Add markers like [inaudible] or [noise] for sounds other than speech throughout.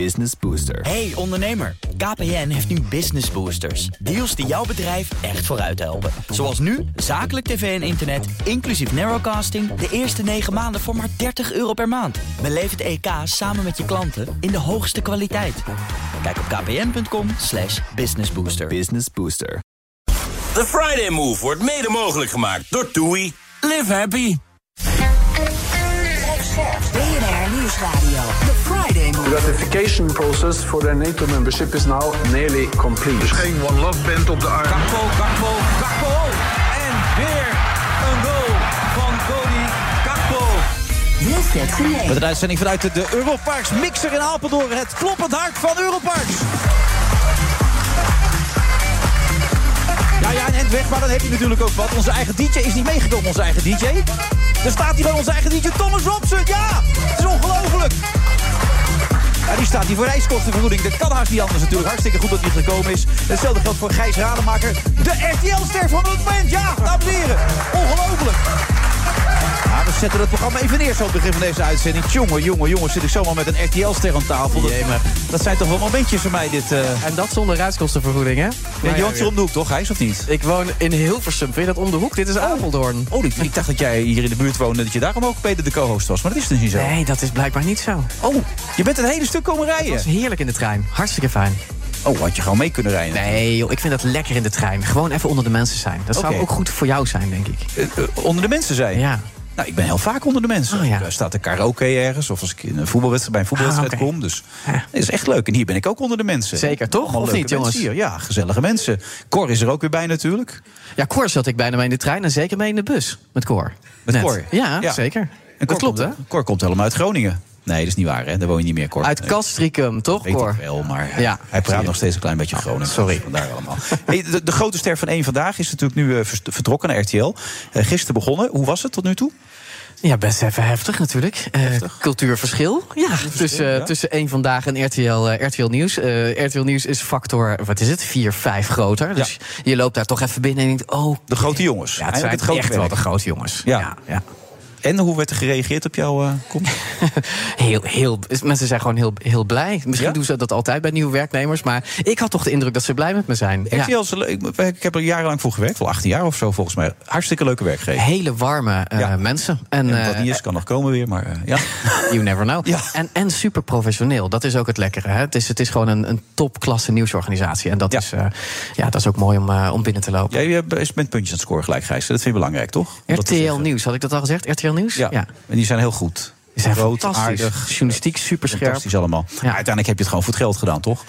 Business Booster. Hey ondernemer, KPN heeft nu Business Boosters. Deals die jouw bedrijf echt vooruit helpen. Zoals nu, zakelijk tv en internet, inclusief narrowcasting... de eerste 9 maanden voor maar 30 euro per maand. Beleef het EK samen met je klanten in de hoogste kwaliteit. Kijk op kpn.com slash businessbooster. Business Booster. The Friday Move wordt mede mogelijk gemaakt door TUI. Live happy. BNR Nieuwsradio. The Friday The ratification process for their NATO membership is now nearly complete. Dus geen One Love Band op de arm. Gakpo, Gakpo, Gakpo. En weer een goal van Cody Gakpo. Met een uitzending vanuit de, de Europarks Mixer in Apeldoorn. Het kloppend hart van Europarks. Ja, ja, end weg, maar dan heb je natuurlijk ook wat. Onze eigen DJ is niet meegekomen, onze eigen DJ. Er staat hier wel onze eigen DJ Thomas Robson. Ja, het is ongelooflijk. Ja, die staat hier voor reiskostenvergoeding. Dat kan haast anders natuurlijk. Hartstikke goed dat hij gekomen is. Hetzelfde geldt voor Gijs Rademaker. De RTL-ster van het moment. Ja, dames en heren. Ongelooflijk. Ja, we zetten het programma even neer zo op het begin van deze uitzending. Jongen, jongen, jongen, zit ik zomaar met een RTL-ster aan tafel. Dat, dat zijn toch wel momentjes voor mij, dit... eh En dat zonder reiskostenvergoeding, hè? Ja, Jantje om de hoek, toch, Gijs, of niet? Ik woon in Hilversum. Vind je dat om de hoek? Dit is Apeldoorn. Oh, ik, ik dacht dat jij hier in de buurt woonde... dat je daarom ook bij de co-host was. Maar dat is dus niet zo. Nee, dat is blijkbaar niet zo. Oh, je bent een hele stuk komen Het rijden. was heerlijk in de trein. Hartstikke fijn. Oh, had je gewoon mee kunnen rijden. Nee, joh, ik vind dat lekker in de trein. Gewoon even onder de mensen zijn. Dat zou ook goed voor jou zijn, denk ik. Eh, eh, onder de mensen zijn. Ja. Nou, ik ben heel vaak onder de mensen. Oh, ja. Er staat een karaoke ergens. Of als ik in een voetbalwedstrijd, bij een voetbalwedstrijd Ah, oké. kom. Dus Ja. dat is echt leuk. En hier ben ik ook onder de mensen. Zeker, toch? Allemaal Of niet, jongens? Hier. Ja, gezellige mensen. Cor is er ook weer bij natuurlijk. Ja, Cor zat ik bijna mee in de trein en zeker mee in de bus. Met Cor. Met Net. Cor? Ja, Ja. zeker. En dat Cor klopt, hè? Cor komt helemaal uit Groningen. Nee, dat is niet waar, hè? Daar woon je niet meer, Cor. Uit Nee. Castricum, toch, Weet Cor? ik wel, maar Ja, hij praat nog steeds een klein beetje Groningen. sorry. Vandaar allemaal. Hey, de, de grote ster van één vandaag is natuurlijk nu eh, vert- vertrokken naar RTL. Eh, gisteren begonnen. Hoe was het tot nu toe? Ja, best even heftig natuurlijk. Eh, cultuurverschil. Ja, tussen, ja. tussen één vandaag en RTL, RTL Nieuws. RTL Nieuws is factor, wat is het, 4, 5 groter. Dus je loopt daar toch even binnen en denkt, oh... De grote jongens. Ja, het zijn het grote echt wel de grote jongens. Ja. ja, ja. En hoe werd er gereageerd op jouw eh, komst? [laughs] Heel, heel, mensen zijn gewoon heel, heel blij. Misschien Ja? doen ze dat altijd bij nieuwe werknemers. Maar ik had toch de indruk dat ze blij met me zijn. Ja. Ik, ik heb er jarenlang voor gewerkt. Wel 18 jaar of zo volgens mij. Hartstikke leuke werkgever. Hele warme eh, Ja. mensen. En, En wat eh, niet is, kan nog komen weer. Maar eh, ja. [laughs] You never know. En, en super professioneel. Dat is ook het lekkere. Hè? Het, is, het is gewoon een, een topklasse nieuwsorganisatie. En dat, is, eh, ja, dat is ook mooi om, eh, om binnen te lopen. Jij eh, met puntjes aan het scoren gelijk, Gijs. Dat vind je belangrijk, toch? Dat RTL. Nieuws, had ik dat al gezegd? RTL Nieuws? Ja. En die zijn heel goed. Die zijn Groot, fantastisch. aardig. Journalistiek super scherp. Fantastisch allemaal. Uiteindelijk heb je het gewoon voor het geld gedaan, toch?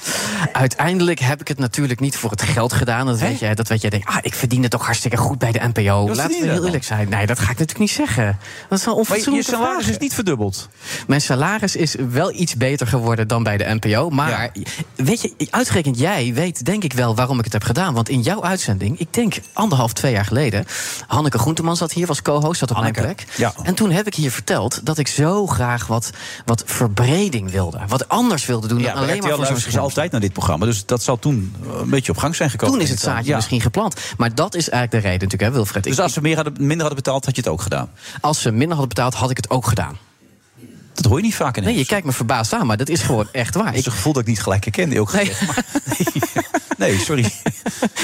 Uiteindelijk heb ik het natuurlijk niet voor het geld gedaan. Dat weet jij. Dat weet jij. Denk, ah, ik verdien het toch hartstikke goed bij de NPO. Wat Laten we heel eerlijk zijn. Nee, dat ga ik natuurlijk niet zeggen. Dat is wel Maar je, salaris vragen. is niet verdubbeld. Mijn salaris is wel iets beter geworden dan bij de NPO. Maar weet je, uitgerekend jij weet denk ik wel waarom ik het heb gedaan. Want in jouw uitzending, ik denk anderhalf, twee jaar geleden... Hanneke Groenteman zat hier, was co-host, zat op Hanneke, mijn plek. ja. En toen heb ik hier verteld dat ik zo graag wat, wat verbreding wilde. Wat anders wilde doen Ja, dan alleen maar voor zo'n scherm. altijd naar dit programma. Dus dat zal toen eh, een beetje op gang zijn gekomen. Toen is het zaadje Ja. misschien geplant. Maar dat is eigenlijk de reden natuurlijk, hè, Wilfred. Dus als ze meer hadden, minder hadden betaald, had je het ook gedaan. als ze minder hadden betaald, had ik het ook gedaan. Dat hoor je niet vaak in Nee, je kijkt me verbaasd aan, maar dat is gewoon echt waar. [laughs] Het is een gevoel dat ik niet gelijk herkende. Ook Nee. gezegd, maar- [laughs] nee, nee, sorry. [laughs]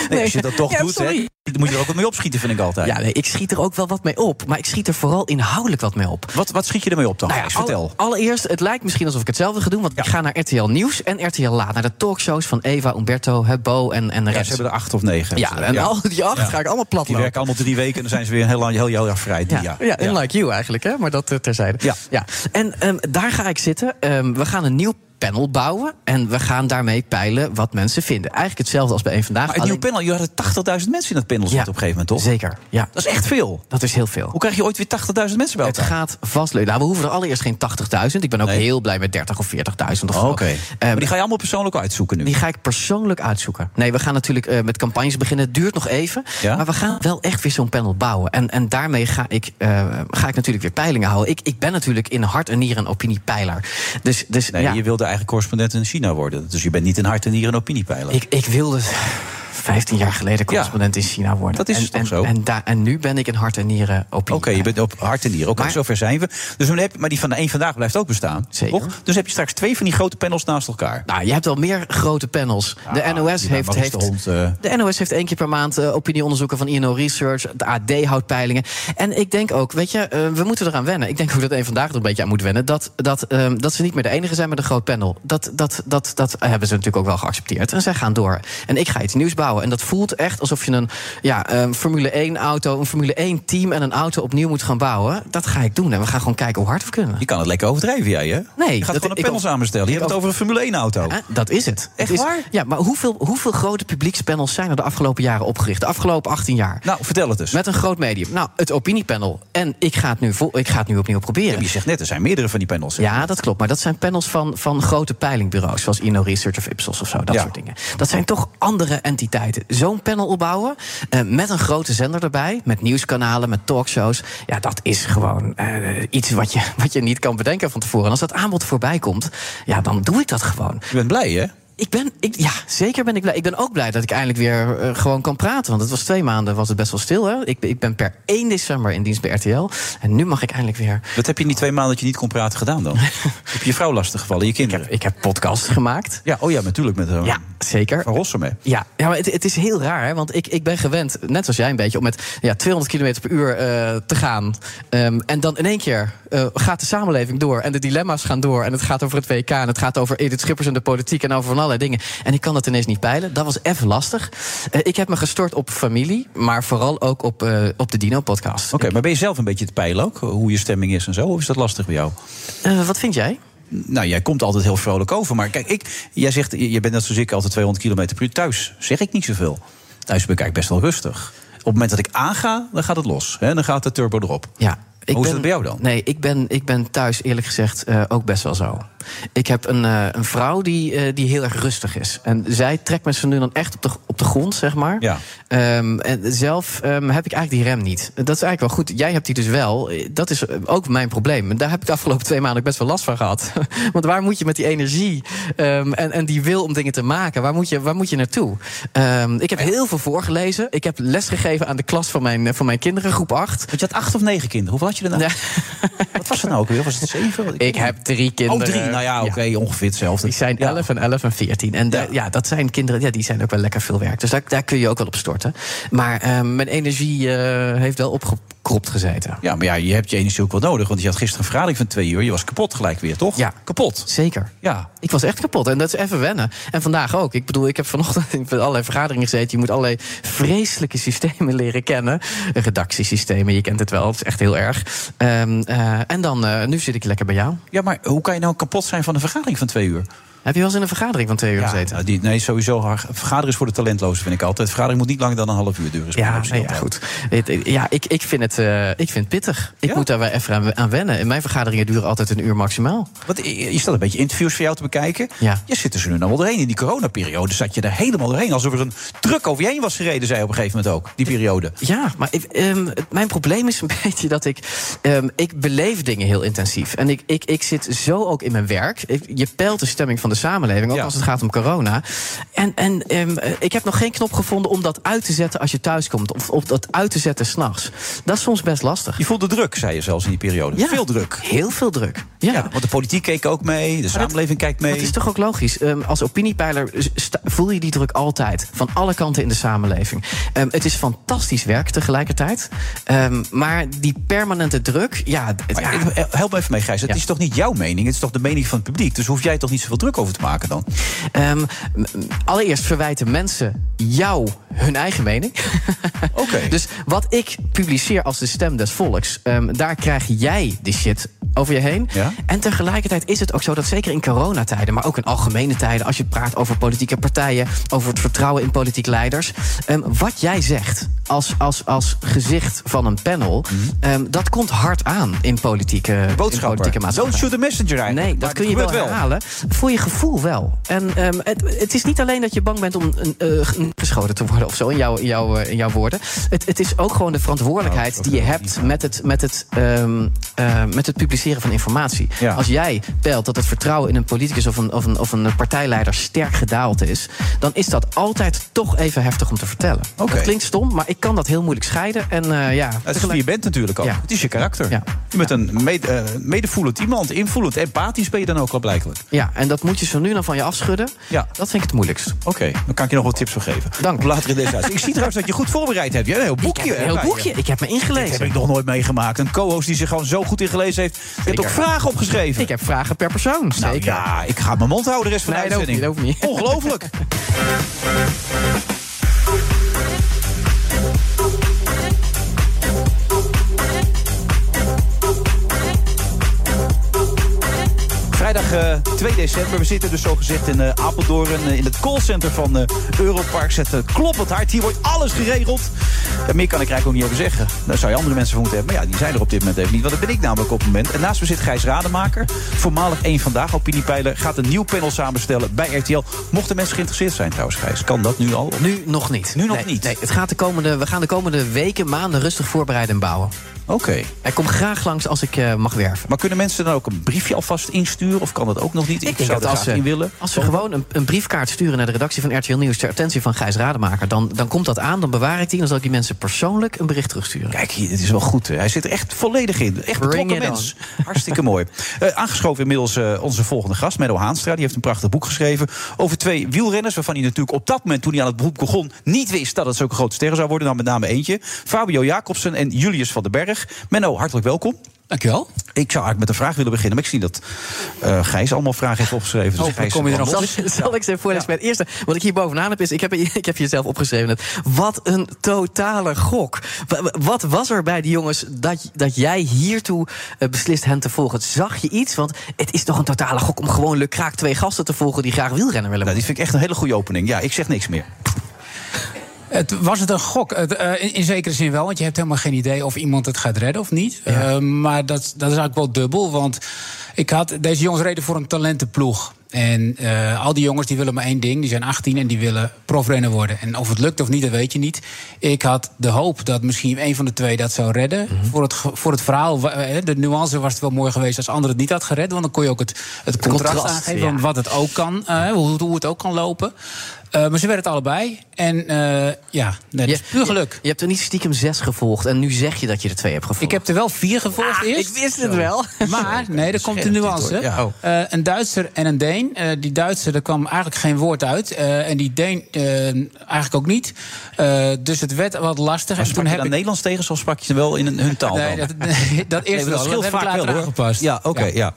Nee, als je dat toch Ja, doet, hè, dan moet je er ook wat mee opschieten, vind ik altijd. Ja, nee, ik schiet er ook wel wat mee op. Maar ik schiet er vooral inhoudelijk wat mee op. Wat, wat schiet je ermee op dan? Nou ja? Vertel. alle- allereerst, het lijkt misschien alsof ik hetzelfde ga doen. Want ik ga naar RTL Nieuws en RTL Laat. Naar de talkshows van Eva, Umberto, Hebo en, en de rest. ze hebben er acht of negen. Ja, en al die acht ga ik allemaal plat Die werken allemaal drie weken en dan zijn ze weer een heel, lang- heel, heel jaar vrij. Ja, ja, en like you eigenlijk, hè? maar dat eh, terzijde. Ja. Ja. En ehm, daar ga ik zitten. Ehm, we gaan een nieuw panel bouwen. En we gaan daarmee peilen wat mensen vinden. Eigenlijk hetzelfde als bij één vandaag. Maar het nieuwe panel, je had 80.000 mensen in dat panel zitten Ja, op een gegeven moment, toch? Zeker, ja. Dat is echt veel. Dat is heel veel. Hoe krijg je ooit weer 80.000 mensen bij Het elkaar? gaat vast leuk. Nou, we hoeven er allereerst geen 80.000. Ik ben ook Nee. heel blij met 30 of 40.000 of Oh. Oké. Ehm, maar die ga je allemaal persoonlijk uitzoeken nu. Die ga ik persoonlijk uitzoeken. Nee, we gaan natuurlijk eh, met campagnes beginnen. Het duurt nog even. Ja? Maar we gaan wel echt weer zo'n panel bouwen. En, en daarmee ga ik, eh, ga ik natuurlijk weer peilingen houden. Ik, ik ben natuurlijk in hart en nieren een opiniepeiler. Dus, dus Nee, ja, je wilde eigenlijk correspondent in China worden. Dus je bent niet in hart en nieren een opiniepeiler. ik, ik wilde. 15 jaar geleden correspondent in China worden. Dat is en, toch en, zo? En, nu ben ik in hart en nieren opinie. Oké, je bent op hart en nieren. Oké, zover zijn we. Dus dan heb, maar die van de één vandaag blijft ook bestaan. Zeker. Toch? Dus heb je straks twee van die grote panels naast elkaar. Nou, je hebt wel meer grote panels. De Ah, NOS die bij heeft, Maurice heeft, de Hond, eh, de NOS heeft één keer per maand eh, opinieonderzoeken van INO Research. De AD houdt peilingen. En ik denk ook, weet je, eh, we moeten eraan wennen. Ik denk ook dat één vandaag er een beetje aan moet wennen. Dat, dat, ehm, dat ze niet meer de enige zijn met een groot panel. Dat, dat, dat, dat hebben ze natuurlijk ook wel geaccepteerd. En zij gaan door. En ik ga iets nieuws bouwen. En dat voelt echt alsof je een ja, Formule 1 auto, een Formule 1 team en een auto opnieuw moet gaan bouwen. Dat ga ik doen. En we gaan gewoon kijken hoe hard we kunnen. Je kan het lekker overdrijven, jij, hè? Nee, Je gaat dat- gewoon een panel samenstellen. Je hebt het over een Formule 1-auto. Hè, dat is het. Echt Het is- waar? Ja, maar hoeveel, hoeveel grote publiekspanels zijn er de afgelopen jaren opgericht? De afgelopen 18 jaar. Nou, vertel het eens. Met een groot medium. Nou, het opiniepanel. En ik ga het nu, ik ga het nu opnieuw proberen. Je zegt net, er zijn meerdere van die panels. Ja, dat klopt. Maar dat zijn panels van, van grote peilingbureaus. Zoals INO Research of Ipsos of zo. Dat Ja. soort dingen. Dat zijn toch andere entiteiten. Zo'n panel opbouwen. eh, met een grote zender erbij. Met nieuwskanalen, met talkshows. Ja, dat is gewoon eh, iets wat je, [laughs] wat je niet kan bedenken van tevoren. En als dat aanbod voorbij komt. Ja, dan doe ik dat gewoon. Je bent blij, hè? Ik ben, ik, ja, zeker ben ik blij. Ik ben ook blij dat ik eindelijk weer eh, gewoon kan praten. Want het was twee maanden, was het best wel stil. Hè? Ik, ik ben per 1 december in dienst bij RTL. En nu mag ik eindelijk weer... Wat heb je in die twee maanden dat je niet kon praten gedaan dan? [laughs] heb je je vrouw lastig gevallen, je kinderen? Ik heb podcasts gemaakt. Ja, oh ja, natuurlijk met uh, Ja, zeker. Van Rossum, hè? Ja, ja maar het, het is heel raar, hè? want ik, ik ben gewend, net zoals jij een beetje, om met ja, 200 km per uur eh, te gaan. Ehm, en dan in één keer gaat de samenleving door en de dilemma's gaan door. En het gaat over het WK en het gaat over Edith Schippers en de politiek en over van allerlei dingen. En ik kan dat ineens niet peilen. Dat was even lastig. Eh, ik heb me gestort op familie, maar vooral ook op, eh, op de Dino-podcast. Oké, maar ben je zelf een beetje te peilen ook? Hoe je stemming is en zo? Of is dat lastig bij jou? Eh, wat vind jij? Nou, jij komt altijd heel vrolijk over. Maar kijk, ik, jij zegt, je bent net zoals ik altijd 200 km per uur. Thuis zeg ik niet zoveel. Thuis ben ik eigenlijk best wel rustig. Op het moment dat ik aanga, dan gaat het los. Hè? Dan gaat de turbo erop. Ja. Ik Hoe is dat bij jou dan? Nee, ik ben, ik ben thuis eerlijk gezegd eh, ook best wel zo. Ik heb een, eh, een vrouw die, eh, die heel erg rustig is. En zij trekt me zo nu dan echt op de, op de grond, zeg maar. Ja. Ehm, en zelf ehm, heb ik eigenlijk die rem niet. Dat is eigenlijk wel goed. Jij hebt die dus wel. Dat is ook mijn probleem. Daar heb ik de afgelopen twee maanden best wel last van gehad. [laughs] Want waar moet je met die energie ehm, en, en die wil om dingen te maken... waar moet je, waar moet je naartoe? Ik heb heel veel voorgelezen. Ik heb lesgegeven aan de klas van mijn, van mijn kinderen, groep 8. Want je had acht of negen kinderen. Hoeveel had je er nou? [laughs] Wat was het nou ook weer? Was het zeven? Ik heb drie kinderen. Oh, drie. Nou ja, oké, ongeveer hetzelfde. Die zijn 11 en 11 en 14. En ja. dat zijn kinderen, ja, die zijn ook wel lekker veel werk. Dus daar, daar kun je ook wel op storten. Maar eh, mijn energie eh, heeft wel opgekropt gezeten. Ja, maar ja, je hebt je energie ook wel nodig. Want je had gisteren een vergadering van twee uur. Je was kapot gelijk weer, toch? Ja. Kapot. Zeker. Ja. Ik was echt kapot. En dat is even wennen. En vandaag ook. Ik bedoel, ik heb vanochtend [laughs] in allerlei vergaderingen gezeten. Je moet allerlei vreselijke systemen leren kennen. Redactiesystemen, je kent het wel. Het is echt heel erg. Ehm, eh, en dan, eh, nu zit ik lekker bij jou. Ja, maar hoe kan je nou kapot zijn van een vergadering van twee uur? Heb je wel eens in een vergadering van twee uur Ja, gezeten? nou, die, nee, sowieso. Vergaderen is voor de talentlozen, vind ik altijd. Vergadering moet niet langer dan een half uur duren. Ja, nee, ja, goed. Het- Ja, ik, ik, vind het, eh, ik vind het pittig. Ik Ja? moet daar wel even aan, aan wennen. In mijn vergaderingen duren altijd een uur maximaal. Want je staat een beetje interviews voor jou te bekijken. Ja. Je zit er zo nu nou wel doorheen. In die coronaperiode zat je er helemaal doorheen. Alsof er een druk over je heen was gereden, zei op een gegeven moment ook. Die periode. Ja, maar ik, ehm, mijn probleem is een [laughs] beetje dat ik... ehm, ik beleef dingen heel intensief. En ik, ik, ik zit zo ook in mijn werk. Ik- je peilt de stemming van de samenleving, ook Ja. als het gaat om corona. En, en ehm, eh, ik heb nog geen knop gevonden om dat uit te zetten als je thuis komt. Of, of dat uit te zetten s'nachts. Dat is soms best lastig. Je voelde druk, zei je zelfs in die periode. Ja. Veel druk. Heel veel druk. Ja. Ja, want de politiek keek ook mee. De samenleving kijkt mee. Dat is toch ook logisch? Ehm, als opiniepeiler voel je die druk altijd. Van alle kanten in de samenleving. Ehm, het is fantastisch werk tegelijkertijd. Maar die permanente druk, ja... het- help me even mee, Gijs. Het is toch niet jouw mening? Het is toch de mening van het publiek? Dus hoef jij toch niet zoveel druk over te maken dan? Ehm, allereerst verwijten mensen jou hun eigen mening. [laughs] Oké. Dus wat ik publiceer als de stem des volks, ehm, daar krijg jij de shit over je heen. Ja. En tegelijkertijd is het ook zo dat zeker in coronatijden, maar ook in algemene tijden, als je praat over politieke partijen, over het vertrouwen in politiek leiders, ehm, wat jij zegt als, als, als gezicht van een panel, ehm, dat komt hard aan in politieke, in politieke maatschappij. Don't shoot the messenger eigenlijk. Nee, dat kun je wel herhalen. Voor je gevoel gevoel wel. En ehm, het, het is niet alleen dat je bang bent om een, eh, geschoten te worden of zo, in, jouw in, jouw in jouw woorden. Het, het is ook gewoon de verantwoordelijkheid Oh, die je hebt met het, met, het, ehm, eh, met het publiceren van informatie. Ja. Als jij pelt dat het vertrouwen in een politicus of een, of, een, of een partijleider sterk gedaald is, dan is dat altijd toch even heftig om te vertellen. Oké. Dat klinkt stom, maar ik kan dat heel moeilijk scheiden. En eh, ja, Het is wie je bent natuurlijk ook. Ja. Het is je karakter. Ja. Je bent een mede, eh, medevoelend iemand, invoelend, empathisch ben je dan ook wel blijkelijk. Ja, en dat moet je zo nu dan van je afschudden. Ja. Dat vind ik het moeilijkst. Oké, dan kan ik je nog wat tips voor geven. Dank. Later in deze. Ik zie trouwens dat je goed voorbereid hebt. Je hebt een heel boekje. ik heb een heel boekje. Ik heb me Dit heb ingelezen. ik nog nooit meegemaakt. Een co-host die zich gewoon zo goed ingelezen heeft. Je hebt ook vragen opgeschreven. Ik heb vragen per persoon. Nou Zeker. ja, ik ga mijn mond houden de rest van Nee, de dat uitzending. dat hoeft niet. Ongelooflijk. [laughs] Vrijdag eh, 2 december. We zitten dus zogezegd in eh, Apeldoorn. eh, in het callcenter van eh Europark. Zet kloppend hard. Hier wordt alles geregeld. Ja, meer kan ik er eigenlijk ook niet over zeggen. Daar zou je andere mensen voor moeten hebben. Maar ja, die zijn er op dit moment even niet. Want dat ben ik namelijk op het moment. En naast me zit Gijs Rademaker. Voormalig één Vandaag opiniepeiler. Gaat een nieuw panel samenstellen bij RTL. Mochten mensen geïnteresseerd zijn trouwens, Gijs. Kan dat nu al? Nu nog niet. Nu nog Nee, niet? Nee, het gaat de komende, we gaan de komende weken, maanden rustig voorbereiden en bouwen. Oké. Hij komt graag langs als ik eh, mag werven. Maar kunnen mensen dan ook een briefje alvast insturen? Of kan dat ook nog niet? Ik denk zou dat als ze, willen. als we gewoon een, een briefkaart sturen naar de redactie van RTL Nieuws ter attentie van Gijs Rademaker, dan, dan komt dat aan, dan bewaar ik die en dan zal ik die mensen persoonlijk een bericht terugsturen. Kijk, hier, dit is wel goed. hè. Hij zit er echt volledig in. Echt betrokken mens. Hartstikke mooi. [laughs] Eh, aangeschoven inmiddels eh, onze volgende gast, Menno Haanstra. Die heeft een prachtig boek geschreven over twee wielrenners... waarvan hij natuurlijk op dat moment, toen hij aan het boek begon... niet wist dat het zulke grote sterren zou worden. Dan met name eentje. Fabio Jacobsen en Julius van den Berg. Menno, hartelijk welkom. Dankjewel. Ik zou eigenlijk met een vraag willen beginnen. Maar ik zie dat eh, Gijs allemaal vragen heeft opgeschreven. Dus Hopelijk Gijs, kom je er nog zal- Zal, ik ze even voorlezen bij het eerste? Wat ik hier bovenaan heb is, ik heb, ik heb hier zelf opgeschreven. net. Wat een totale gok. Wa- wa- Wat was er bij die jongens dat, dat jij hiertoe eh, beslist hen te volgen? Zag je iets? Want het is toch een totale gok om gewoon lukraak twee gasten te volgen die graag wielrennen willen Nou, die vind ik echt een hele goede opening. Ja, ik zeg niks meer. Het, was het een gok? Het, eh, in, in zekere zin wel, want je hebt helemaal geen idee of iemand het gaat redden of niet. Eh, maar dat, dat is eigenlijk wel dubbel, want ik had, deze jongens reden voor een talentenploeg. En eh, al die jongens die willen maar één ding, die zijn 18 en die willen profrenner worden. En of het lukt of niet, dat weet je niet. Ik had de hoop dat misschien een van de twee dat zou redden. voor, het, voor het verhaal, de nuance was het wel mooi geweest als anderen het niet had gered. Want dan kon je ook het, het contrast, contrast, aangeven ja. wat het ook kan, hoe, hoe het ook kan lopen. Eh, maar ze werden het allebei. En eh, ja, nee, dat is puur geluk. Je, je hebt er niet stiekem zes gevolgd en nu zeg je dat je er twee hebt gevolgd. Ik heb er wel vier gevolgd eerst. ik wist het wel. Maar, nee, er [laughs] komt dit, nuance. Ja. Eh, een Duitser en een Deen. Eh, die Duitser, daar kwam eigenlijk geen woord uit. Eh, en die Deen eh, eigenlijk ook niet. Eh, dus het werd wat lastig. Maar en dan Nederlands tegen, zoals sprak je ze wel in hun taal? Nee, dan? dat, [laughs] nee, dat eerst Nee, wel. dat scheelt heb ik vaak later wel, hoor. aangepast. Ja, oké, ja.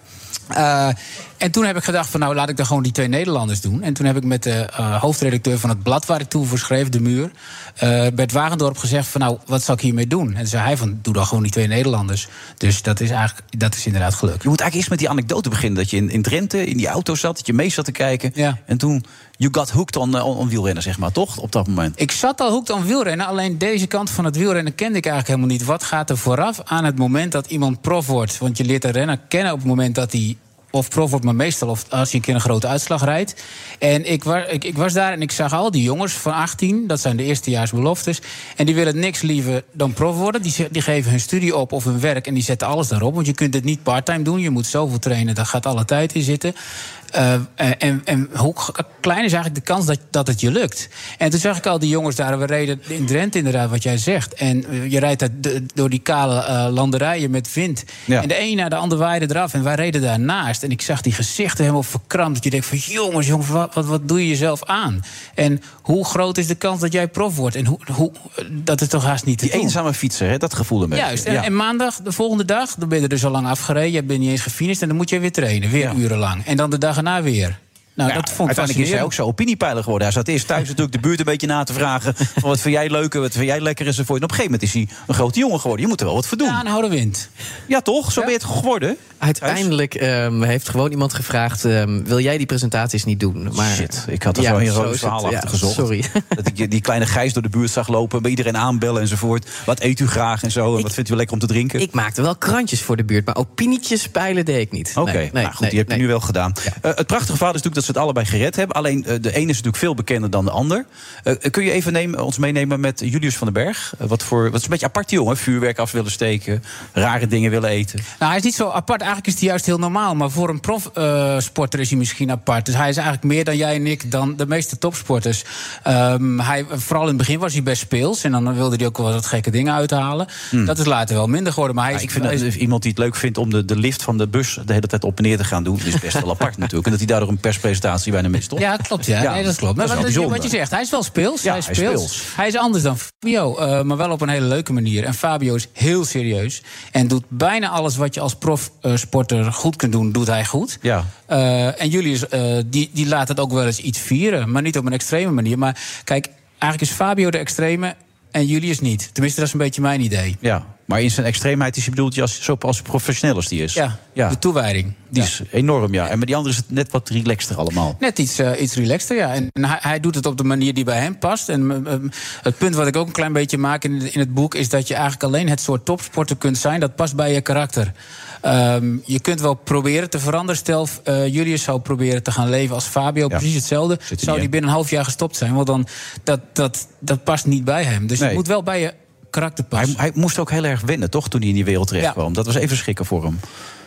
Eh, en toen heb ik gedacht van nou laat ik dan gewoon die twee Nederlanders doen. En toen heb ik met de eh, hoofdredacteur van het blad waar ik toen voor schreef, De Muur, eh, Bert Wagendorp gezegd van nou wat zal ik hiermee doen? En toen zei hij van doe dan gewoon die twee Nederlanders. Dus dat is eigenlijk dat is inderdaad gelukt. Je moet eigenlijk eerst met die anekdote beginnen. Dat je in, in Drenthe in die auto zat, dat je mee zat te kijken. Ja. En toen, you got hooked on, uh, on, on wielrennen, zeg maar, toch? Op dat moment. Ik zat al hoekt aan wielrennen, alleen deze kant van het wielrennen kende ik eigenlijk helemaal niet. Wat gaat er vooraf aan het moment dat iemand prof wordt? Want je leert een renner kennen op het moment dat hij of prof wordt, maar meestal of als je een keer een grote uitslag rijdt. En ik, wa- ik, ik was daar en ik zag al die jongens van 18, dat zijn de eerstejaarsbeloftes. En die willen niks liever dan prof worden. Die, die geven hun studie op of hun werk en die zetten alles daarop. Want je kunt het niet parttime doen, je moet zoveel trainen, daar gaat alle tijd in zitten. Eh, en, en hoe klein is eigenlijk de kans dat, dat het je lukt? En toen zag ik al die jongens daar. We reden in Drenthe inderdaad, wat jij zegt. En eh, je rijdt daar door die kale eh, landerijen met wind. Ja. En de een na de ander waaide eraf. En wij reden daarnaast. En ik zag die gezichten helemaal verkrampt. Dat je denkt van jongens, jongens wat, wat, wat doe je jezelf aan? En hoe groot is de kans dat jij prof wordt? En hoe, hoe, dat is toch haast niet te Die doen? eenzame fietser, hè, dat gevoel een beetje. Juist. En, Ja. en maandag, de volgende dag, dan ben je er dus al lang afgereden. Je bent niet eens gefinished en dan moet je weer trainen. Weer Ja. urenlang. En dan de dag erna weer. Nou, Ja, dat vond ik uiteindelijk is hij ook zo opiniepeiler geworden. Hij zat eerst thuis natuurlijk de buurt een beetje na te vragen. [laughs] Van wat vind jij leuk en wat vind jij lekker enzovoort. En op een gegeven moment is hij een grote jongen geworden. Je moet er wel wat voor doen. Ja, Ja, aanhouden wint. toch? Zo ben je het geworden. Uiteindelijk ehm, heeft gewoon iemand gevraagd: ehm, wil jij die presentaties niet doen? Maar, Shit, ik had er Ja, zo een is verhaal. Ja, achter gezocht. sorry. [laughs] Dat ik die kleine Gijs door de buurt zag lopen. Bij iedereen aanbellen enzovoort. Wat eet u graag en zo. En Ik- wat vindt u lekker om te drinken? Ik maakte wel krantjes voor de buurt, maar opinietjes peilen deed ik niet. Oké, Nee, nee, nou goed, nee, die heb je nee. nu wel gedaan. Eh, het prachtige verhaal is natuurlijk dat dat ze het allebei gered hebben. Alleen eh, de ene is natuurlijk veel bekender dan de ander. Eh, kun je even nemen, ons meenemen met Julius van den Berg? Eh, wat, voor, wat is een beetje apart jongen. Vuurwerk af willen steken, rare dingen willen eten. Nou, hij is niet zo apart. Eigenlijk is hij juist heel normaal. Maar voor een profsporter is hij misschien apart. Dus hij is eigenlijk meer dan jij en ik, dan de meeste topsporters. Ehm, hij, vooral in het begin was hij best speels. En dan wilde hij ook wel wat gekke dingen uithalen. Dat is later wel minder geworden. Maar hij Ja, is, ik vind hij dat is- iemand die het leuk vindt om de, de lift van de bus de hele tijd op en neer te gaan doen, is best wel [laughs] apart natuurlijk. En dat hij daardoor een bijna mist, toch? Ja, klopt. Ja. nee, dat klopt. Maar dat is wat, je zegt, hij is wel speels. Ja, hij, is hij is speels. speels. Hij is anders dan Fabio, eh, maar wel op een hele leuke manier. En Fabio is heel serieus. En doet bijna alles wat je als profsporter goed kunt doen, doet hij goed. Ja. Eh, en Julius, eh, die, die laat het ook wel eens iets vieren. Maar niet op een extreme manier. Maar kijk, eigenlijk is Fabio de extreme en Julius niet. Tenminste, dat is een beetje mijn idee. Ja, maar in zijn extreemheid is hij bedoeld als, zo als professioneel als die is. Ja, ja. de toewijding. Die Ja. is enorm, ja. En met die andere is het net wat relaxter allemaal. Net iets, eh, iets relaxter, ja. En, en hij, hij doet het op de manier die bij hem past. En eh, het punt wat ik ook een klein beetje maak in, in het boek... is dat je eigenlijk alleen het soort topsporter kunt zijn... dat past bij je karakter. Ehm, je kunt wel proberen te veranderen. Stel, eh, Julius zou proberen te gaan leven als Fabio. Ja. Precies hetzelfde. Zou hij binnen een half jaar gestopt zijn. Want dan, dat, dat, dat past niet bij hem. Dus Nee. je moet wel bij je karakter Hij, hij moest ook heel erg wennen, toch, toen hij in die wereld terecht Ja. kwam. Dat was even schrikken voor hem.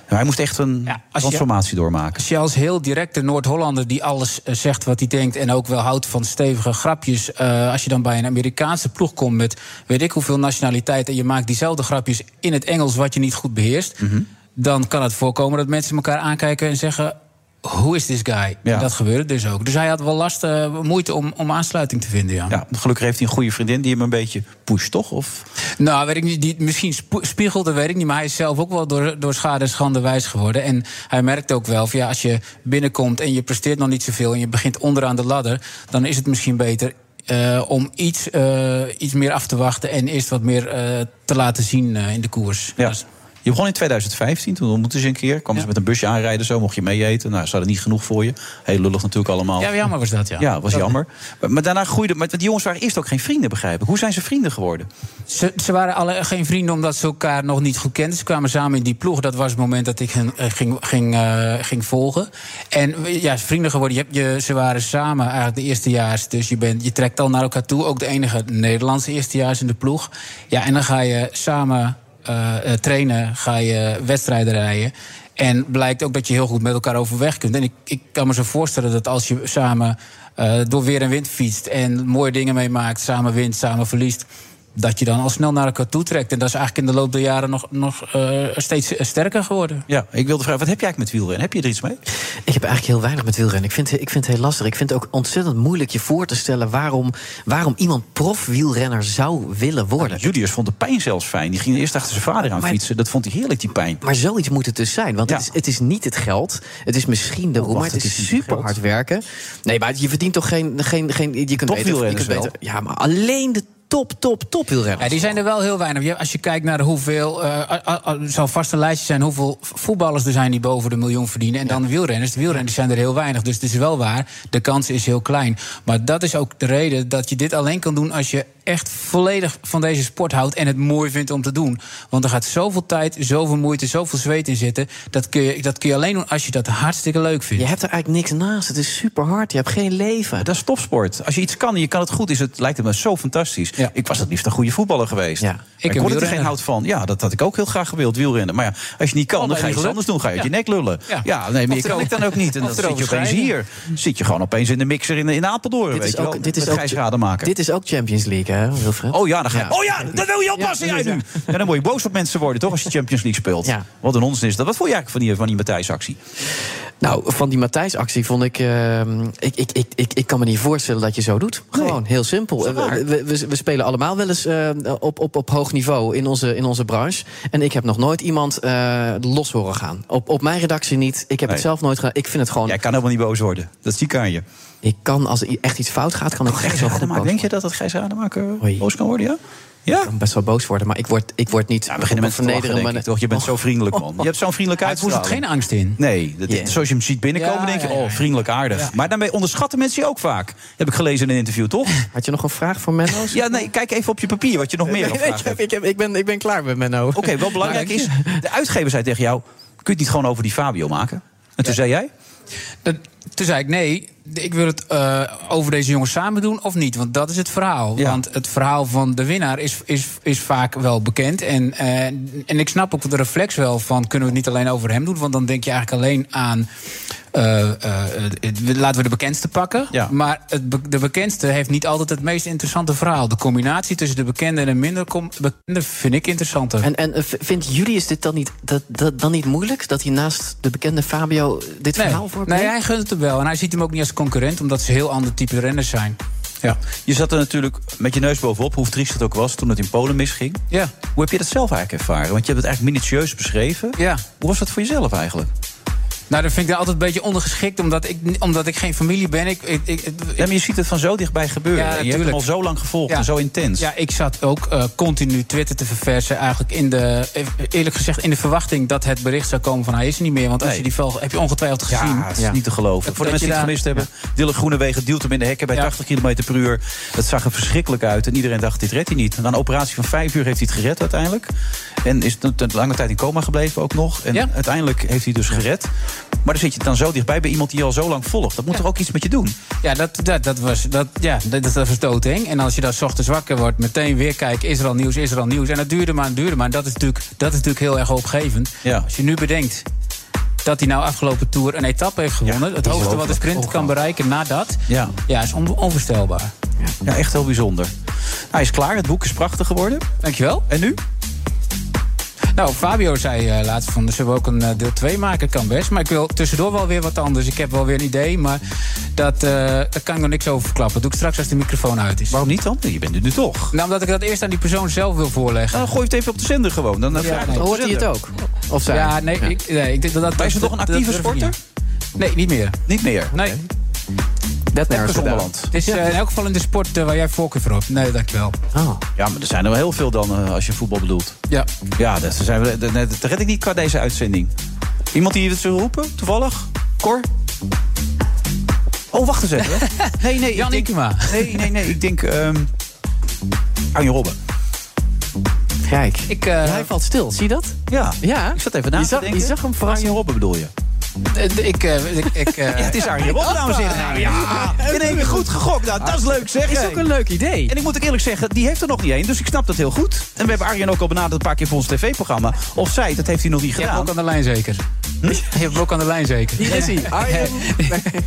Hij moest echt een Ja, als je- transformatie doormaken. Als je als heel directe Noord-Hollander die alles eh, zegt wat hij denkt... en ook wel houdt van stevige grapjes... eh, als je dan bij een Amerikaanse ploeg komt met weet ik hoeveel nationaliteit... en je maakt diezelfde grapjes in het Engels wat je niet goed beheerst... Mhm. dan kan het voorkomen dat mensen elkaar aankijken en zeggen... hoe is this guy? Ja. Dat gebeurde dus ook. Dus hij had wel last, eh, moeite om, om aansluiting te vinden, ja. Ja, gelukkig heeft hij een goede vriendin die hem een beetje pusht, toch? Of, Nou, weet ik niet. Die misschien dat weet ik niet. Maar hij is zelf ook wel door, door schade en schande wijs geworden. En hij merkt ook wel van ja, als je binnenkomt en je presteert nog niet zoveel. en je begint onderaan de ladder. dan is het misschien beter. eh, om iets, eh, iets meer af te wachten en eerst wat meer te laten zien in de koers. ja. Dus- Je begon in 2015, toen ontmoetten ze een keer. Kwam ze met een busje aanrijden, zo mocht je mee eten. Nou, ze hadden niet genoeg voor je. Heel lullig natuurlijk allemaal. ja, jammer was dat, ja. Ja, was Dat- jammer. Maar, maar daarna groeide... Maar die jongens waren eerst ook geen vrienden, begrijp ik. Hoe zijn ze vrienden geworden? Ze, ze waren alle geen vrienden omdat ze elkaar nog niet goed kenden. Ze kwamen samen in die ploeg. Dat was het moment dat ik hen, eh, ging, ging, eh, ging volgen. En we- ja, vrienden geworden. Je hebt, je, ze waren samen eigenlijk de eerstejaars. Dus je, bent, je trekt al naar elkaar toe. Ook de enige Nederlandse eerstejaars in de ploeg. Ja, en dan ga je samen eh, trainen. Ga je wedstrijden rijden. En blijkt ook dat je heel goed met elkaar overweg kunt. En ik, ik kan me zo voorstellen dat als je samen eh, door weer en wind fietst... en mooie dingen meemaakt, samen wint, samen verliest dat je dan al snel naar elkaar toe trekt. En dat is eigenlijk in de loop der jaren nog, nog eh, steeds sterker geworden. Ja, ik wilde vragen, wat heb jij eigenlijk met wielrennen? Heb je er iets mee? Ik heb eigenlijk heel weinig met wielrennen. Ik vind, ik vind het heel lastig. Ik vind het ook ontzettend moeilijk je voor te stellen waarom, waarom iemand profwielrenner zou willen worden. Julius vond de pijn zelfs fijn. Die ging eerst achter zijn vader aan Maar- fietsen. Dat vond hij heerlijk, die pijn. Maar zoiets moet het dus zijn. Want Ja. het, is, het is niet het geld. Het is misschien de roem, wacht, maar het het is super geld. hard werken. Nee, maar je verdient toch geen... geen, geen je kunt beter, je kunt beter, Ja, maar alleen de top, top, top wielrenners. Ja, die zijn er wel heel weinig. Als je kijkt naar hoeveel. eh, ah, ah, er zal vast een lijstje zijn hoeveel voetballers er zijn die boven de miljoen verdienen. En dan de wielrenners. De wielrenners zijn er heel weinig. Dus het is wel waar. De kans is heel klein. Maar dat is ook de reden dat je dit alleen kan doen als je echt volledig van deze sport houdt en het mooi vindt om te doen. Want er gaat zoveel tijd, zoveel moeite, zoveel zweet in zitten. Dat kun je, dat kun je alleen doen als je dat hartstikke leuk vindt. Je hebt er eigenlijk niks naast. Het is super hard. Je hebt geen leven. Dat is topsport. Als je iets kan en je kan het goed, is het, lijkt het me zo fantastisch. Ja. Ik was het liefst een goede voetballer geweest. Ja. Ik, ik word er geen hout van. Ja, dat had ik ook heel graag gewild, wielrennen. Maar ja, als je niet kan, dan ga je iets anders doen. Ga je uit je nek lullen. Ja, nee, meer Of kan ik dan ook niet. En [laughs] dan zit je opeens hier. Zit je gewoon opeens in de mixer in, in Apeldoorn, Dit weet is je wel. ook, dit is ook, Rademaker. dit is ook Champions League, hè, Wilfred? Oh ja, dan ga je. Oh ja, dat wil je oppassen jij nu. Ja, dan word je boos op mensen worden, toch? Als je Champions League speelt. Wat een onzin is dat. Wat vond je eigenlijk van die, van die Matthijs-actie? Nou, van die Matthijs-actie vond ik, ehm, ik, ik, ik, ik... Ik kan me niet voorstellen dat je zo doet. Gewoon, heel simpel. We, we, we- spelen allemaal wel eens eh, op, op, op hoog niveau in onze, in onze branche. En ik heb nog nooit iemand eh, los horen gaan. Op, op mijn redactie niet. Ik heb Nee. het zelf nooit gedaan. Ik vind het gewoon... Jij kan helemaal niet boos worden. Dat zie ik aan je. Ik kan, als er echt iets fout gaat, kan ik echt zo goed denk je dat dat Gijs Rademaker boos kan worden, ja? Ja? Ik kan best wel boos worden, maar ik word, ik word niet... Beginnen met vernederen, toch? Je bent zo vriendelijk, man. Je hebt zo'n vriendelijke Hij voelt uitstraling. geen angst in. Nee, dat, zoals je hem ziet binnenkomen, Ja, denk je, oh, vriendelijk aardig. Maar daarmee onderschatten mensen je ook vaak. Heb ik gelezen in een interview, toch? [laughs] Had je nog een vraag voor Menno? ja, nee, kijk even op je papier wat je nog meer Nee, nee, ik, vragen heb- hebt. ik, heb- ik, ben, ik ben klaar met Menno. Oké, wel belangrijk is, de uitgever zei tegen jou... kun je het niet gewoon over die Fabio maken? En toen zei jij? Dat, Toen zei ik nee, ik wil het eh, over deze jongens samen doen of niet. Want dat is het verhaal. Want het verhaal van de winnaar is, is, is vaak wel bekend. En, eh, en ik snap ook de reflex wel van kunnen we het niet alleen over hem doen. Want dan denk je eigenlijk alleen aan. eh, eh, het- laten we de bekendste pakken. Maar het be- de bekendste heeft niet altijd het meest interessante verhaal. De combinatie tussen de bekende en de minder com- bekende vind ik interessanter. En, en vindt jullie is dit dan niet, dat, dat, dan niet moeilijk? Dat hij naast de bekende Fabio dit verhaal voorbrengt? Nee, hij gunt het hem wel. En hij ziet hem ook niet als concurrent, omdat ze heel ander type renners zijn. Ja. Je zat er natuurlijk met je neus bovenop, hoe triest het ook was toen het in Polen misging. Ja. Hoe heb je dat zelf eigenlijk ervaren? Want je hebt het eigenlijk minutieus beschreven. Ja. Hoe was dat voor jezelf eigenlijk? Nou, dat vind ik daar altijd een beetje ondergeschikt, omdat ik, omdat ik geen familie ben. Ik, ik, ik, Ja, maar je ziet het van zo dichtbij gebeuren. Ja, je hebt hem al zo lang gevolgd Ja. en zo intens. Ja, ik zat ook eh, continu Twitter te verversen. Eigenlijk in de, eerlijk gezegd, in de verwachting dat het bericht zou komen van hij is er niet meer. Want als Nee. je die vel heb je ongetwijfeld gezien. Ja, het is niet te geloven. Voor de Dat mensen die het gemist hebben. Dylan Groenewegen duwt hem in de hekken bij 80 km per uur. Het zag er verschrikkelijk uit. En iedereen dacht, dit redt hij niet. Na een operatie van vijf uur heeft hij het gered uiteindelijk. En is een lange tijd in coma gebleven ook nog. En uiteindelijk heeft hij dus gered. Maar dan zit je dan zo dichtbij bij iemand die je al zo lang volgt. Dat moet toch ook iets met je doen? Ja, dat, dat, dat was, dat, ja, dat, dat was doodeng. En als je dan ochtends wakker wordt, meteen weer kijken... is er al nieuws, is er al nieuws. En dat duurde maar en duurde maar. En dat is natuurlijk, dat is natuurlijk heel erg hoopgevend. Als je nu bedenkt dat hij nou afgelopen Tour een etappe heeft gewonnen... het hoogste wat de sprinter kan bereiken na dat... Ja, ja is on- onvoorstelbaar. ja echt heel bijzonder. Hij is klaar, het boek is prachtig geworden. Dankjewel. En nu? Nou, Fabio zei eh, laatst van, zullen we ook een eh, deel 2 maken? Kan best. Maar ik wil tussendoor wel weer wat anders. Ik heb wel weer een idee, maar dat, eh, daar kan ik nog niks over verklappen. Dat doe ik straks als de microfoon uit is. Waarom niet dan? Je bent er nu toch. Nou, omdat ik dat eerst aan die persoon zelf wil voorleggen. Dan gooi je het even op de zender gewoon. Dan, vraag je het op de Hoort hij het ook? Of zij? Ja, nee, Ik, nee, ik denk dat dat... Maar is het toch een actieve sporter? Nee, niet meer. Niet meer? Nee. Dat Lekker Zonderland. Het is eh, in elk geval in de sport eh, waar jij voorkeur voor hebt. Nee, dankjewel. Oh. Ja, maar er zijn er wel heel veel dan eh, als je voetbal bedoelt. Ja. Ja, dat, zijn we, dat, dat red ik niet qua deze uitzending. Iemand die het zou roepen, toevallig? Cor? Oh, wacht eens even. [laughs] Nee, nee. Jan ik denk, Ikema. nee, nee, nee. Ik denk ehm Arjen Robben. Kijk, Ik, eh, hij valt stil. Zie je dat? Ja. Ja. Ik zat even na Je te zag- denken. je zag hem verrassen. Arjen Robben bedoel je? Eh, ik, eh, ik, ik, [laughs] eh, Ja, het is Arjen Robben, dames en heren. Ja, in één goed gegokt. Nou, dat is leuk zeg. Is ook een leuk idee. En ik moet ook eerlijk zeggen, die heeft er nog niet één. Dus ik snap dat heel goed. En we hebben Arjen ook al benaderd een paar keer voor ons tv-programma. Of zij, dat heeft hij nog niet Je hebt gedaan. ook aan de lijn zeker. Je hebt ook aan de lijn zeker. Hier is hij. Arjen.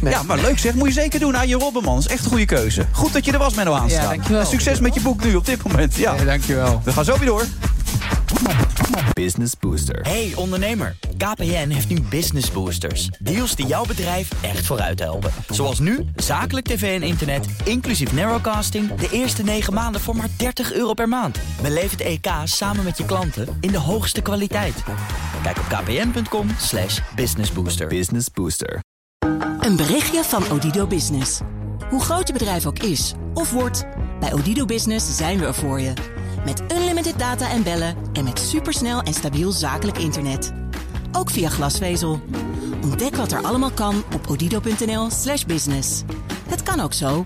Ja, maar leuk zeg. Moet je zeker doen. Arjen Robbenman is echt een goede keuze. Goed dat je er was, Menno Aanstra. Ja, dankjewel. En Succes met je boek nu op dit moment. Ja. Ja, dankjewel. We gaan zo weer door. Business Booster. Hey ondernemer, KPN heeft nu Business Boosters. Deals die jouw bedrijf echt vooruit helpen. Zoals nu, zakelijk tv en internet, inclusief narrowcasting... de eerste 9 maanden voor maar 30 euro per maand. Beleef het EK samen met je klanten in de hoogste kwaliteit. Kijk op kpn.com slash businessbooster. Business Booster. Een berichtje van Odido Business. Hoe groot je bedrijf ook is of wordt, bij Odido Business zijn we er voor je. Met unlimited data en bellen en met supersnel en stabiel zakelijk internet. Ook via glasvezel. Ontdek wat er allemaal kan op odido.nl slash business. Het kan ook zo.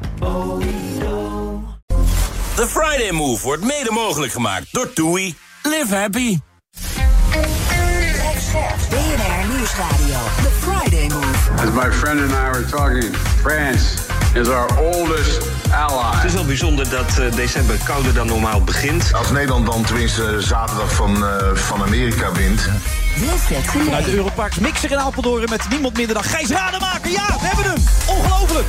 The Friday Move wordt mede mogelijk gemaakt door TUI. Live happy. BNR Nieuwsradio. The Friday Move. As my friend and I were talking, France is our oldest ally. Het is wel bijzonder dat eh, december kouder dan normaal begint. Als Nederland dan tenminste zaterdag van, eh, van Amerika wint. Vanuit de. Europarks Mixer in Apeldoorn met niemand minder dan Gijs Rademaker. Ja, we hebben hem. Ongelooflijk.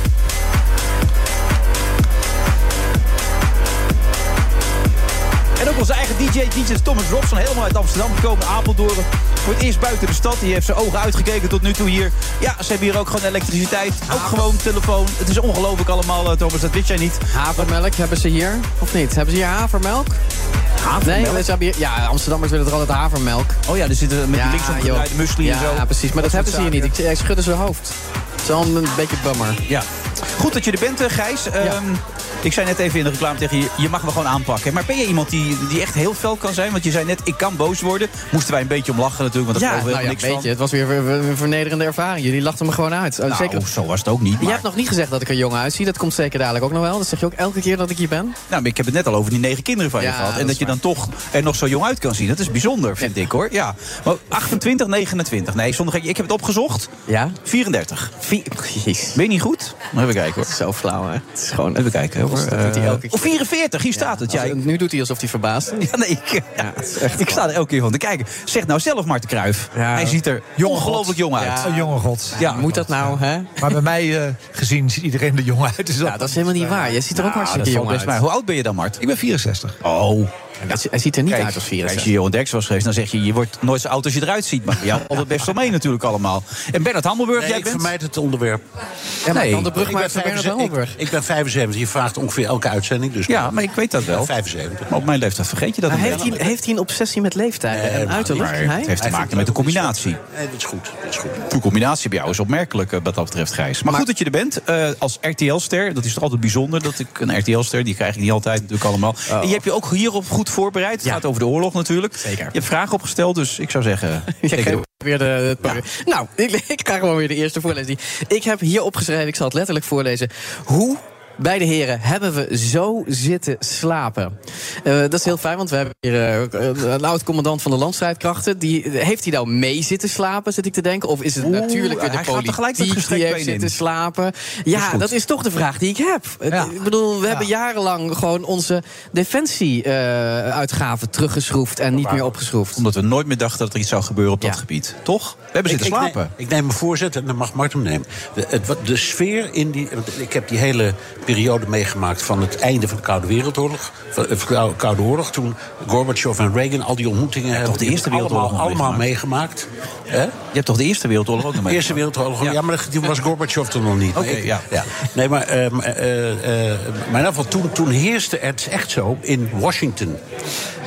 En ook onze eigen DJ, DJ Thomas Robson, helemaal uit Amsterdam gekomen, Apeldoorn. Voor het eerst buiten de stad. Die heeft zijn ogen uitgekeken tot nu toe hier. Ja, ze hebben hier ook gewoon elektriciteit. Ook gewoon telefoon. Het is ongelooflijk allemaal, eh, Thomas. Dat wist jij niet. Havermelk hebben ze hier, of niet? Hebben ze hier havermelk? Havermelk? Nee, ze hebben hier, ja, Amsterdammers willen er altijd havermelk. Oh ja, er zitten met die links muesli ja, en zo. Ja, precies. Maar dat, hebben ze hier niet. Ik, hij schudde zijn hoofd. Het is wel een beetje bummer. Ja. Goed dat je er bent, eh, Gijs. Ehm, Ik zei net even in de reclame tegen je, je mag me gewoon aanpakken. Maar ben je iemand die, die echt heel fel kan zijn? Want je zei net, ik kan boos worden. Moesten wij een beetje om lachen natuurlijk, want daar Ja, nou ja, niks weet van. je, het was weer een- vernederende ervaring. Jullie lachten me gewoon uit. Nou, zeker, zo was het ook niet. Je maar- hebt nog niet gezegd dat ik er jong uitzie. Dat komt zeker dadelijk ook nog wel. Dat zeg je ook elke keer dat ik hier ben. Nou, maar ik heb het net al over die negen kinderen van je Ja, gehad. dat En dat je dan toch er nog zo jong uit kan zien. Dat is bijzonder, vind ik hoor. Ja. Maar 28, 29. Nee, zonder gek. Ik heb het opgezocht. Ja? 34. Jeez. Ben je niet goed? Even kijken hoor. Zo flauw, hè? Het is gewoon... Even kijken hoor. Dat doet hij Eh, elke keer. Of 44, hier staat het. Ja, ik- nu doet hij alsof hij verbaasd is. [laughs] nee, ik, is echt ik sta er elke keer van te kijken. Zeg nou zelf, Marten Kruijf. Ja. Hij ziet er ongelooflijk jong uit. Ja. Een jonge god. Ja. Moet dat nou, hè? Maar bij mij eh, gezien ziet iedereen er jong uit. Dus Ja, dat is helemaal niet waar. Je ziet er ook hartstikke jong uit. Hoe oud ben je dan, Mart? Ik ben 64. Oh. Hij- Hij ziet er niet Kijk, uit als als je 64. Johan Derks was geweest, dan zeg je... je wordt nooit zo oud als je eruit ziet. Maar ja, altijd best wel mee natuurlijk allemaal. En Bernard Hammelburg, Nee, jij ik bent... vermijd het onderwerp. Ja, maar Nee. kan de Ik ben, brugmaker Bernard 75, Hammelburg. ik, ik ben 75. Je vraagt ongeveer elke uitzending. Dus Ja, maar ik weet dat wel. 75. Maar op mijn leeftijd vergeet je dat Maar heeft hij, heeft hij een obsessie met leeftijden en uiterlijk? Maar Hij? het heeft te maken met de combinatie. Nee, dat is goed. Dat is goed. De combinatie bij jou is opmerkelijk eh, wat dat betreft, Gijs. Maar, goed dat je er bent. eh, als RTL-ster, dat is toch altijd bijzonder. Dat ik een RTL-ster, die krijg ik niet altijd natuurlijk allemaal. En je hebt je ook hierop goed voorbereid. Het gaat over de oorlog natuurlijk. Zeker. Je hebt vragen opgesteld, dus ik zou zeggen... [laughs] Ik weer de. Nou, ik, [laughs] ik ga gewoon weer de eerste voorlezen. Ik heb hier opgeschreven, ik zal het letterlijk voorlezen. Hoe Beide heren hebben we zo zitten slapen. Eh, dat is heel fijn, want we hebben hier eh, een oud-commandant van de landstrijdkrachten. Die, heeft hij nou mee zitten slapen, zit ik te denken? Of is het Oeh, natuurlijk weer de er politiek gelijk dat die heeft zitten slapen? Is Ja, dat is toch de vraag die ik heb. Het- Ik bedoel, we hebben jarenlang gewoon onze defensie-uitgaven teruggeschroefd en niet meer opgeschroefd. Omdat we nooit meer dachten dat er iets zou gebeuren op dat gebied. Toch? We hebben zitten ik, ik slapen. neem- Ik neem me voorzet en dan mag Martin hem nemen. De, het, wat- de sfeer in die. want Ik heb die hele periode meegemaakt van het einde van de Koude Wereldoorlog. Van, eh, de Koude Oorlog. Toen Gorbachev en Reagan al die ontmoetingen hebben. toch de Eerste Wereldoorlog allemaal, allemaal meegemaakt. Je hebt toch de Eerste Wereldoorlog ook nog mee? Eerste Wereldoorlog, ja, maar toen was Gorbachev er nog niet. Oké, ja. Nee, maar, eh, maar in ieder geval, toen, toen heerste het echt zo in Washington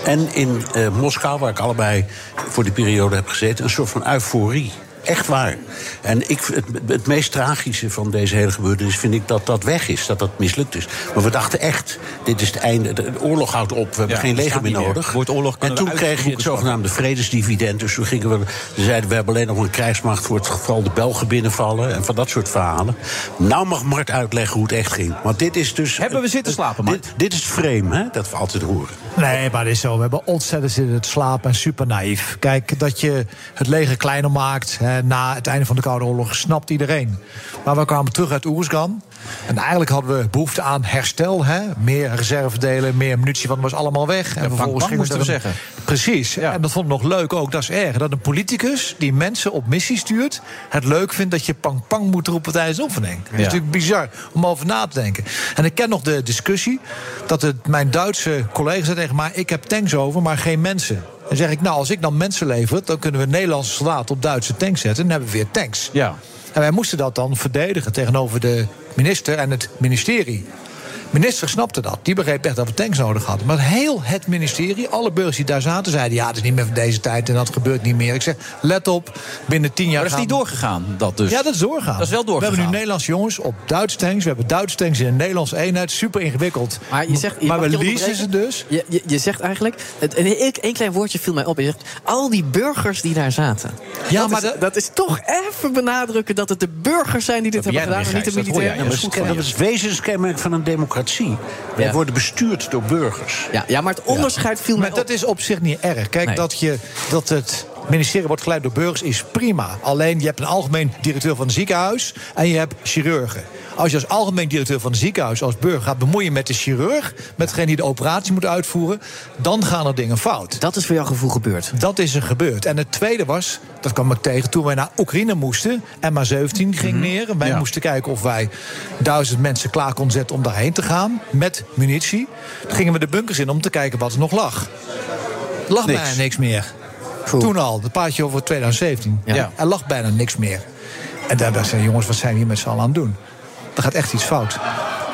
en in Moskou, waar ik allebei voor die periode heb gezeten, een soort van euforie. Echt waar. En ik, het, het meest tragische van deze hele gebeurtenis vind ik dat dat weg is, dat dat mislukt is. Maar we dachten echt, dit is het einde, de oorlog houdt op, we hebben Ja, geen leger meer nodig. Woord oorlog en toen kreeg je het zogenaamde vredesdividend. Dus toen gingen we, ze zeiden we hebben alleen nog een krijgsmacht voor het geval de Belgen binnenvallen en van dat soort verhalen. Nou mag Mart uitleggen hoe het echt ging. Want dit is dus. Hebben we zitten slapen, Mart? Dit, dit is het frame, hè, dat we altijd horen. Nee, maar het is zo. We hebben ontzettend zitten het slapen en super naïef. Kijk, dat je het leger kleiner maakt hè, na het einde van de Koude Oorlog, snapt iedereen. Maar we kwamen terug uit Oeruzgan. En eigenlijk hadden we behoefte aan herstel. Hè? Meer reservedelen, meer munitie, want het was allemaal weg. En bang, gingen moesten we een- zeggen. Precies. En dat vond ik nog leuk ook. Dat is erg. Dat een politicus die mensen op missie stuurt... het leuk vindt dat je pang pang moet roepen tijdens de oefening. Dat is natuurlijk bizar om over na te denken. En ik ken nog de discussie dat het, mijn Duitse collega zei tegen mij... ik heb tanks over, maar geen mensen. Dan zeg ik, nou, als ik dan mensen lever... dan kunnen we Nederlandse soldaten op Duitse tanks zetten... en dan hebben we weer tanks. Ja. En wij moesten dat dan verdedigen tegenover de minister en het ministerie. De minister snapte dat. Die begreep echt dat we tanks nodig hadden. Maar heel het ministerie, alle burgers die daar zaten, zeiden: ja, het is niet meer van deze tijd en dat gebeurt niet meer. Ik zeg: let op, binnen tien jaar. Maar dat is niet doorgegaan, dat dus. ja, dat is doorgaan. Dat is wel We hebben doorgegaan. nu Nederlandse jongens op Duitse tanks. We hebben Duitse tanks in een Nederlandse eenheid. Super ingewikkeld. Maar je zegt, je maar we je leasen ze dus. Je, je, je zegt eigenlijk, het, een, een klein woordje viel mij op. Je zegt, al die burgers die daar zaten. Ja, dat maar is, de- dat is toch even benadrukken dat het de burgers zijn die dit ben hebben gedaan, en niet de militairen. jij. Dat is, dat is wezenskenmerk van een democratie. Wij Ja. worden bestuurd door burgers. Ja, ja, maar het onderscheid viel mij Maar op. dat is op zich niet erg. Kijk, Nee. dat, je, dat het ministerie wordt geleid door burgers is prima. Alleen je hebt een algemeen directeur van een ziekenhuis en je hebt chirurgen. Als je als algemeen directeur van een ziekenhuis als burger gaat bemoeien met de chirurg, met degene die de operatie moet uitvoeren, dan gaan er dingen fout. Dat is voor jouw gevoel gebeurd. Dat is er gebeurd. En het tweede was, dat kwam ik tegen toen wij naar Oekraïne moesten. MH17 ging neer. En wij Ja. moesten kijken of wij duizend mensen klaar konden zetten om daarheen te gaan. Met munitie. Toen gingen we de bunkers in om te kijken wat er nog lag. Er lag Niks. bijna niks meer. Toen al, het paardje over 2017. Ja. Er lag bijna niks meer. En daar ze, jongens, wat zijn we hier met z'n allen aan het doen? Er gaat echt iets fout.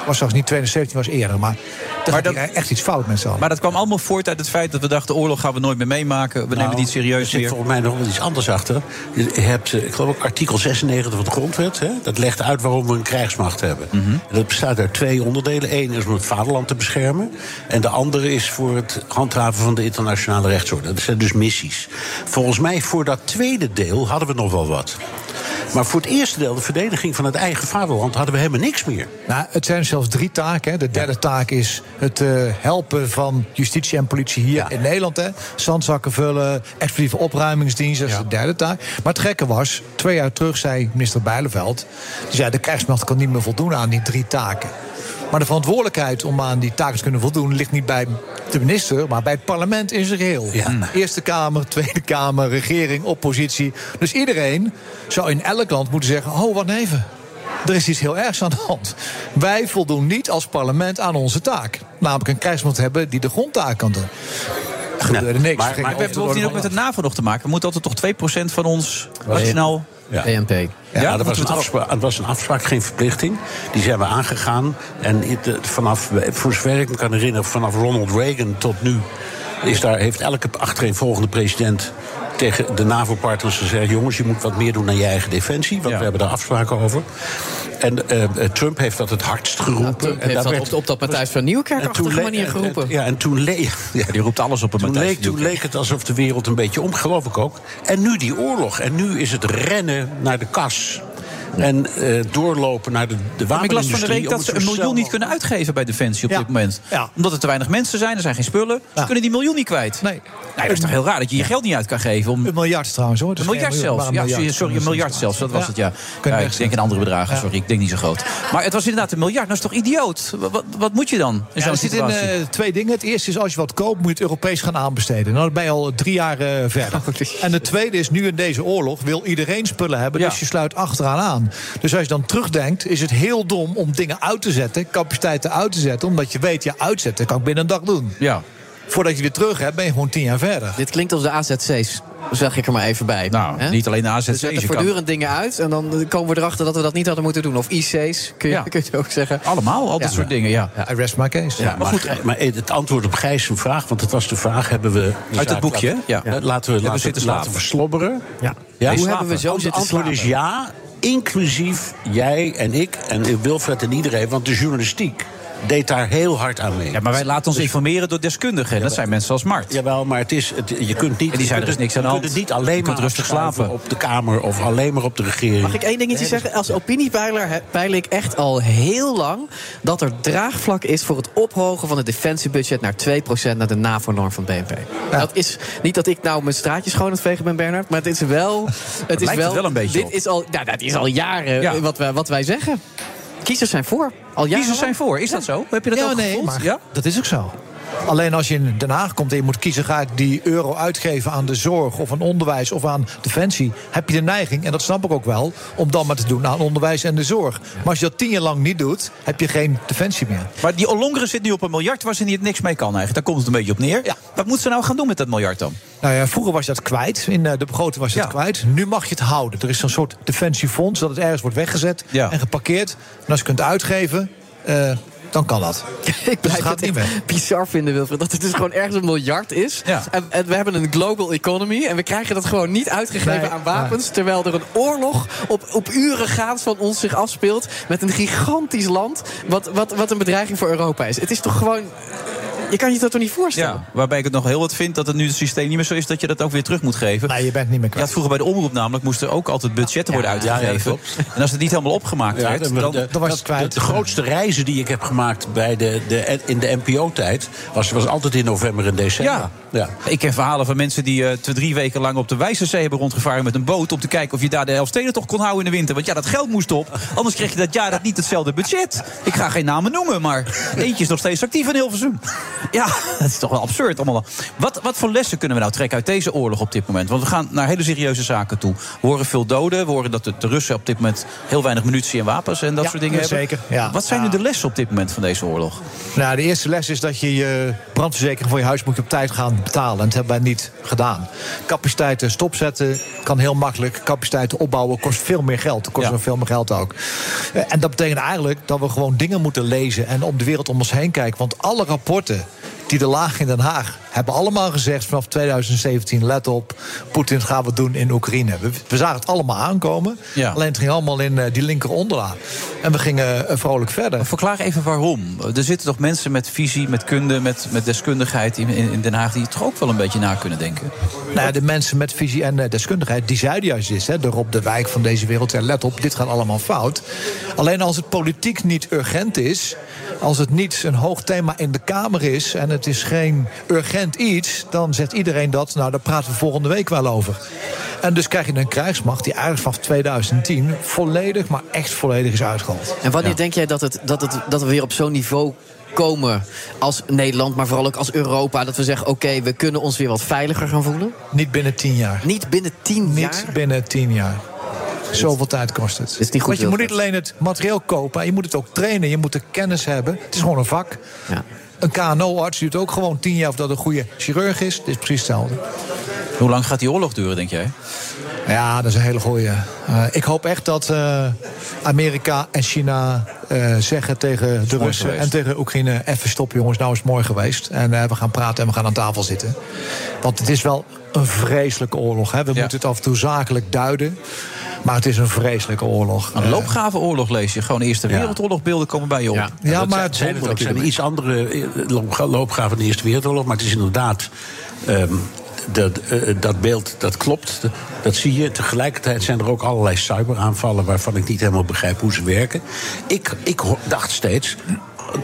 Was zelfs niet 2017, was eerder. Maar daar Maar dat- echt iets fout met z'n allen. Maar dat kwam allemaal voort uit het feit dat we dachten... oorlog gaan we nooit meer meemaken. We nemen Nou, het niet serieus Er zit meer. volgens mij nog wel iets anders achter. Je hebt, eh, ik geloof ook, artikel 96 van de grondwet. Hè? Dat legt uit waarom we een krijgsmacht hebben. Mhm. En dat bestaat uit twee onderdelen. Eén is om het vaderland te beschermen. En de andere is voor het handhaven van de internationale rechtsorde. Dat zijn dus missies. Volgens mij voor dat tweede deel hadden we nog wel wat. Maar voor het eerste deel, de verdediging van het eigen vaderland... hadden we helemaal niks meer. Nou, het zijn zelfs drie taken. Hè. De derde taak is het eh, helpen van justitie en politie hier in Nederland. Hè. Zandzakken vullen, explosieve opruimingsdienst, dat is de derde taak. Maar het gekke was, twee jaar terug zei minister Bijleveld... die zei, de krijgsmacht kan niet meer voldoen aan die drie taken. Maar de verantwoordelijkheid om aan die taken te kunnen voldoen... ligt niet bij de minister, maar bij het parlement in zijn geheel. Eerste Kamer, Tweede Kamer, regering, oppositie. Dus iedereen zou in elk land moeten zeggen... oh, wat even, er is iets heel ergs aan de hand. Wij voldoen niet als parlement aan onze taak. Namelijk een krijgsmacht hebben die de grondtaak kan doen. Er gebeurde niks. Maar, we hebben bovendien ook met het NAVO nog te maken. We moeten altijd toch 2% van ons nationaal... Ja. BNP. Ja, dat was, een afspraak, het was een afspraak, geen verplichting. Die zijn we aangegaan. En het, eh, vanaf, voor zover ik me kan herinneren, vanaf Ronald Reagan tot nu... Is daar, heeft elke achtereenvolgende president tegen de NAVO-partners gezegd... jongens, je moet wat meer doen aan je eigen defensie. Want we hebben daar afspraken over. En eh, eh, Trump heeft dat het hardst geroepen. Trump en heeft dat op, op dat Matthijs van Nieuwkerk-achtige manier en- geroepen. en- Ja, en toen leek. [laughs] Ja, die roept alles op een Matthijs leek, toen leek het alsof de wereld een beetje om, geloof ik ook. En nu die oorlog. En nu is het rennen naar de kas. En eh, doorlopen naar de, de Maar ik las van de wapenindustrie. week dat ze een miljoen niet kunnen uitgeven bij Defensie op Ja. dit moment. Ja. Omdat er te weinig mensen zijn, er zijn geen spullen. Ze kunnen die miljoen niet kwijt. Nee. dat is toch heel raar dat je je geld niet uit kan geven om... Een miljard trouwens hoor. Een miljard zelfs. Ja, een sorry, een miljard zelfs. Dat was Ja. het, ja. Ik denk in andere bedragen, Ja. sorry. Ik denk niet zo groot. Maar het was inderdaad een miljard. Dat is toch idioot? Wat, wat, moet je dan in Ja, zo'n er zitten eh, twee dingen. Het eerste is als je wat koopt, moet je het Europees gaan aanbesteden. Nou, dan ben je al drie jaar eh, verder. [laughs] En het tweede is, nu in deze oorlog wil iedereen spullen hebben. Ja. Dus je sluit achteraan aan. Dus als je dan terugdenkt, is het heel dom om dingen uit te zetten, capaciteiten uit te zetten. Omdat je weet, ja, uitzetten kan ik binnen een dag doen. Ja. Voordat je weer terug hebt, ben je gewoon tien jaar verder. Dit klinkt als de AZC's. Zeg ik er maar even bij. Nou, Hè? niet alleen de AZC's. We zetten je kan- voortdurend dingen uit en dan komen we erachter dat we dat niet hadden moeten doen. Of IC's, kun je, Ja. kun je ook zeggen. Allemaal, al dat Ja. soort dingen, ja. I rest my case. Ja, maar, goed, maar het antwoord op Gijs' vraag, want het was de vraag, hebben we... Uit het boekje, laten- ja. Eh, Laten we, Hebben we laten, zitten laten verslobberen. Ja. Ja? Hoe hebben we zo Het zitten antwoord is ja, inclusief jij en ik en Wilfred en iedereen. Want de journalistiek deed daar heel hard aan mee. Ja, maar wij laten ons informeren door deskundigen. Dat zijn mensen als Mart. Jawel, maar het is, het, je kunt niet... En die zijn er niks aan de je kunt het niet alleen maar rustig slapen. op de Kamer of alleen maar op de regering. Mag ik één dingetje zeggen? Als opiniepeiler peil ik echt al heel lang dat er draagvlak is voor het ophogen van het defensiebudget naar 2% naar de NAVO-norm van BNP. Dat is niet dat ik nou mijn straatje schoon aan het vegen ben, Bernard, maar het is wel. [laughs] Het is lijkt het wel een beetje Dit op. is al, nou, dat is al jaren Ja. wat, wij, wat wij zeggen. Kiezers zijn voor. Al jaren. Kiezers zijn voor. Is dat zo? Heb je dat ja, ook nee, gevoeld? maar Ja? dat is ook zo. Alleen als je in Den Haag komt en je moet kiezen... ga ik die euro uitgeven aan de zorg of aan onderwijs of aan defensie... heb je de neiging, en dat snap ik ook wel... om dan maar te doen aan onderwijs en de zorg. Maar als je dat tien jaar lang niet doet, heb je geen defensie meer. Maar die Ollongren zit nu op een miljard waar ze niet niks mee kan eigenlijk. Daar komt het een beetje op neer. Ja. Wat moet ze nou gaan doen met dat miljard dan? Nou ja, vroeger was je dat kwijt. In eh, de begroting was je dat Ja. kwijt. Nu mag je het houden. Er is zo'n soort defensiefonds dat het ergens wordt weggezet Ja. en geparkeerd. En als je kunt uitgeven, eh, dan kan dat. [laughs] Ik Dus blijf het niet weg. bizar vinden, Wilfred. Dat het dus gewoon ergens een miljard is. Ja. En, en we hebben een global economy. En we krijgen dat gewoon niet uitgegeven Nee, aan wapens. Terwijl er een oorlog op, op uren gaans van ons zich afspeelt. Met een gigantisch land. Wat, wat, wat een bedreiging voor Europa is. Het is toch gewoon. Je kan je dat toch niet voorstellen? Ja, waarbij ik het nog heel wat vind dat het nu het systeem niet meer zo is dat je dat ook weer terug moet geven. Nee, je bent niet meer kwijt. had vroeger bij de omroep namelijk moesten ook altijd budgetten worden ja, uitgegeven. ja, en als het niet helemaal opgemaakt Ja, werd, de- dan, was het kwijt. De, de grootste reizen die ik heb gemaakt bij de, de, in de NPO-tijd... Was, was altijd in november en december. Ja. ja. Ik ken verhalen van mensen die eh, twee, drie weken lang op de Wijzerzee hebben rondgevaren met een boot. Om te kijken of je daar de Elfstedentocht kon houden in de winter. Want ja, dat geld moest op. Anders kreeg je dat jaar dat niet hetzelfde budget. Ik ga geen namen noemen, maar eentje is nog steeds actief in Hilversum. Ja, [laughs] dat is toch wel absurd allemaal. Wat, wat voor lessen kunnen we nou trekken uit deze oorlog op dit moment? Want we gaan naar hele serieuze zaken toe. We horen veel doden. We horen dat de, de Russen op dit moment heel weinig munitie en wapens en dat Ja, soort dingen hebben. zeker, ja. Wat zijn nu de lessen op dit moment van deze oorlog? Nou, de eerste les is dat je je brandverzekering voor je huis moet je op tijd gaan betalen. En dat hebben wij niet gedaan. Capaciteiten stopzetten kan heel makkelijk. Capaciteiten opbouwen kost veel meer geld. Dat kost Ja. veel meer geld ook. Eh, En dat betekent eigenlijk dat we gewoon dingen moeten lezen en om de wereld om ons heen kijken. Want alle rapporten die er lagen in Den Haag hebben allemaal gezegd vanaf 2017: let op, Poetin gaat wat doen in Oekraïne. We, we zagen het allemaal aankomen. Ja. Alleen het ging allemaal in eh, die linker onderlaag. En we gingen eh, vrolijk verder. Verklaar even waarom. Er zitten toch mensen met visie, met kunde, met, met deskundigheid in, in Den Haag... die toch ook wel een beetje na kunnen denken? Nou de mensen met visie en eh, deskundigheid, die zeiden juist dit. Hè, de Rob de Wijk van deze wereld. Ja, let op, dit gaat allemaal fout. Alleen als het politiek niet urgent is. Als het niet een hoog thema in de Kamer is. en het is geen urgent iets. dan zegt iedereen dat. Nou, daar praten we volgende week wel over. En dus krijg je een krijgsmacht die eigenlijk vanaf 2010. volledig, maar echt volledig is uitgehold. En wanneer denk jij dat, het, dat, het, dat we weer op zo'n niveau komen als Nederland, maar vooral ook als Europa, dat we zeggen: oké, we kunnen ons weer wat veiliger gaan voelen? Niet binnen tien jaar. Niet binnen tien Niet jaar? binnen tien jaar. Zoveel tijd kost het. is niet goed Want je moet niet alleen het materieel kopen, je moet het ook trainen, je moet de kennis hebben. Het is gewoon een vak. Ja. Een KNO-arts duurt ook gewoon tien jaar of dat een goede chirurg is. Het is precies hetzelfde. Hoe lang gaat die oorlog duren, denk jij? Ja, dat is een hele goeie. Eh, ik hoop echt dat eh, Amerika en China eh, zeggen tegen de Russen geweest. en tegen Oekraïne... even stoppen jongens, nou is het mooi geweest. En we gaan praten en we gaan aan tafel zitten. Want het is wel een vreselijke oorlog. Hè? We moeten het af en toe zakelijk duiden. Maar het is een vreselijke oorlog. Een Eh, loopgravenoorlog lees je. Gewoon Eerste Ja. Wereldoorlogbeelden komen bij je op. ja, maar zijn- het zijn het hebben iets andere eh, loop- loopgraven van de Eerste Wereldoorlog. Maar het is inderdaad. ehm, dat, eh, dat beeld, dat klopt. Dat zie je. Tegelijkertijd zijn er ook allerlei cyberaanvallen... waarvan ik niet helemaal begrijp hoe ze werken. Ik, ik dacht steeds...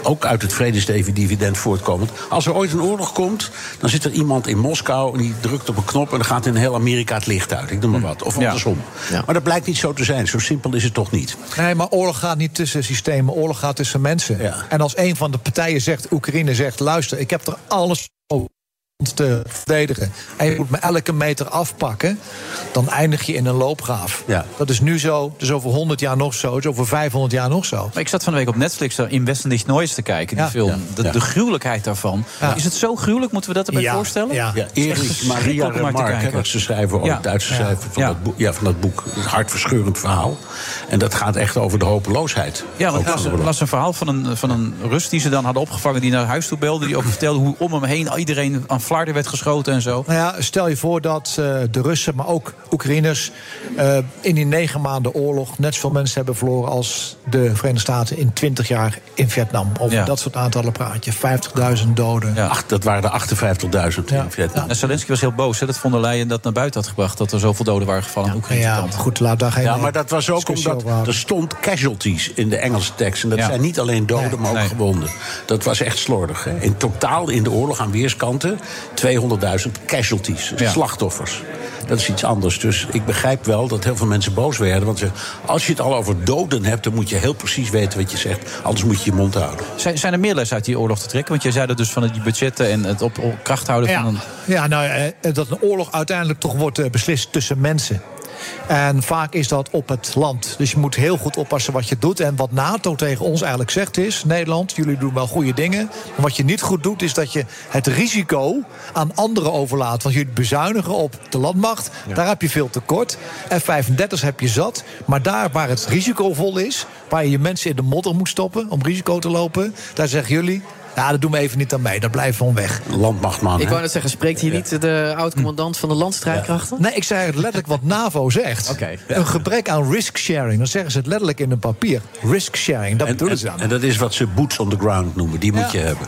Ook uit het vredesdividend voortkomend. Als er ooit een oorlog komt, dan zit er iemand in Moskou en die drukt op een knop en dan gaat in heel Amerika het licht uit. Ik noem maar wat. Of Ja. andersom. Ja. Maar dat blijkt niet zo te zijn. Zo simpel is het toch niet. Nee, maar oorlog gaat niet tussen systemen. Oorlog gaat tussen mensen. Ja. En als een van de partijen zegt, Oekraïne zegt... luister, ik heb er alles over te verdedigen. En je moet me elke meter afpakken. Dan eindig je in een loopgraaf. Ja. Dat is nu zo. Dus over 100 jaar nog zo. Dus over 500 jaar nog zo. Maar ik zat van de week op Netflix daar in Westen nicht Neues te kijken, die Ja. film. De, Ja. de gruwelijkheid daarvan. Ja. Is het zo gruwelijk? Moeten we dat erbij Ja. voorstellen? Ja. Is Erich verschrikkelijk Maria Remarque, dat ze schrijven, ook Ja. het Duitse Ja. schrijven van, Ja. dat boek, ja, van dat boek. Het hartverscheurend verhaal. En dat gaat echt over de hopeloosheid. Ja, want Ook de oorlog. las een verhaal van een, van een Rus die ze dan hadden opgevangen... die naar huis toe belde. Die ook vertelde hoe om hem heen iedereen aan flarden werd geschoten en zo. Nou ja, stel je voor dat eh, de Russen, maar ook Oekraïners... eh, in die negen maanden oorlog net zoveel mensen hebben verloren... als de Verenigde Staten in 20 jaar in Vietnam. Over Ja. dat soort aantallen praat je. 50.000 doden. Ja. Ach, dat waren er 58.000 Ja. in Vietnam. En Zelensky was heel boos hè, dat von der Leyen dat naar buiten had gebracht... dat er zoveel doden waren gevallen aan de Oekraïnse Ja, kant. goed, laat daar geen Ja, maar dat was ook omdat er stond casualties in de Engelse tekst. En dat Ja. zijn niet alleen doden, Nee. maar ook Nee. gewonden. Dat was echt slordig. Hè. In totaal in de oorlog aan weerskanten 200.000 casualties, Ja. slachtoffers. Dat is iets anders. Dus ik begrijp wel dat heel veel mensen boos werden. Want ze, als je het al over doden hebt, dan moet je heel precies weten wat je zegt. Anders moet je je mond houden. Zijn, zijn er meer lessen uit die oorlog te trekken? Want jij zei dat dus van die budgetten en het op, op kracht houden Ja, van een... ja nou, eh, dat een oorlog uiteindelijk toch wordt eh, beslist tussen mensen. En vaak is dat op het land. Dus je moet heel goed oppassen wat je doet. En wat NATO tegen ons eigenlijk zegt is... Nederland, jullie doen wel goede dingen. Maar wat je niet goed doet, is dat je het risico aan anderen overlaat. Want jullie bezuinigen op de landmacht. Daar heb je veel tekort. F-35 heb je zat. Maar daar waar het risicovol is... waar je je mensen in de modder moet stoppen om risico te lopen... daar zeggen jullie... Ja, dat doen we even niet aan mee. Daar blijven we weg. Landmachtman. Ik wou net zeggen, spreekt hier niet de oud-commandant van de landstrijdkrachten? Nee, ik zei het letterlijk wat NAVO zegt. Een gebrek aan risk sharing. Dan zeggen ze het letterlijk in een papier. Risk sharing, dat En, bedoelen en, ze dan. en dat is wat ze boots on the ground noemen. Die moet je hebben.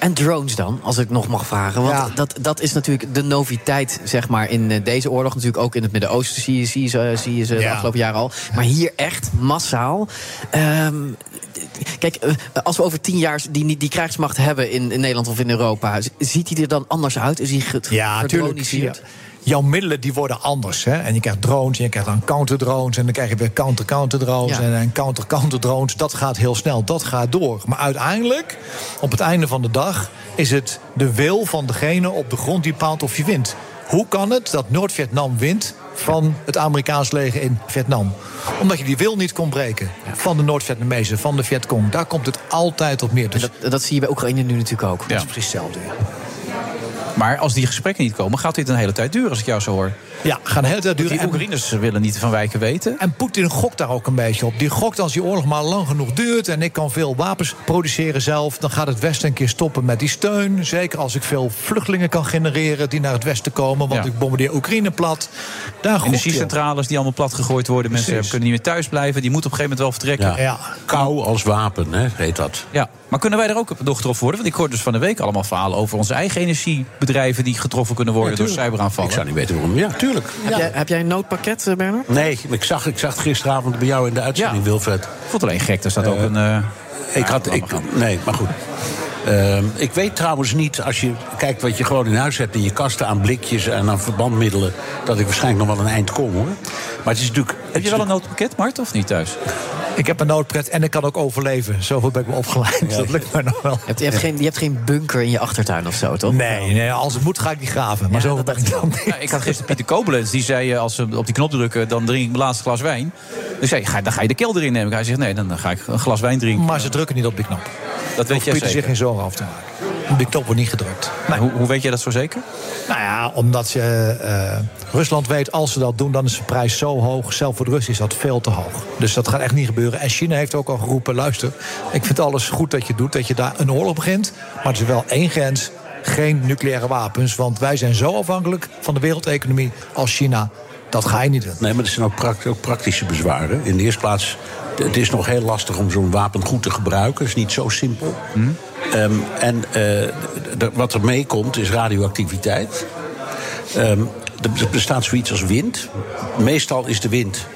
En drones dan, als ik nog mag vragen. Want Ja. dat, dat is natuurlijk de noviteit, zeg maar, in eh, deze oorlog. Natuurlijk ook in het Midden-Oosten zie je, zie je ze, zie je ze de afgelopen jaren al. Maar hier echt massaal. Ehm, kijk, eh, als we over tien jaar die, die krijgsmacht hebben in, in Nederland of in Europa... ziet hij er dan anders uit? Is hij Ja, tuurlijk. gedroniseerd? jouw middelen die worden anders. Hè? En je krijgt drones, en je krijgt dan counterdrones... en dan krijg je weer counter-counterdrones Ja. en, en counter-counterdrones. Dat gaat heel snel, dat gaat door. Maar uiteindelijk, op het einde van de dag... is het de wil van degene op de grond die bepaalt of je wint. Hoe kan het dat Noord-Vietnam wint van het Amerikaans leger in Vietnam? Omdat je die wil niet kon breken. Van de Noord-Vietnamezen, van de Vietcong. Daar komt het altijd op neer. Dus dat, dat zie je bij Oekraïne nu natuurlijk ook. Dat is precies hetzelfde. Maar als die gesprekken niet komen, gaat dit een hele tijd duren, als ik jou zo hoor. Ja, gaan een hele tijd duren. Die En- Oekraïners willen niet van wijken weten. En Poetin gokt daar ook een beetje op. Die gokt als die oorlog maar lang genoeg duurt... en ik kan veel wapens produceren zelf... dan gaat het Westen een keer stoppen met die steun. Zeker als ik veel vluchtelingen kan genereren... die naar het Westen komen, want Ja. ik bombardeer Oekraïne plat. Daar gokt hij op. Energiecentrales die allemaal plat gegooid worden. Mensen Precies. kunnen niet meer thuis blijven. Die moeten op een gegeven moment wel vertrekken. Ja. Kou als wapen, hè, heet dat. Ja, maar kunnen wij er ook door getroffen worden? Want ik hoor dus van de week allemaal verhalen over onze eigen energiebedrijven die getroffen kunnen worden door cyberaanvallen. Ik zou niet weten waarom. Ja, tuurlijk. Heb, jij, heb jij een noodpakket, eh, Bernard? Nee, ik zag, ik zag het gisteravond bij jou in de uitzending, Wilfred. Ik vond het alleen gek, er staat ook een... eh, ik had, ik, nee, maar goed. Ehm, ik weet trouwens niet, als je kijkt wat je gewoon in huis hebt... in je kasten aan blikjes en aan verbandmiddelen... dat ik waarschijnlijk nog wel een eind kom, hoor. Maar het is natuurlijk... Heb je wel een noodpakket, Mart, of niet thuis? Ik heb een noodpret en ik kan ook overleven. Zoveel ben ik me opgeleid. Dat lukt mij nog wel. Je hebt, je, hebt geen, je hebt geen bunker in je achtertuin of zo, toch? Nee, nee, als het moet ga ik die graven. Maar zoveel ben ik dan niet. Ja, ik had gisteren Pieter Koblenz, die zei eh, als ze op die knop drukken... dan drink ik mijn laatste glas wijn. Dus zei, ga, dan ga je de kelder in nemen. Hij zegt, nee, dan ga ik een glas wijn drinken. Maar ze drukken niet op die knop. Dat weet jij Pieter zich geen zorgen over te maken. Die knop wordt niet gedrukt. Hoe, hoe weet jij dat zo zeker? Nou ja, omdat je, eh, Rusland weet, als ze dat doen, dan is de prijs zo hoog. Zelf voor de Russen is dat veel te hoog. Dus dat gaat echt niet gebeuren. En China heeft ook al geroepen, luister, ik vind alles goed dat je doet, dat je daar een oorlog begint. Maar er is wel één grens, geen nucleaire wapens. Want wij zijn zo afhankelijk van de wereldeconomie als China. Dat ga je niet doen. Nee, maar er zijn ook, ook praktische bezwaren. In de eerste plaats, het is nog heel lastig om zo'n wapen goed te gebruiken. Het is niet zo simpel. Ehm, en eh, wat er meekomt is radioactiviteit. Ehm, er er bestaat zoiets als wind. Meestal is de wind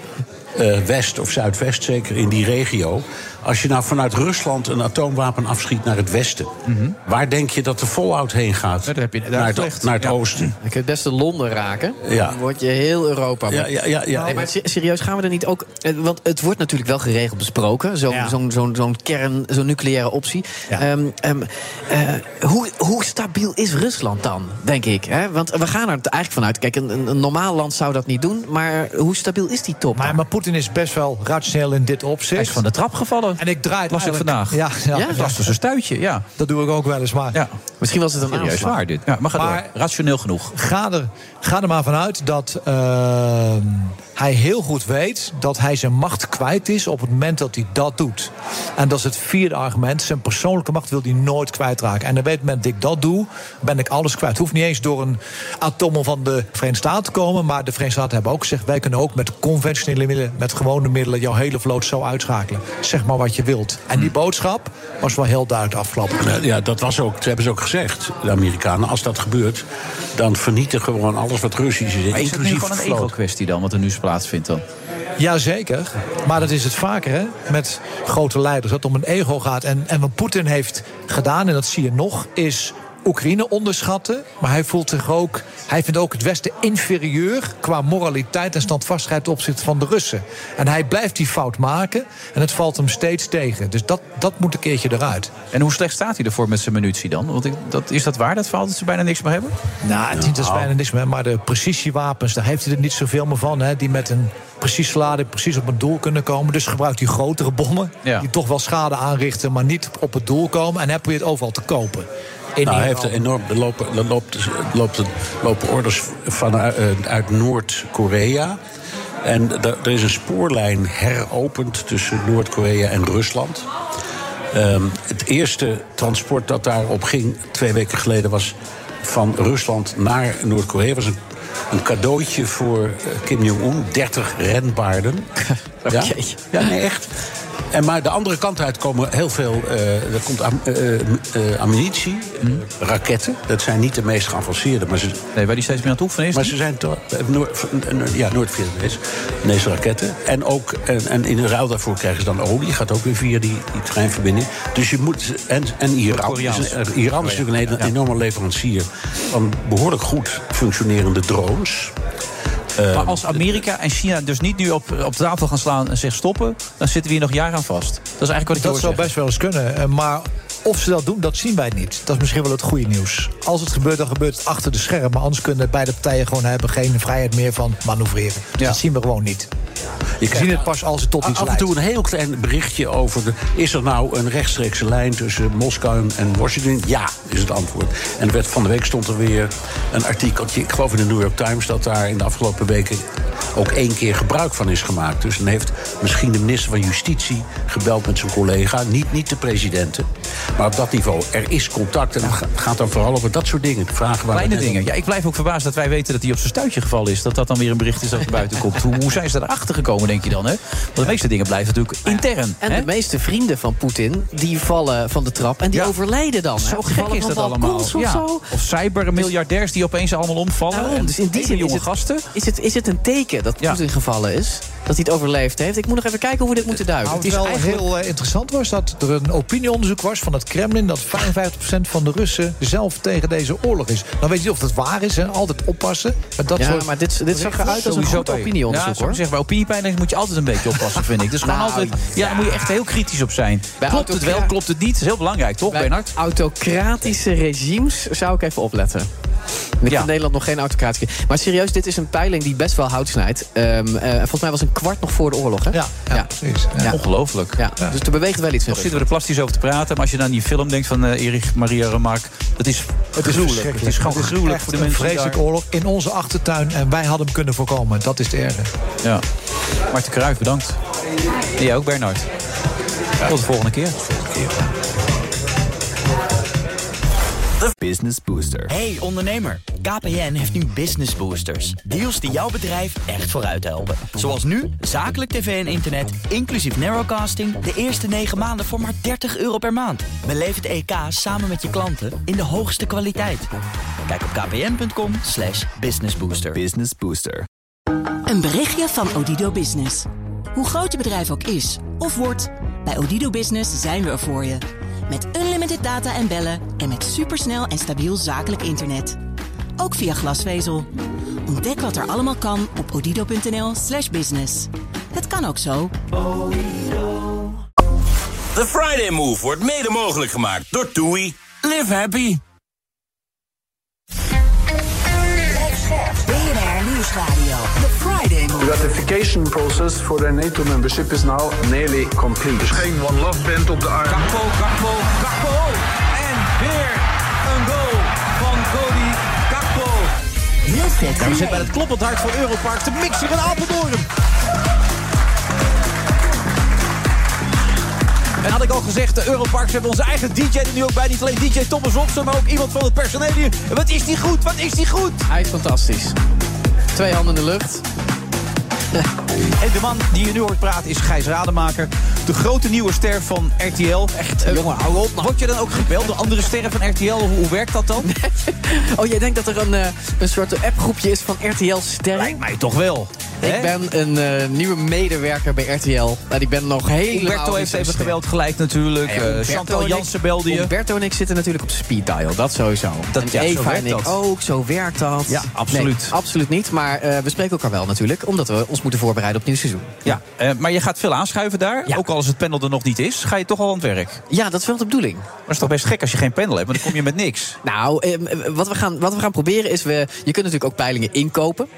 eh, west of zuidwest, zeker in die regio. Als je nou vanuit Rusland een atoomwapen afschiet naar het westen... waar denk je dat de Fallout heen gaat? daar heb je naar het, naar het Ja. oosten. Je kunt best Londen raken. Ja. Dan word je heel Europa. Ja, ja, ja, ja. Nee, maar se- serieus, gaan we er niet ook... eh, Want het wordt natuurlijk wel geregeld besproken. Zo'n kern, zo'n nucleaire optie. Ja. Ehm, ehm, eh, hoe, hoe stabiel is Rusland dan, denk ik? Hè? Want we gaan er eigenlijk vanuit. Kijk, een, een- een normaal land zou dat niet doen. Maar hoe stabiel is die top? Maar, maar Poetin is best wel rationeel in dit opzicht. Hij is van de trap gevallen. En ik draai het Las ik eigenlijk- vandaag. Ja, ja, Ja? Het was dus een stuitje, ja. dat doe ik ook wel eens. Maar ja. Misschien was het een Serieus aanslag. waar dit. Ja, maar ga Maar- door. Rationeel genoeg. ga er, ga er maar vanuit dat ehm, hij heel goed weet dat hij zijn macht kwijt is op het moment dat hij dat doet. En dat is het vierde argument. Zijn persoonlijke macht wil hij nooit kwijtraken. En op het moment dat ik dat doe, ben ik alles kwijt. Het hoeft niet eens door een atoom van de Verenigde Staten te komen. Maar de Verenigde Staten hebben ook gezegd: wij kunnen ook met conventionele middelen, met gewone middelen, jouw hele vloot zo uitschakelen. Zeg maar wat je wilt. En die boodschap was wel heel duidelijk afgelopen. Ja, dat was ook, dat hebben ze ook gezegd, de Amerikanen. Als dat gebeurt, dan vernietigen we gewoon alles wat Russisch is. Maar is het nu inclusief gewoon een ego-kwestie dan, wat er nu plaatsvindt dan? Jazeker, maar dat is het vaker hè, met grote leiders. Dat het om een ego gaat. En, en wat Poetin heeft gedaan, en dat zie je nog, is Oekraïne onderschatten. Maar hij voelt zich ook. Hij vindt ook het Westen inferieur qua moraliteit en standvastigheid ten opzichte van de Russen. En hij blijft die fout maken en het valt hem steeds tegen. Dus dat, dat moet een keertje eruit. En hoe slecht staat hij ervoor met zijn munitie dan? Want ik, dat, is dat waar, dat verhaal, dat ze bijna niks meer hebben? Nou, het is niet als bijna niks meer. Maar de precisiewapens, daar heeft hij er niet zoveel meer van. Hè, die met een precies lading precies op een doel kunnen komen. Dus gebruikt hij grotere bommen. Ja. Die toch wel schade aanrichten, maar niet op het doel komen. En hij probeert overal te kopen. Nou, hij heeft er enorm. Er lopen, er loopt, loopt, lopen orders vanuit uit Noord-Korea. En er is een spoorlijn heropend tussen Noord-Korea en Rusland. Ehm, het eerste transport dat daarop ging twee weken geleden was van Rusland naar Noord-Korea. was een, een cadeautje voor eh, Kim Jong-un. 30 renpaarden. [laughs] ja? Ja, nee, echt. En maar de andere kant uit komen heel veel. eh, er komt am- eh, eh, ammunitie, eh, raketten. Dat zijn niet de meest geavanceerde. Maar ze, Nee, waar die steeds meer aan het oefenen is. maar ze zijn toch. Noord, ja, Noord-Vietnamees. Deze raketten. En, ook, en, en in ruil daarvoor krijgen ze dan olie. Gaat ook weer via die, die treinverbinding. Dus je moet. En, en Iran. Een- Iran is natuurlijk een, enorme leverancier van behoorlijk goed functionerende drones. Eh, Maar als Amerika en China dus niet nu op, op tafel gaan slaan en zeggen stoppen... dan zitten we hier nog jaren aan vast. Dat is eigenlijk wat ik Dat zou best wel eens kunnen. eh, Maar of ze dat doen, dat zien wij niet. Dat is misschien wel het goede nieuws. Als het gebeurt, dan gebeurt het achter de schermen. Anders kunnen beide partijen gewoon hebben geen vrijheid meer van manoeuvreren. Dus Dat zien we gewoon niet. We zien het pas als het tot iets Af en leidt. toe een heel klein berichtje over... De, is er nou een rechtstreekse lijn tussen Moskou en Washington? Ja, is het antwoord. En er werd, van de week stond er weer een artikeltje... ik geloof in de New York Times... dat daar in de afgelopen weken ook één keer gebruik van is gemaakt. Dus dan heeft misschien de minister van Justitie gebeld met zijn collega. Niet, niet de presidenten, maar op dat niveau. Er is contact en het ga- gaat dan vooral over dat soort dingen. Vragen waar Kleine dingen. Ja, ik blijf ook verbaasd dat wij weten dat hij op zijn stuitje gevallen is. Dat dat dan weer een bericht is dat er buiten komt. Hoe, hoe zijn ze erachter gekomen, denk je dan? Hè? Want de meeste dingen blijven natuurlijk intern. En hè? de meeste vrienden van Poetin, die vallen van de trap en die Ja. overlijden dan. hè? Zo gek is dat allemaal. Of, Ja. zo. of cybermiljardairs die opeens allemaal omvallen. Daarom, dus in die zin jonge is het, gasten. Is het, is het een teken dat Poetin gevallen is? Dat hij het overleefd heeft? Ik moet nog even kijken hoe we dit moeten duiden. Nou, het wel heel eh, interessant was dat er een opinieonderzoek was van het Kremlin... dat 55% van de Russen zelf tegen deze oorlog is. Dan weet je niet of dat waar is, hè? altijd oppassen. Met dat Ja, soort maar dit, dit zag eruit als een bij- opinieonderzoek, Ja, hoor. zeggen, bij opiniepeilingen moet je altijd een beetje oppassen, vind ik. Dus gewoon Nou, altijd, ja, daar moet je echt heel kritisch op zijn. Bij klopt het wel, klopt het niet? Dat is heel belangrijk, toch, Bij Bernard? autocratische regimes zou ik even opletten. Ik vind Nederland nog geen autocratische... Maar serieus, dit is een peiling die best wel hout snijdt. Ehm, eh, volgens mij was een kwart nog voor de oorlog, hè? Ja, ja, precies. Ja. Ongelooflijk. Ja, Dus er beweegt wel iets Nog zitten we er plastisch over te praten. Maar als je dan die film denkt van eh, Erich Maria Remarque... dat is Het is gruwelijk. Het is gewoon gruwelijk voor de een mensen die vreselijke daar- oorlog in onze achtertuin. En wij hadden hem kunnen voorkomen. Dat is het erge. Ja. Marten Kruijf, bedankt. En jij ook, Bernard. Tot de volgende keer. Business Booster. Hey ondernemer, KPN heeft nu Business Boosters. Deals die jouw bedrijf echt vooruit helpen. Zoals nu, zakelijk tv en internet, inclusief narrowcasting... de eerste 9 maanden voor maar 30 euro per maand. Beleef het EK samen met je klanten in de hoogste kwaliteit. Kijk op kpn.com slash businessbooster. Business Booster. Een berichtje van Odido Business. Hoe groot je bedrijf ook is of wordt, bij Odido Business zijn we er voor je. Met unlimited data en bellen en met supersnel en stabiel zakelijk internet. Ook via glasvezel. Ontdek wat er allemaal kan op odido.nl slash business. Het kan ook zo. The Friday Move wordt mede mogelijk gemaakt door TUI. Live happy. Nieuwsradio. The Friday The ratification process for their NATO membership is now nearly complete. Dus geen One Love Band op de arm. Gakpo, Gakpo, Gakpo. En weer een goal van Cody Gakpo. Ja, we zitten bij het kloppend hart van Europark te mixen in Apeldoorn. En had ik al gezegd, de Europarks hebben onze eigen DJ er nu ook bij. Niet alleen DJ Thomas Robson, maar ook iemand van het personeel hier. Wat is die goed, wat is die goed? Hij is fantastisch. Twee handen in de lucht. [laughs] En de man die je nu hoort praten is Gijs Rademaker. De grote nieuwe ster van RTL. Echt, jongen, hou op. Word je dan ook gebeld door andere sterren van RTL? Hoe, hoe werkt dat dan? [laughs] Oh, jij denkt dat er een, eh, een soort appgroepje is van RTL Sterren? Lijkt mij toch wel. Ik ben een eh, nieuwe medewerker bij RTL. En ik ben nog helemaal... Humberto heeft even geweld gelijk natuurlijk. Ja, Eh, Chantal Jansen belde je. Humberto en ik zitten natuurlijk op speed dial, dat sowieso. Dat- en ja, zo Eva werkt en ik dat. ook, zo werkt dat. Ja, absoluut. Nee, absoluut niet, maar eh, we spreken elkaar wel natuurlijk. Omdat we ons moeten voorbereiden op het nieuwe seizoen. Ja, maar je gaat veel aanschuiven daar. Ook al als het panel er nog niet is, ga je toch al aan het werk. Ja, dat is wel de bedoeling. Maar het is toch best gek als je geen panel hebt, want dan kom je met niks. Nou, wat, we gaan, wat we gaan proberen is... We, je kunt natuurlijk ook peilingen inkopen.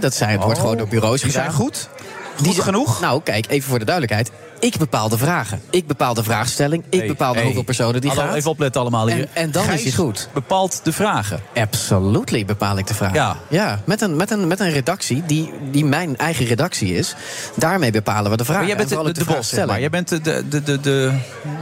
Dat zijn, het wordt Oh, gewoon door bureaus die gedaan. zijn goed? Goed zijn- genoeg? Nou, kijk, even voor de duidelijkheid. Ik bepaal de vragen. Ik bepaal de vraagstelling. Ik Hey, bepaal hey. hoeveel personen die Hallo. Even opletten allemaal hier. En- en dan is hij goed. bepaalt de vragen. Absolutely bepaal ik de vraag. Ja. ja met, een, met, een, met een redactie die, die mijn eigen redactie is. Daarmee bepalen we de vragen. Maar jij bent En de, de, de zeg maar. Jij bent de, de, de, de, de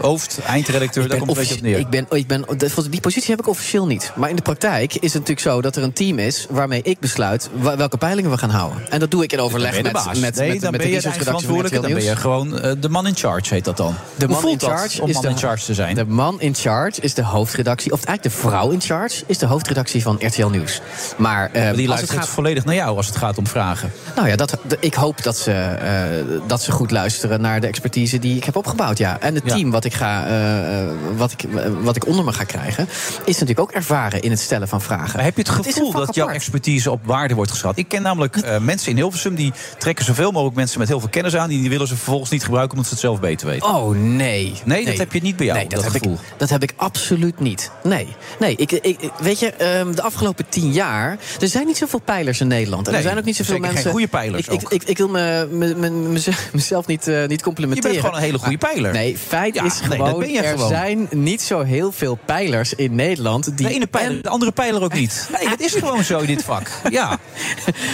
hoofd, eindredacteur, daar komt het een beetje op neer. Ik ben, ik ben, die positie heb ik officieel niet. Maar in de praktijk is het natuurlijk zo dat er een team is... waarmee ik besluit welke peilingen we gaan houden. En dat doe ik in overleg met, de met, met, Nee, met, met de de researchredactie van Dan ben je gewoon de man in charge heet dat dan. De man in charge om man de, in charge te zijn? De man in charge is de hoofdredactie, of eigenlijk de vrouw in charge is de hoofdredactie van RTL Nieuws. Maar eh, die het luistert gaat volledig naar jou als het gaat om vragen. Nou ja, dat, ik hoop dat ze, eh, dat ze goed luisteren naar de expertise die ik heb opgebouwd. Ja. En het Ja. team wat ik, ga, eh, eh, wat, ik, wat ik onder me ga krijgen, is natuurlijk ook ervaren in het stellen van vragen. Maar heb je het gevoel dat jouw expertise op waarde wordt geschat? Ik ken namelijk mensen in Hilversum die trekken zoveel mogelijk mensen met heel veel kennis aan. Die willen ze vervolgens niet gebruiken omdat ze het zelf beter weten. Oh nee. Nee, dat heb je niet bij jou, Nee, dat, dat heb gevoel. Ik, dat heb ik absoluut niet. Nee. nee ik, ik, weet je, ehm, de afgelopen tien jaar. Er zijn niet zoveel pijlers in Nederland. En Nee, er zijn ook niet zoveel geen mensen. goede pijlers Ik, ik, ik, ik wil me, me, me- [laughs] mezelf- niet, eh, niet complimenteren. Je bent gewoon een hele goede Maar- pijler. Nee, feit Ja, is gewoon. er gewoon. zijn niet zo heel veel pijlers in Nederland. Die De ene pijler, de andere pijler ook niet. [laughs] Nee, het is gewoon zo in dit vak. Ja.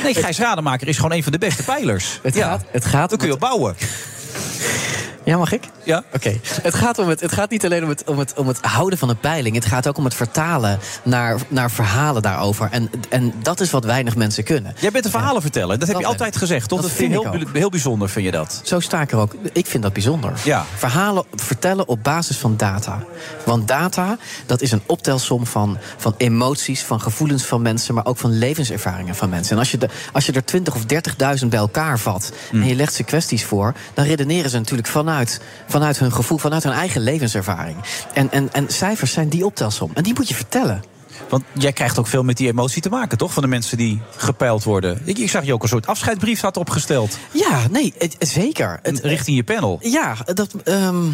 Nee, Gijs Rademaker is gewoon een van de beste pijlers. Het ja. gaat, het gaat Dan kun je op bouwen. Ja, mag ik? Ja. Oké. Het, gaat om het, het gaat niet alleen om het, om, het, om het houden van een peiling. Het gaat ook om het vertalen naar, naar verhalen daarover. En, en dat is wat weinig mensen kunnen. Jij bent de verhalen vertellen. Dat heb je altijd gezegd, toch? dat Dat, vind vind heel, ik heel bijzonder, vind je dat? Zo sta ik er ook. Ik vind dat bijzonder. Ja. Verhalen vertellen op basis van data. Want data, dat is een optelsom van, van emoties, van gevoelens van mensen... maar ook van levenservaringen van mensen. En als je, de, als je er 20 of 30.000 bij elkaar vat... En je legt ze kwesties voor... dan redeneren ze natuurlijk vanuit, vanuit hun gevoel, vanuit hun eigen levenservaring. En, en, en cijfers zijn die optelsom. En die moet je vertellen. Want jij krijgt ook veel met die emotie te maken, toch? Van de mensen die gepeild worden. Ik, ik zag je ook een soort afscheidsbrief had opgesteld. Ja, nee, het- zeker. Het, Richting je panel. Ja, dat. ehm,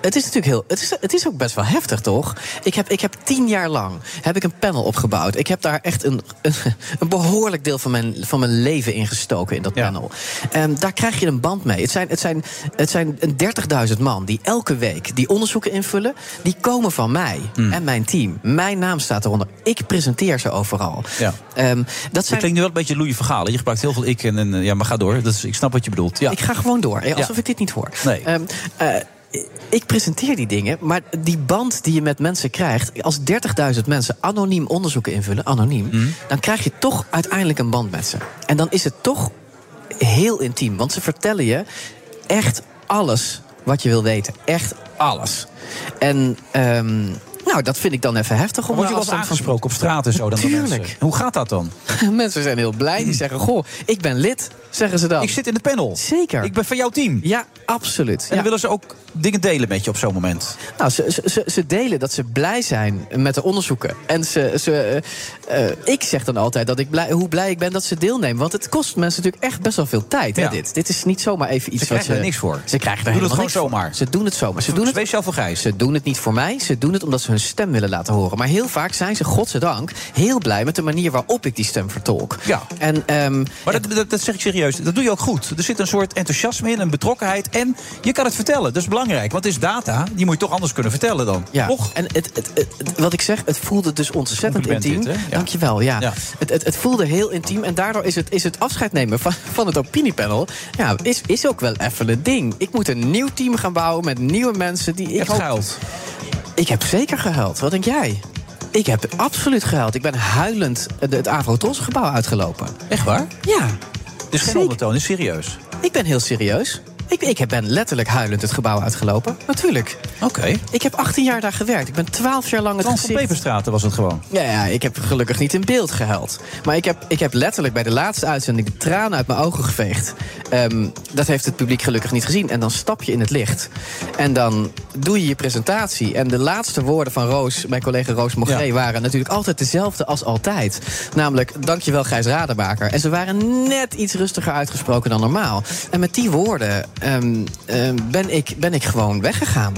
het is natuurlijk heel. Het is, het is ook best wel heftig, toch? Ik heb, ik heb tien jaar lang heb ik een panel opgebouwd. Ik heb daar echt een, een, [laughs] een behoorlijk deel van mijn, van mijn leven in gestoken in dat panel. Daar krijg je een band mee. Het zijn, het zijn, het zijn een 30.000 man die elke week die onderzoeken invullen. Die komen van mij Hmm. en mijn team. Mijn naam staat eronder. Ik presenteer ze overal. Ja. Ehm, dat klinkt nu wel een beetje Louis Vergalen. Je gebruikt heel veel ik en, en ja, maar ga door. Dat is, ik snap wat je bedoelt. Ja. Ik ga gewoon door, eh, alsof Ja. ik dit niet hoor. Nee. Ehm, eh, ik presenteer die dingen, maar die band die je met mensen krijgt... als 30.000 mensen anoniem onderzoeken invullen, anoniem... Mhm. dan krijg je toch uiteindelijk een band met ze. En dan is het toch heel intiem, want ze vertellen je echt alles wat je wil weten. Echt alles. En... ehm, nou, dat vind ik dan even heftig. Om Word je wel van- aangesproken op straat en zo? Dan [laughs] Tuurlijk. Hoe gaat dat dan? [laughs] Mensen zijn heel blij. Die zeggen, goh, ik ben lid, zeggen ze dan. Ik zit in het panel. Zeker. Ik ben van jouw team. Ja, absoluut. En dan willen ze ook dingen delen met je op zo'n moment. Nou, ze, ze- ze, ze delen dat ze blij zijn met de onderzoeken. En ze, ze, eh, ik zeg dan altijd dat ik blij, hoe blij ik ben dat ze deelnemen. Want het kost mensen natuurlijk echt best wel veel tijd. Hè, dit. dit is niet zomaar even iets Ze wat krijgen er niks voor. Ze krijgen er Doen het helemaal gewoon niks zomaar. Voor. Ze doen het zomaar. Ze doen het, Speciaal voor Gijs. ze doen het niet voor mij. Ze doen het omdat ze hun stem willen laten horen. Maar heel vaak zijn ze, godzijdank, heel blij met de manier waarop ik die stem vertolk. Ja. En, ehm, Maar dat, dat, dat zeg ik serieus. Dat doe je ook goed. Er zit een soort enthousiasme in, een betrokkenheid. En je kan het vertellen. Dat is belangrijk. Want het is data. Die moet je toch anders kunnen vertellen dan. Ja, Toch? en het, het, het- wat ik zeg, het voelde dus ontzettend intiem. dit. Dankjewel, ja. Ja. Het, het, het voelde heel intiem en daardoor is het, is het afscheid nemen van, van het opiniepanel... Ja, is, is ook wel even een ding. Ik moet een nieuw team gaan bouwen met nieuwe mensen die... Je ik hebt hoop- gehuild. Ik heb zeker gehuild. Wat denk jij? Ik heb absoluut gehuild. Ik ben huilend het, het Avro-Tros gebouw uitgelopen. Echt waar? Ja, Het is geen ondertoon, het is serieus. ik ben heel serieus. Ik, ik ben letterlijk huilend het gebouw uitgelopen. Natuurlijk. Oké. Ik heb 18 jaar daar gewerkt. Ik ben 12 jaar lang het Frans van gezicht... Peperstraten was het gewoon. Ja, ja, ik heb gelukkig niet in beeld gehuild. Maar ik heb, ik heb letterlijk bij de laatste uitzending de tranen uit mijn ogen geveegd. Ehm, dat heeft het publiek gelukkig niet gezien. En dan stap je in het licht. En dan doe je je presentatie. En de laatste woorden van Roos, mijn collega Roos Mogré... Ja. waren natuurlijk altijd dezelfde als altijd. Namelijk, dankjewel Gijs Rademaker. En ze waren net iets rustiger uitgesproken dan normaal. En met die woorden ehm, ehm, ben, ik, ben ik gewoon weggegaan.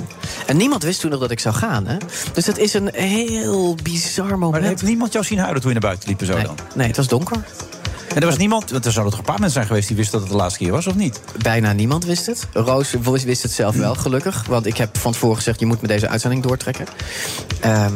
En niemand wist toen nog dat ik zou gaan. Hè? Dus het is een heel bizar moment. Maar heeft niemand jou zien huilen toen je naar buiten liep zo Nee, dan? nee, het was donker. En er was niemand, want er zouden toch een paar mensen zijn geweest die wisten dat het de laatste keer was, of niet? Bijna niemand wist het. Roos wist het zelf wel, gelukkig. Want ik heb van tevoren gezegd, je moet met deze uitzending doortrekken. Ehm,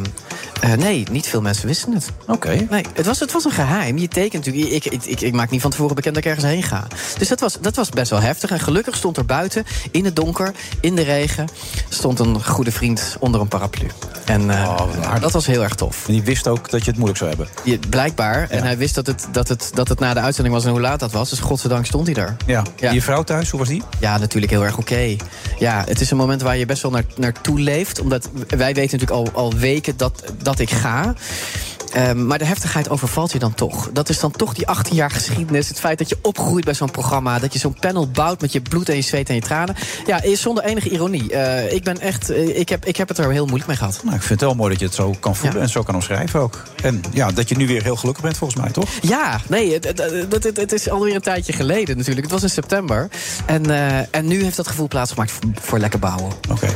eh, nee, niet veel mensen wisten het. Oké. Nee, het was, het was een geheim. Je tekent natuurlijk. Ik, ik, ik, ik maak niet van tevoren bekend dat ik ergens heen ga. Dus dat was, dat was best wel heftig. En gelukkig stond er buiten, in het donker, in de regen, stond een goede vriend onder een paraplu. En uh, oh, dat was heel erg tof. En die wist ook dat je het moeilijk zou hebben. Ja, blijkbaar. Ja. En hij wist dat het, dat, het, dat het na de uitzending was en hoe laat dat was. Dus godzijdank stond hij daar. Ja. ja. Je vrouw thuis, hoe was die? Ja, natuurlijk heel erg oké. Okay. Ja, het is een moment waar je best wel naar, naartoe leeft. Omdat wij weten natuurlijk al, al weken dat, dat ik ga. Um, maar de heftigheid overvalt je dan toch. Dat is dan toch die 18 jaar geschiedenis. Het feit dat je opgroeit bij zo'n programma. Dat je zo'n panel bouwt met je bloed en je zweet en je tranen. Ja, is zonder enige ironie. Uh, ik ben echt. Uh, ik, heb, ik heb het er heel moeilijk mee gehad. Nou, ik vind het wel mooi dat je het zo kan voelen ja. en zo kan omschrijven ook. En ja, dat je nu weer heel gelukkig bent, volgens mij, toch? Ja, nee, het, het, het, het is alweer een tijdje geleden natuurlijk. Het was in september. En, uh, en nu heeft dat gevoel plaatsgemaakt voor, voor lekker bouwen. Oké. Okay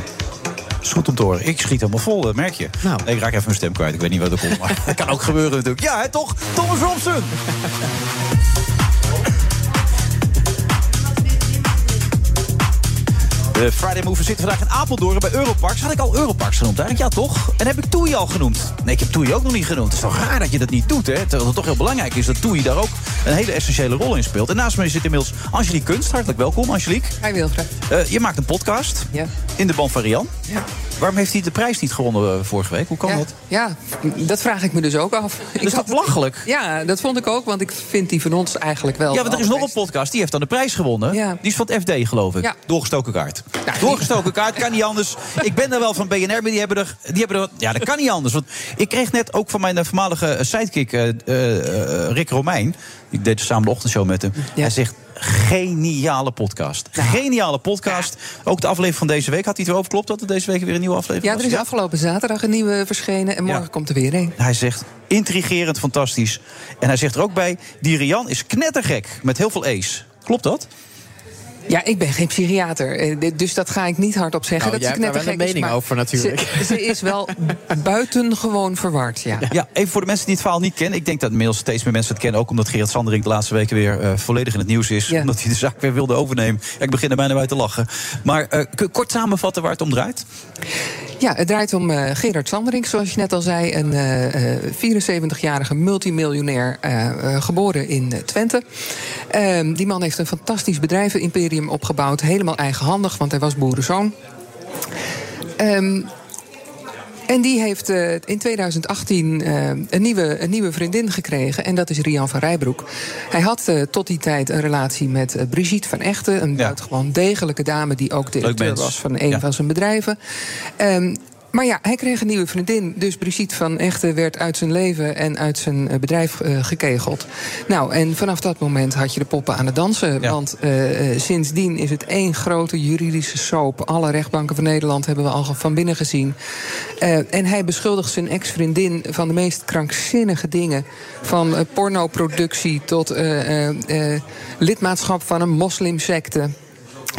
is goed om te horen. Ik schiet helemaal vol, dat merk je. Nou. Ik raak even mijn stem kwijt. Ik weet niet wat er komt. Maar [laughs] dat kan ook gebeuren natuurlijk. Ja, hè, toch? Thomas Robson! [laughs] De Friday Mover zit vandaag in Apeldoorn bij Europarks. Had ik al Europarks genoemd eigenlijk? Ja, toch? En heb ik Toei al genoemd? Nee, ik heb Toei ook nog niet genoemd. Het is toch raar dat je dat niet doet, hè? Terwijl het toch heel belangrijk is dat Toei daar ook een hele essentiële rol in speelt. En naast mij zit inmiddels Angelique Kunst. Hartelijk welkom, Angelique. Hi Wilfred. Uh, je maakt een podcast. Ja. In de band van Rian. Ja. Waarom heeft hij de prijs niet gewonnen uh, vorige week? Hoe kan ja, dat? Ja, dat vraag ik me dus ook af. Dat is toch belachelijk? Ja, dat vond ik ook, want ik vind die van ons eigenlijk wel... Ja, want er is nog een podcast, die heeft dan de prijs gewonnen. Ja. Die is van het FD, geloof ik. Ja. Doorgestoken kaart. Ja, Doorgestoken kaart, kan niet anders. Ik ben er wel van BNR, maar die hebben er... Die hebben er ja, dat kan niet anders. Want ik kreeg net ook van mijn voormalige sidekick, uh, uh, Rick Romein... Ik deed samen de ochtendshow met hem. Ja. Hij zegt, geniale podcast. Nou. Geniale podcast. Ook de aflevering van deze week. Had hij het erover klopt dat er deze week weer een nieuwe aflevering ja, er is afgelopen zaterdag een nieuwe verschenen. En morgen ja. komt er weer een. Hij zegt, intrigerend, fantastisch. En hij zegt er ook bij, die Rian is knettergek. Met heel veel ace. Klopt dat? Ja, ik ben geen psychiater, dus dat ga ik niet hardop zeggen. Nou, dat jij hebt daar wel een mening is, over natuurlijk. Ze, ze, is wel [laughs] buitengewoon verward, ja. ja. even voor de mensen die het verhaal niet kennen. Ik denk dat inmiddels steeds meer mensen het kennen. Ook omdat Gerard Sanderink de laatste weken weer uh, volledig in het nieuws is. Ja. Omdat hij de zaak weer wilde overnemen. Ja, ik begin er bijna bij te lachen. Maar uh, kort samenvatten waar het om draait? Ja, het draait om uh, Gerard Sanderink, zoals je net al zei. Een uh, 74-jarige multimiljonair, uh, geboren in Twente. Ehm, die man heeft een fantastisch bedrijvenimperium opgebouwd. Helemaal eigenhandig, want hij was boerenzoon. Um, en die heeft uh, in 2018 uh, een, nieuwe, een nieuwe vriendin gekregen. En dat is Rian van Rijbroek. Hij had uh, tot die tijd een relatie met Brigitte van Echten. Een ja. buitengewoon degelijke dame die ook directeur was van een ja. van zijn bedrijven. Um, maar ja, hij kreeg een nieuwe vriendin. Dus Brigitte van Echten werd uit zijn leven en uit zijn bedrijf uh, gekegeld. Nou, en vanaf dat moment had je de poppen aan het dansen. Ja. Want uh, sindsdien is het één grote juridische soap. Alle rechtbanken van Nederland hebben we al van binnen gezien. Uh, en hij beschuldigt zijn ex-vriendin van de meest krankzinnige dingen. Van pornoproductie tot lidmaatschap van een moslimsecte.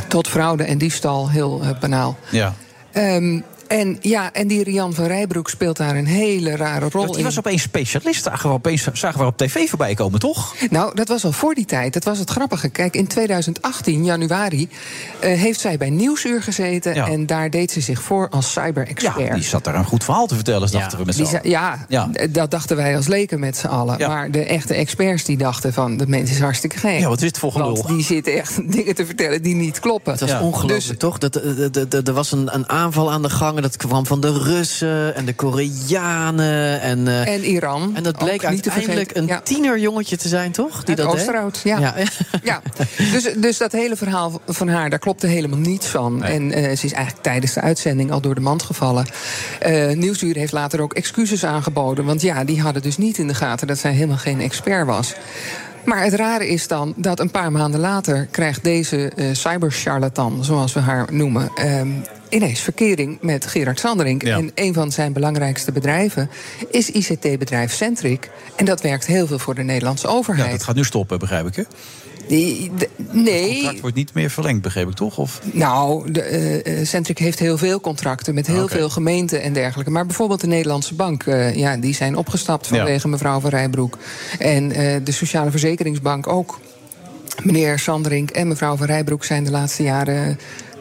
Tot fraude en diefstal, heel banaal. Ja. Um, en ja, en die Rian van Rijbroek speelt daar een hele rare rol die in. was opeens specialist, zagen we, opeens, zagen we op tv voorbij komen, toch? Nou, dat was al voor die tijd. Dat was het grappige. Kijk, in 2018, januari, uh, heeft zij bij Nieuwsuur gezeten... Ja. en daar deed ze zich voor als cyber-expert. Ja, die zat daar een goed verhaal te vertellen, ja. dachten we met z'n allen. Ja, ja, dat dachten wij als leken met z'n allen. Ja. Maar de echte experts die dachten van, de mens is hartstikke gek. Ja, wat is het voor gelul? die zitten echt [laughs] dingen te vertellen die niet kloppen. Het was ongelooflijk, dus, toch? Dat, er was een, een aanval aan de gang dat kwam van de Russen en de Koreanen. En, uh, en Iran. En dat bleek uiteindelijk een ja. tienerjongetje te zijn, toch? Die Uit dat Oosterhout, ja. ja. [laughs] ja. Dus, dus dat hele verhaal van haar, daar klopte helemaal niets van. Nee. En uh, ze is eigenlijk tijdens de uitzending al door de mand gevallen. Uh, Nieuwsuur heeft later ook excuses aangeboden. Want ja, die hadden dus niet in de gaten dat zij helemaal geen expert was. Maar het rare is dan dat een paar maanden later krijgt deze uh, cybercharlatan, zoals we haar noemen, um, ineens verkering met Gerard Sanderink. Ja. En een van zijn belangrijkste bedrijven is ICT-bedrijf Centric. En dat werkt heel veel voor de Nederlandse overheid. Ja, dat gaat nu stoppen, begrijp ik, hè? Die, de, nee. Het contract wordt niet meer verlengd, begreep ik toch? Of? Nou, de, uh, Centric heeft heel veel contracten met heel okay. veel gemeenten en dergelijke. Maar bijvoorbeeld de Nederlandse Bank, uh, ja, die zijn opgestapt vanwege ja. mevrouw van Rijbroek. En uh, de Sociale Verzekeringsbank ook. Meneer Sanderink en mevrouw van Rijbroek zijn de laatste jaren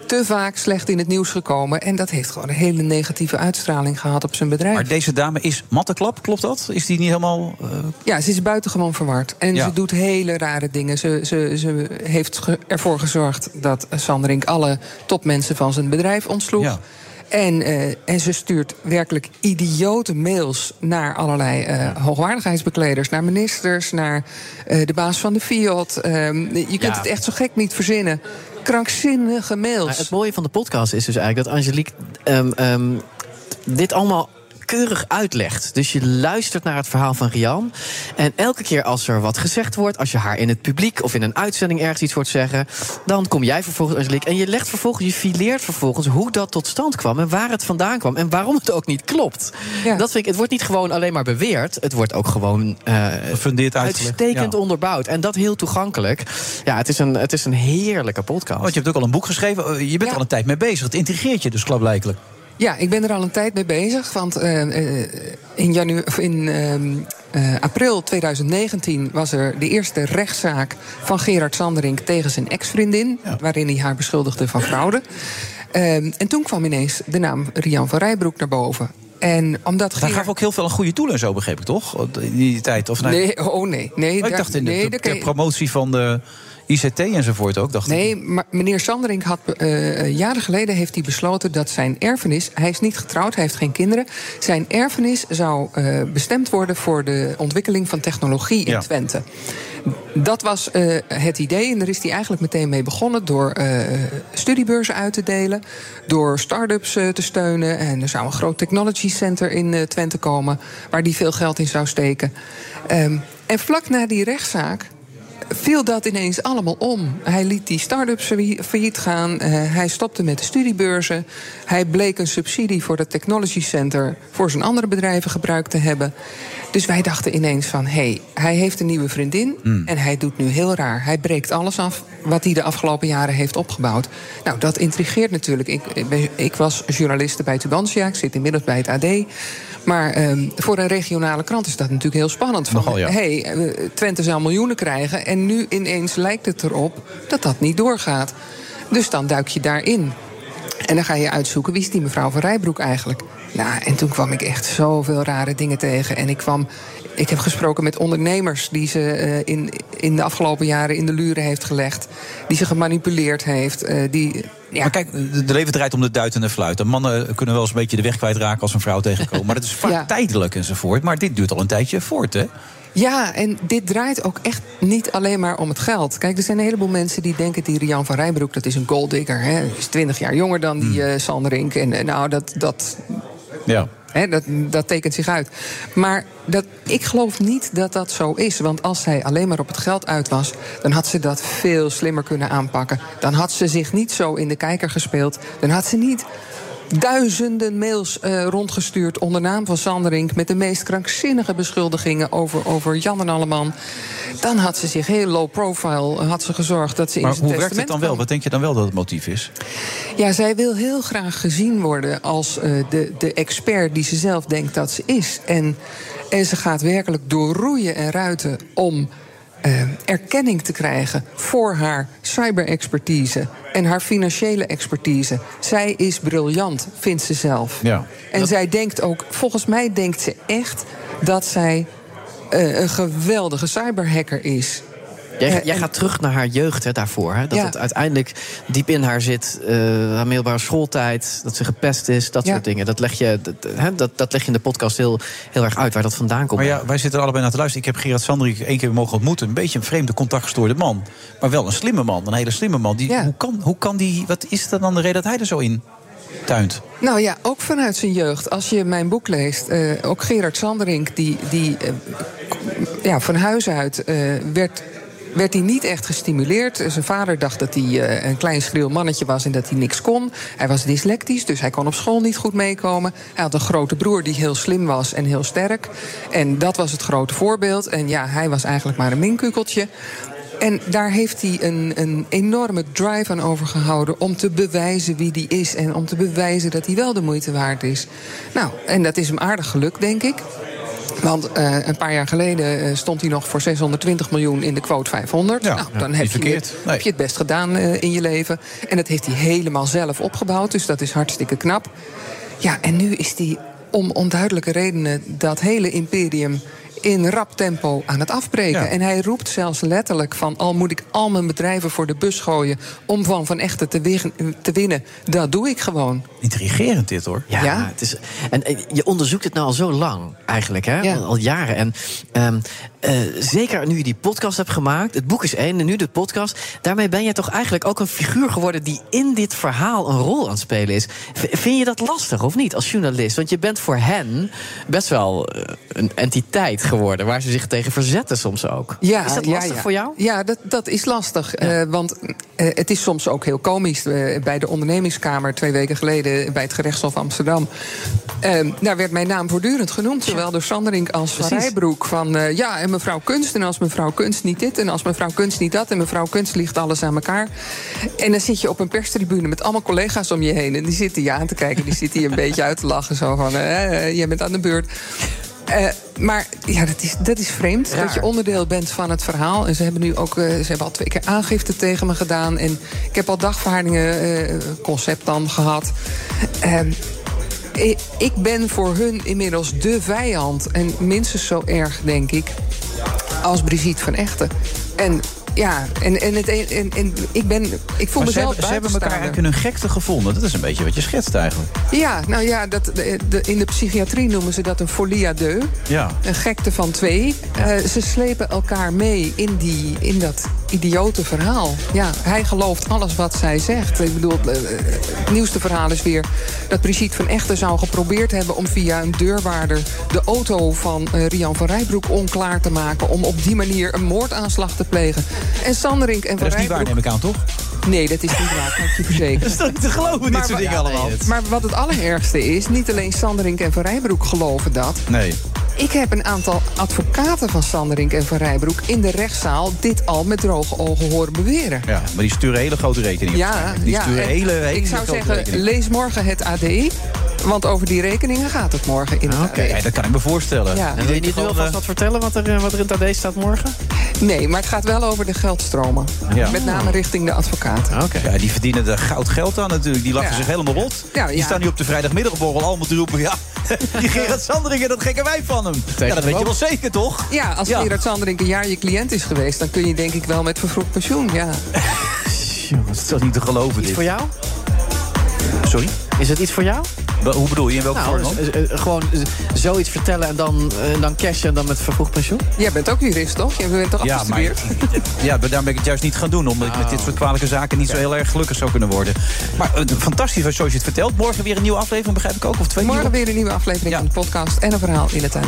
te vaak slecht in het nieuws gekomen. En dat heeft gewoon een hele negatieve uitstraling gehad op zijn bedrijf. Maar deze dame is matteklap, klopt dat? Is die niet helemaal. Uh... Ja, ze is buitengewoon verward. En ja. ze doet hele rare dingen. Ze, ze, ze heeft ervoor gezorgd dat Sanderink alle topmensen van zijn bedrijf ontsloeg. Ja. En, eh, en ze stuurt werkelijk idiote mails naar allerlei eh, hoogwaardigheidsbekleders, naar ministers, naar eh, de baas van de Fiat. Ehm, je kunt Ja. het echt zo gek niet verzinnen. Krankzinnige mails. Het mooie van de podcast is dus eigenlijk dat Angelique ehm, ehm, dit allemaal keurig uitlegt. Dus je luistert naar het verhaal van Rian. En elke keer als er wat gezegd wordt, als je haar in het publiek of in een uitzending ergens iets hoort zeggen, dan kom jij vervolgens, en je legt vervolgens, je fileert vervolgens hoe dat tot stand kwam en waar het vandaan kwam en waarom het ook niet klopt. Dat vind ik, het wordt niet gewoon alleen maar beweerd, het wordt ook gewoon eh, Gefundeerd uitgelegd. uitstekend Ja. onderbouwd. En dat heel toegankelijk. Ja, het is een, het is een heerlijke podcast. Want je hebt ook al een boek geschreven. Eh, Je bent er al een tijd mee bezig. Het intrigeert je dus klaarblijkelijk. Ja, ik ben er al een tijd mee bezig. Want eh, eh, in, janu of in ehm, eh, april 2019 was er de eerste rechtszaak van Gerard Sanderink tegen zijn ex-vriendin. Waarin hij haar beschuldigde van fraude. Ehm, en toen kwam ineens de naam Rian van Rijbroek naar boven. En omdat Gerard... gaf ook heel veel een goede tool en zo, begreep ik toch? In die tijd. Of Nee, oh nee. nee ik daar- dacht in de, nee, daar promotie van de ICT enzovoort ook. Dacht ik. Nee, maar meneer Sanderink had eh, jaren geleden heeft hij besloten dat zijn erfenis. Hij is niet getrouwd, hij heeft geen kinderen. Zijn erfenis zou eh, bestemd worden voor de ontwikkeling van technologie in Ja. Twente. Dat was eh, het idee en daar is hij eigenlijk meteen mee begonnen door studiebeurzen uit te delen, door start-ups te steunen. En er zou een groot technology center in Twente komen waar hij veel geld in zou steken. Ehm, en vlak na die rechtszaak viel dat ineens allemaal om. Hij liet die start-ups failli- failliet gaan. eh, hij stopte met de studiebeurzen. Hij bleek een subsidie voor het Technology Center... voor zijn andere bedrijven gebruikt te hebben. Dus wij dachten ineens van... hé, hey, hij heeft een nieuwe vriendin Hmm. en hij doet nu heel raar. Hij breekt alles af wat hij de afgelopen jaren heeft opgebouwd. Nou, dat intrigeert natuurlijk. Ik, ik was journaliste bij Tubantia. Ik zit inmiddels bij het AD. Maar ehm, voor een regionale krant is dat natuurlijk heel spannend. Van, Nogal, ja. hey, eh, Twente zou miljoenen krijgen... en nu ineens lijkt het erop dat dat niet doorgaat. Dus dan duik je daarin. En dan ga je uitzoeken, wie is die mevrouw van Rijbroek eigenlijk? Nou, en toen kwam ik echt zoveel rare dingen tegen. En ik kwam... Ik heb gesproken met ondernemers die ze eh, in, in de afgelopen jaren in de luren heeft gelegd. Die ze gemanipuleerd heeft. eh, die, ja, Maar kijk, de de leven draait om de duit en de fluit. En mannen kunnen wel eens een beetje de weg kwijtraken als een vrouw tegenkomen. Maar dat is [laughs] vaak Ja. tijdelijk enzovoort. Maar dit duurt al een tijdje voort, hè? Ja, en dit draait ook echt niet alleen maar om het geld. Kijk, er zijn een heleboel mensen die denken... die Rian van Rijbroek, dat is een golddigger. Hij is 20 jaar jonger dan die eh Sanderink. En nou, dat, dat, Ja. Dat, dat tekent zich uit. Maar dat, ik geloof niet dat dat zo is. Want als zij alleen maar op het geld uit was... dan had ze dat veel slimmer kunnen aanpakken. Dan had ze zich niet zo in de kijker gespeeld. Dan had ze niet duizenden mails eh, rondgestuurd onder naam van Sanderink... met de meest krankzinnige beschuldigingen over, over Jan en Alleman. Dan had ze zich heel low profile had ze gezorgd dat ze in Maar zijn hoe werkt het testament dan wel? Wat denk je dan wel dat het motief is? ja, zij wil heel graag gezien worden als eh, de, de expert die ze zelf denkt dat ze is. En, en ze gaat werkelijk doorroeien en ruiten om eh, erkenning te krijgen voor haar cyberexpertise en haar financiële expertise. Zij is briljant, vindt ze zelf. Ja. En zij denkt ook, volgens mij denkt ze echt dat zij eh, een geweldige cyberhacker is. Jij, gaat terug naar haar jeugd hè, daarvoor. Hè? Dat Ja. het uiteindelijk diep in haar zit. eh, haar middelbare schooltijd. Dat ze gepest is. Dat Ja. soort dingen. Dat leg, je, dat, hè, dat, dat leg je in de podcast heel, heel erg uit waar dat vandaan komt. Maar ja, wij zitten er allebei naar te luisteren. Ik heb Gerard Sanderik één keer mogen ontmoeten. Een beetje een vreemde contactgestoorde man. Maar wel een slimme man. Een hele slimme man. Die, hoe, kan, hoe kan die... Wat is er dan de reden dat hij er zo in tuint? Nou ja, ook vanuit zijn jeugd. Als je mijn boek leest, eh, ook Gerard Sanderink, die, die eh, ja, van huis uit eh, werd. Werd hij niet echt gestimuleerd. Zijn vader dacht dat hij eh, een klein schreeuw mannetje was en dat hij niks kon. Hij was dyslectisch, dus hij kon op school niet goed meekomen. Hij had een grote broer die heel slim was en heel sterk. En dat was het grote voorbeeld. En ja, hij was eigenlijk maar een minkukeltje. En daar heeft hij een, een enorme drive aan overgehouden om te bewijzen wie die is. En om te bewijzen dat hij wel de moeite waard is. Nou, en dat is hem aardig gelukt, denk ik. Want eh, een paar jaar geleden eh, stond hij nog voor 620 miljoen in de quote 500. nou, dan heb je, verkeerd. het, Nee. heb je het best gedaan eh, in je leven. En dat heeft hij helemaal zelf opgebouwd. Dus dat is hartstikke knap. Ja, en nu is hij om onduidelijke redenen dat hele imperium in rap tempo aan het afbreken. Ja. En hij roept zelfs letterlijk van... al moet ik al mijn bedrijven voor de bus gooien... om van Van Echten te, te winnen, dat doe ik gewoon. Intrigerend dit hoor. Ja, Ja. Het is, en eh, je onderzoekt het nou al zo lang, eigenlijk, hè? Al, al jaren. En ehm, eh, zeker nu je die podcast hebt gemaakt, het boek is één en nu de podcast. Daarmee ben je toch eigenlijk ook een figuur geworden die in dit verhaal een rol aan het spelen is. V- vind je dat lastig of niet als journalist? Want je bent voor hen best wel eh, een entiteit geworden waar ze zich tegen verzetten soms ook. Ja, is dat lastig ja. voor jou? Ja, dat, dat is lastig. eh, want het is soms ook heel komisch. Bij de ondernemingskamer twee weken geleden bij het gerechtshof Amsterdam. daar werd mijn naam voortdurend genoemd. Zowel door Sanderink als Van. Rijbroek. Van ja, en mevrouw Kunst. En als mevrouw Kunst niet dit. En als mevrouw Kunst niet dat. En mevrouw Kunst ligt alles aan elkaar. En dan zit je op een perstribune met allemaal collega's om je heen. En die zitten je aan te kijken. Die zitten je een [laughs] beetje uit te lachen. Zo van, eh, jij bent aan de beurt. Eh, maar ja, dat is, dat is vreemd. Raar. Dat je onderdeel bent van het verhaal. En ze hebben nu ook eh, ze hebben al twee keer aangifte tegen me gedaan. En ik heb al dagverharingen, eh, concept dan gehad. I- ik ben voor hun inmiddels de vijand. En minstens zo erg, denk ik, als Brigitte van Echten. En ja, en, en, het, en, en ik, ben, ik voel Maar ze mezelf hebben, ze hebben elkaar eigenlijk in hun gekte gevonden. Dat is een beetje wat je schetst eigenlijk. Ja, nou ja, dat, de, de- in de psychiatrie noemen ze dat een folie à deux. Ja. Een gekte van twee. Eh, ze slepen elkaar mee in, die, in dat idiote verhaal. Ja, hij gelooft alles wat zij zegt. Ik bedoel, eh, het nieuwste verhaal is weer dat Brigitte van Echten zou geprobeerd hebben om via een deurwaarder de auto van eh, Rian van Rijbroek onklaar te maken. Om op die manier een moordaanslag te plegen. En Sanderink en Van Dat is niet waar, neem ik aan, toch? Nee, dat is niet waar, kan ik je verzekeren. [laughs] Dat is toch niet te geloven, dit Maar soort dingen allemaal. Maar wat het allerergste is, niet alleen Sanderink en Van Rijbroek geloven dat. Nee. Ik heb een aantal advocaten van Sanderink en Van Rijbroek in de rechtszaal dit al met droge ogen horen beweren. Ja, maar die sturen hele grote rekeningen. Ja, die ja, sturen en hele, hele ik zou grote zeggen, rekeningen. lees morgen het AD. Want over die rekeningen gaat het morgen in het AD. Ja, dat kan ik me voorstellen. Ja. En wil je niet nu alvast wat vertellen wat er, eh, wat er in het AD staat morgen? Nee, maar het gaat wel over de geldstromen. Ja. Met name richting de advocaten. Ja, die verdienen er goud geld aan natuurlijk. Die lachen Ja. zich helemaal rot. Ja, Die staan nu op de vrijdagmiddagborrel allemaal te roepen... ja, [laughs] die Gerard Sanderingen, dat gekke wij van hem. Ja, dat weet je wel zeker, toch? Ja, als Ja. Gerard Sanderink een jaar je cliënt is geweest... dan kun je denk ik wel met vervroegd pensioen, ja. [laughs] Jongens, het is toch niet te geloven, Iets dit. voor jou? Sorry? Is het iets voor jou? Hoe bedoel je, in welke Nou, vorm? dan? eh, eh, gewoon zoiets vertellen en dan, eh, dan cashen en dan met vervroegd pensioen? Jij bent ook jurist, toch? Je bent toch Ja, maar, ja, maar daarom ben ik het juist niet gaan doen. Omdat ik met dit soort kwalijke zaken niet zo heel erg gelukkig zou kunnen worden. Maar fantastisch zoals je het vertelt. Morgen weer een nieuwe aflevering, begrijp ik ook? Of twee Morgen nieuwe? weer een nieuwe aflevering van de podcast... en een verhaal in het AD.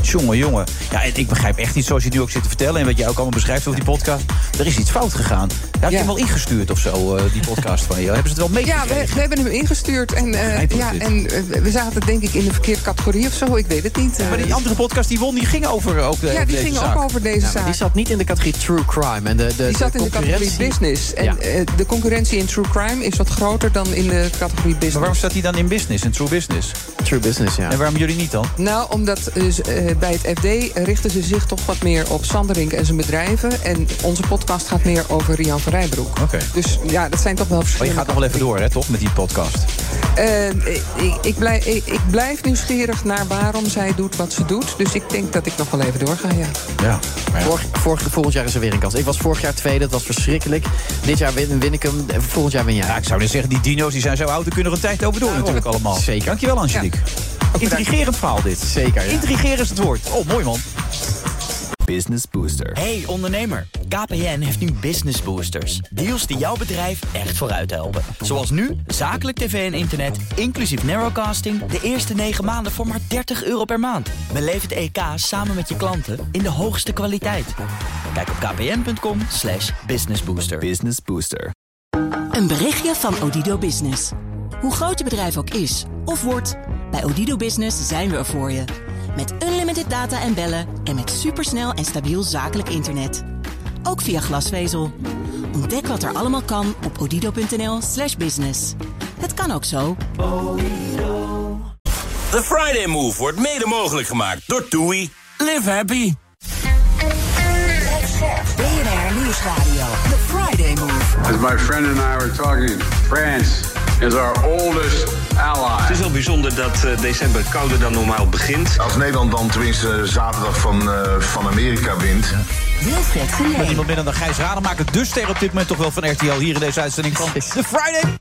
Jongen, jongen. Ja, ik begrijp echt niet zoals je het nu ook zit te vertellen... en wat jij ook allemaal beschrijft over die podcast. Er is iets fout gegaan. Had je hem wel ingestuurd of zo, eh, die podcast van je? Hebben ze het wel Ja, meegekregen? we, we hebben hem ingestuurd. En, eh, ja, en eh, we zaten denk ik in de verkeerde categorie of zo. Ik weet het niet. Maar die andere podcast die won, die ging over ook eh, Ja, die ging zaak. ook over deze Ja, zaak. die zat niet in de categorie true crime. En de, de, Die zat in de categorie business. En eh, de concurrentie in true crime is wat groter dan in de categorie business. Maar waarom staat hij dan in business, in true business? True business, ja. En waarom jullie niet dan? Nou, omdat dus, eh, bij het FD richten ze zich toch wat meer op Sanderink en zijn bedrijven. En onze podcast gaat meer over Rian van Rijbroek. Oké. Dus ja, dat zijn toch wel Maar je verschillende... gaat nog wel even door, hè, toch, met die podcast? Eh, ik, ik, blijf, ik, ik blijf nieuwsgierig naar waarom zij doet wat ze doet. Dus ik denk dat ik nog wel even doorga, ja. Ja. Vorig, vorig, volgend jaar is er weer een kans. Ik was vorig jaar tweede, dat was verschrikkelijk. Dit jaar win, win ik hem, volgend jaar win jij. Ja, ik zou dus zeggen, die dino's die zijn zo oud... die kunnen er een tijd over door natuurlijk allemaal. Zeker. Dankjewel, Angelique. Intrigerend verhaal dit. Zeker, ja. Intrigerend is het woord. Oh, mooi man. Business Booster. Hey ondernemer, KPN heeft nu Business Boosters. Deals die jouw bedrijf echt vooruit helpen. Zoals nu, zakelijk tv en internet, inclusief narrowcasting... de eerste 9 maanden voor maar 30 euro per maand. Beleef het EK samen met je klanten in de hoogste kwaliteit. Kijk op kpn.com slash businessbooster. Business Booster. Een berichtje van Odido Business. Hoe groot je bedrijf ook is of wordt, bij Odido Business zijn we er voor je. Met unlimited data en bellen en met supersnel en stabiel zakelijk internet. Ook via glasvezel. Ontdek wat er allemaal kan op odido.nl/slash business. Het kan ook zo. The Friday Move wordt mede mogelijk gemaakt door TUI. Live happy. BNR Nieuwsradio. The Friday Move. As my friend and I were talking, France is our oldest ally. Het is wel bijzonder dat eh, december kouder dan normaal begint. Als Nederland dan tenminste zaterdag van, eh, van Amerika wint. Genee. niemand minder dan Gijs Rademaker. De ster op dit moment toch wel van RTL. Hier in deze uitzending van The Friday.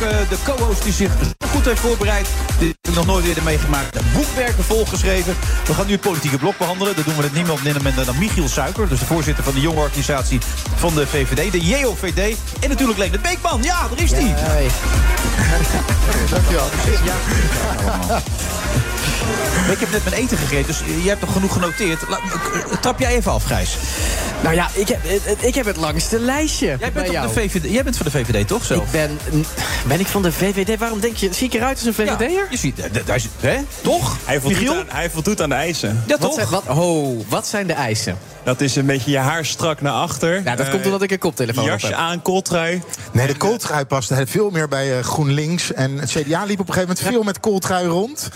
Ook eh, de co-host die zich goed heeft voorbereid. Dit heb ik nog nooit eerder meegemaakt. De boekwerken volgeschreven. We gaan nu het politieke blok behandelen. Dat doen we met niemand minder dan Michiel Suiker. Dus de voorzitter van de jonge organisatie van de VVD. De JOVD. En natuurlijk Leendert Beekman. Ja, daar is hij. [laughs] Dankjewel. [laughs] Ik heb net mijn eten gegeten, dus jij hebt toch genoeg genoteerd. Eh, Trap jij even af, Gijs. Nou ja, ik heb, het- ik heb het langste lijstje. Jij bij bent, op jou. de VVD, jij bent van de VVD, toch? Zelf? Ik ben, ben ik van de VVD? Waarom denk je, zie ik eruit als een VVD'er? Ja, je ziet, eh, daar zit- hè? Toch? Hij voldoet, aan, hij voldoet aan de eisen. Ja, Wat toch? zijn, wat, oh, wat zijn de eisen? Dat is een beetje je haar strak naar achter. Nou, dat Eh, komt omdat ik een koptelefoon op Jasje heb. aan, kooltrui. Nee, de kooltrui paste veel meer bij eh, GroenLinks. En het CDA liep op een gegeven moment veel met kooltrui rond.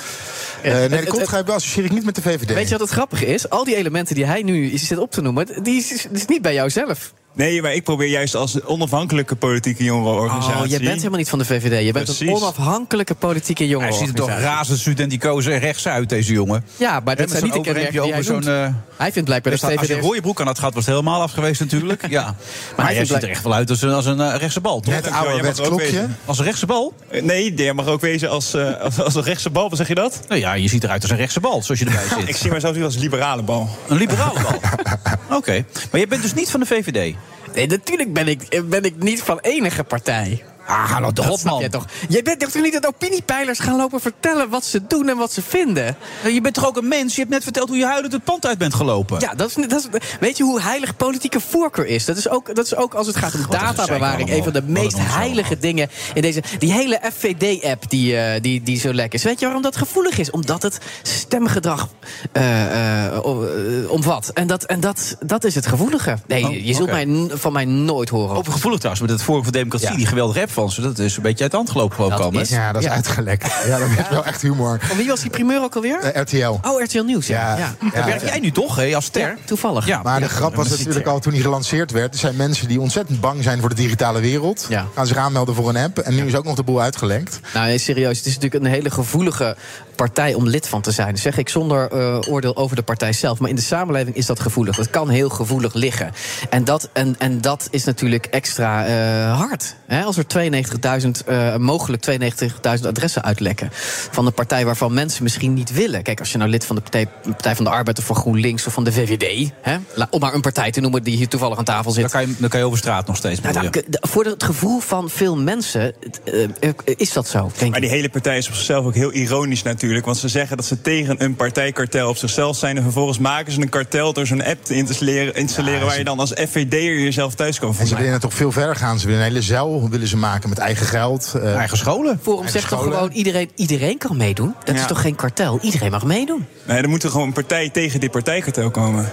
Eh, nee, de kooltrui associeer ik niet met de VVD. Weet je wat het grappige is? Al die elementen die hij nu zit op te noemen, die is, is niet bij jou zelf. Nee, maar ik probeer juist als onafhankelijke politieke jongerenorganisatie... Oh, jij bent helemaal niet van de VVD. Je bent een onafhankelijke politieke Hij ziet er toch jongerenorganisatie. razend en rechts uit, deze jongen. Ja, maar dat zijn niet de kenmerken die hij zo'n... eh, Hij vindt blijkbaar dat als je VVD... een rode broek aan had gehad, was het helemaal af geweest natuurlijk. [laughs] Ja. Maar, hij ziet er echt wel uit als een, als een eh, rechtse bal, toch? Net dankjewel, ouderwets jij mag ook klokje. Als een rechtse bal? Eh, Nee, jij mag ook wezen als, eh, als, als een rechtse bal. Wat zeg je dat? Nou ja, je ziet eruit als een rechtse bal, zoals je erbij [laughs] zit. Ik zie mezelf nu als liberale bal. Een liberale bal. [laughs] Oké. Maar je bent dus niet van de VVD? Nee, natuurlijk ben ik, ben ik niet van enige partij. Ah, nou Dat man. jij toch? Jij bent toch niet dat opiniepeilers gaan lopen vertellen wat ze doen en wat ze vinden? Je bent toch ook een mens? Je hebt net verteld hoe je huilend het pand uit bent gelopen. Ja, dat is, dat is, weet je hoe heilig politieke voorkeur is? Dat is ook, dat is ook als het gaat om databewaring... een van de meest onzin heilige dingen in deze... Die hele FVD-app die, eh, die, die zo lekker is. Weet je waarom dat gevoelig is? Omdat het stemgedrag eh, eh, omvat. En, dat, en dat, dat is het gevoelige. Nee, Oh, je zult mij, van mij nooit horen. Over gevoelig trouwens, met het Forum voor Democratie, Ja. die geweldige app van ze. Dat is een beetje uit de hand gelopen geloof ik Dat al. is- Ja, dat is Ja. uitgelekt. Ja, dat is wel echt humor. Van wie was die primeur ook alweer? Eh, RTL. Oh, RTL Nieuws, ja. Ja. Daar werk jij nu toch, hè, als ster? Ja, toevallig. Ja. Maar de Ja, grap was dat natuurlijk al toen hij gelanceerd werd. Er zijn mensen die ontzettend bang zijn voor de digitale wereld. Ja. Gaan zich aanmelden voor een app. En nu is ook nog de boel uitgelekt. Nou, nee, serieus. Het is natuurlijk een hele gevoelige partij om lid van te zijn. Dat zeg ik zonder eh, oordeel over de partij zelf. Maar in de samenleving is dat gevoelig. Het kan heel gevoelig liggen. En dat, en, en dat is natuurlijk extra eh, hard. Hè? Als er 92.000, eh, mogelijk 92.000 adressen uitlekken. Van een partij waarvan mensen misschien niet willen. Kijk, als je nou lid van de Partij, Partij van de Arbeid of van GroenLinks of van de VVD. Hè? Om maar een partij te noemen die hier toevallig aan tafel zit. Dan kan, je, dan kan je over straat nog steeds. Nou, k- voor het gevoel van veel mensen eh, is dat zo. Denk Maar ik. die hele partij is op zichzelf ook heel ironisch natuurlijk. Want ze zeggen dat ze tegen een partijkartel op zichzelf zijn. En vervolgens maken ze een kartel door zo'n app te installeren, installeren waar je dan als FVD'er jezelf thuis kan En ze voelen. willen toch veel verder gaan. Ze willen een hele zeil willen ze maken met eigen geld. eh, Eigen scholen. Forum eigen zegt toch gewoon iedereen, iedereen kan meedoen? Dat is toch geen kartel? Iedereen mag meedoen. Nee, er moet er gewoon een partij tegen dit partijkartel komen. [laughs]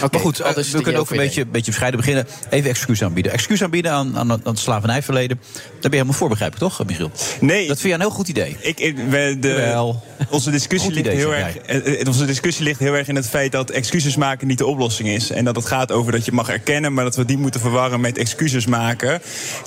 Maar goed, al eh, we kunnen ook een JOVD. beetje, beetje bescheiden beginnen. Even excuus aanbieden. Excuus aanbieden aan, aan, aan het slavernijverleden. Daar ben je helemaal voor, begrijp ik toch, Michiel? Nee, Dat vind jij een heel goed idee. ik, ik- we- de, Jawel. onze, discussie Goed ligt idee, heel erg, eh, onze discussie ligt heel erg in het feit dat excuses maken niet de oplossing is. En dat het gaat over dat je mag erkennen, maar dat we die moeten verwarren met excuses maken.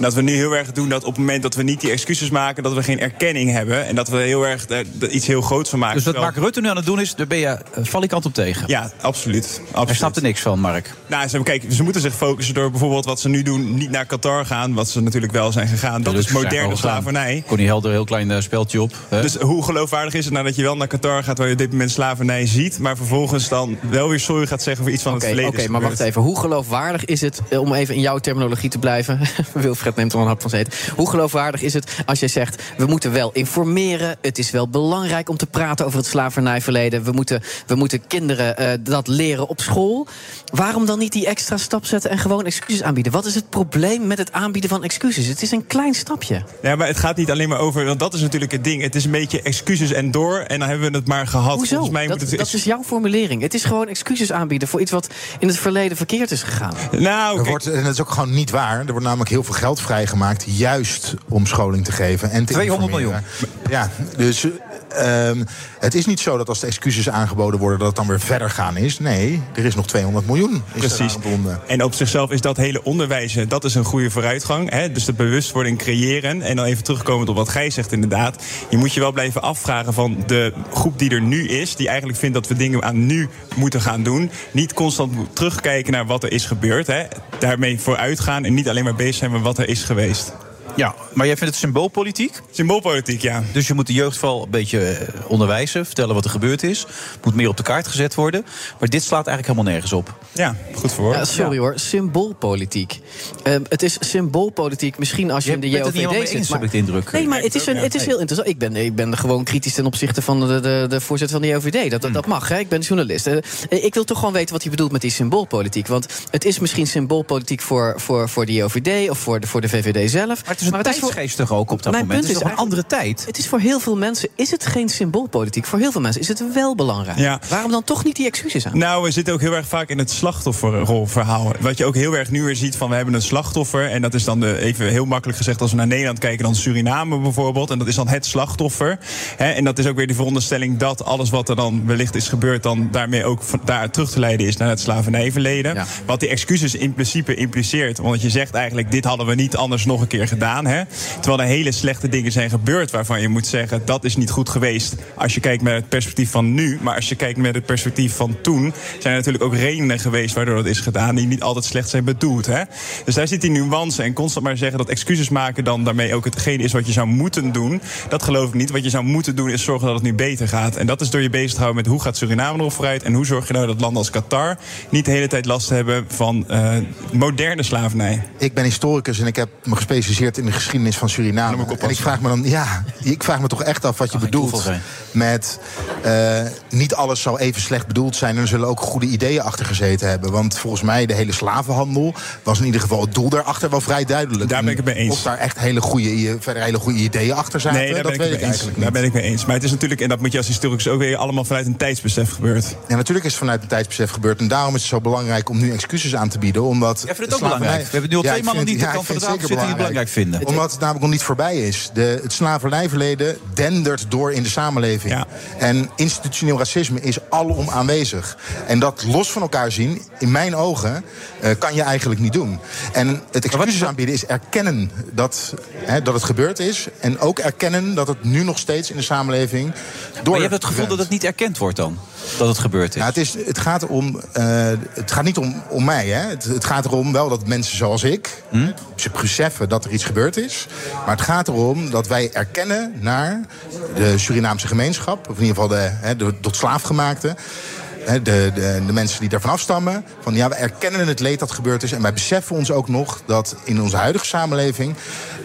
En dat we nu heel erg doen dat op het moment dat we niet die excuses maken, dat we geen erkenning hebben. En dat we heel erg daar iets heel groots van maken. Dus wat Mark Rutte nu aan het doen is, daar ben je uh, valikant op tegen. Ja, absoluut. absoluut. Hij snapt er niks van, Mark. Nou, ze, kijk, ze moeten zich focussen door bijvoorbeeld wat ze nu doen, niet naar Qatar gaan, wat ze natuurlijk wel zijn gegaan. Dat is moderne slavernij. Connie Helder, een heel klein eh, speeltje op. hè? Dus hoe geloofwaardig is het nou dat je wel naar Qatar gaat waar je op dit moment slavernij ziet, maar vervolgens dan wel weer sorry gaat zeggen voor iets van het verleden? oké, maar wacht even. Hoe geloofwaardig is het, eh, om even in jouw terminologie te blijven... [laughs] Wilfred neemt er een hap van zeten. Hoe geloofwaardig is het als jij zegt... we moeten wel informeren, het is wel belangrijk om te praten over het slavernijverleden... we moeten, we moeten kinderen eh, dat leren op school. Waarom dan niet die extra stap zetten en gewoon excuses aanbieden? Wat is het probleem met het aanbieden van excuses? Het is een klein stapje. Ja, maar het gaat niet alleen maar over, want dat is natuurlijk het ding. Het is een beetje excuses en door en dan hebben we het maar gehad. Hoezo? Volgens mij dat, moet het dat is jouw formulering. Het is gewoon excuses aanbieden voor iets wat in het verleden verkeerd is gegaan. Nou, Er wordt, en dat is ook gewoon niet waar. Er wordt namelijk heel veel geld vrijgemaakt. Juist om scholing te geven. En te 200 informeren. Ja, dus ehm, het is niet zo dat als de excuses aangeboden worden... dat het dan weer verder gaan is. Nee, er is nog 200 miljoen. Precies. En op zichzelf is dat hele onderwijzen, dat is een goede vooruitgang. Hè? Dus de bewustwording creëren. En dan even terugkomend op wat Gij zegt inderdaad. Je moet je wel blijven afvragen van de groep die er nu is... die eigenlijk vindt dat we dingen aan nu moeten gaan doen. Niet constant terugkijken naar wat er is gebeurd. Hè? Daarmee vooruit gaan en niet alleen maar bezig zijn met wat er is geweest. Ja, maar jij vindt het symboolpolitiek? Symboolpolitiek, ja. Dus je moet de jeugd vooral een beetje eh, onderwijzen, vertellen wat er gebeurd is. Moet meer op de kaart gezet worden. Maar dit slaat eigenlijk helemaal nergens op. Ja, goed voor. Ja, sorry hoor, symboolpolitiek. Ehm, het is symboolpolitiek misschien als je, Je in de bent het niet helemaal JOVD mee eens, zit. heb ik de indruk. Nee, maar het is, een, het is heel interessant. Ik ben, ik ben gewoon kritisch ten opzichte van de, de, de voorzitter van de JOVD. Dat, dat, dat mag, hè? ik ben journalist. Eh, ik wil toch gewoon weten wat hij bedoelt met die symboolpolitiek. Want het is misschien symboolpolitiek voor, voor, voor de JOVD of voor de, voor de VVD zelf. Maar het is een tijdsgeest toch ook op dat Mijn moment. punt Het is is toch een andere tijd. Het is voor heel veel mensen is het geen symboolpolitiek. Voor heel veel mensen is het wel belangrijk. Ja. Waarom dan toch niet die excuses aan? Nou, we zitten ook heel erg vaak in het slachtofferrolverhaal. Wat je ook heel erg nu weer ziet van we hebben een slachtoffer. En dat is dan de, even heel makkelijk gezegd als we naar Nederland kijken, dan Suriname bijvoorbeeld. En dat is dan het slachtoffer. Hè, en dat is ook weer de veronderstelling dat alles wat er dan wellicht is gebeurd, dan daarmee ook van, daar terug te leiden is naar het slavernijverleden. Wat die excuses in principe impliceert. Want je zegt eigenlijk, dit hadden we niet anders nog een keer gedaan. Hè? Terwijl er hele slechte dingen zijn gebeurd waarvan je moet zeggen, dat is niet goed geweest. Als je kijkt met het perspectief van nu. Maar als je kijkt met het perspectief van toen, zijn er natuurlijk ook redenen geweest waardoor dat is gedaan, die niet altijd slecht zijn bedoeld. Hè? Dus daar zit die nuance. En constant maar zeggen dat excuses maken dan daarmee ook hetgeen is wat je zou moeten doen. Dat geloof ik niet. Wat je zou moeten doen is zorgen dat het nu beter gaat. En dat is door je bezig te houden met hoe gaat Suriname erop vooruit. En hoe zorg je nou dat landen als Qatar niet de hele tijd last hebben van eh, moderne slavernij. Ik ben historicus en ik heb me gespecialiseerd in de geschiedenis van Suriname. En ik vraag me dan, ja, ik vraag me toch echt af wat je bedoelt met eh, niet alles zal even slecht bedoeld zijn en er zullen ook goede ideeën achter gezeten hebben. Want volgens mij de hele slavenhandel was in ieder geval het doel daarachter wel vrij duidelijk. Daar ben ik het mee eens. Of daar echt hele goede, verder hele goede ideeën achter zaten, Nee, daar dat ben, weet ik ik mee eens. eigenlijk daar niet. ben ik mee eens. Maar het is natuurlijk, en dat moet je als historicus ook weer allemaal vanuit een tijdsbesef gebeurd. Ja, natuurlijk is het vanuit een tijdsbesef gebeurd. En daarom is het zo belangrijk om nu excuses aan te bieden. Omdat Jij vindt het ook belangrijk. We hebben nu al Ja, twee mannen vind die het- de ja, kant van de vind tafel zitten die het belangrijk vinden. Omdat het namelijk nog niet voorbij is. De, het slavernijverleden dendert door in de samenleving. En institutioneel racisme is alom aanwezig. En dat los van elkaar zien, in mijn ogen, eh, kan je eigenlijk niet doen. En het excuses aanbieden is erkennen dat, hè, dat het gebeurd is. En ook erkennen dat het nu nog steeds in de samenleving door. Maar je hebt het gevoel dat het niet erkend wordt dan? Dat het gebeurd is? Ja, het, is het gaat, om, eh, het gaat niet om, om mij. Hè. Het, het gaat erom wel dat mensen zoals ik... Hm? ze beseffen dat er iets gebeurd is. Maar het gaat erom dat wij erkennen naar de Surinaamse gemeenschap... of in ieder geval de, hè, de tot slaafgemaakte... De, de, de mensen die daarvan afstammen. Van ja, we erkennen het leed dat gebeurd is. En wij beseffen ons ook nog dat in onze huidige samenleving.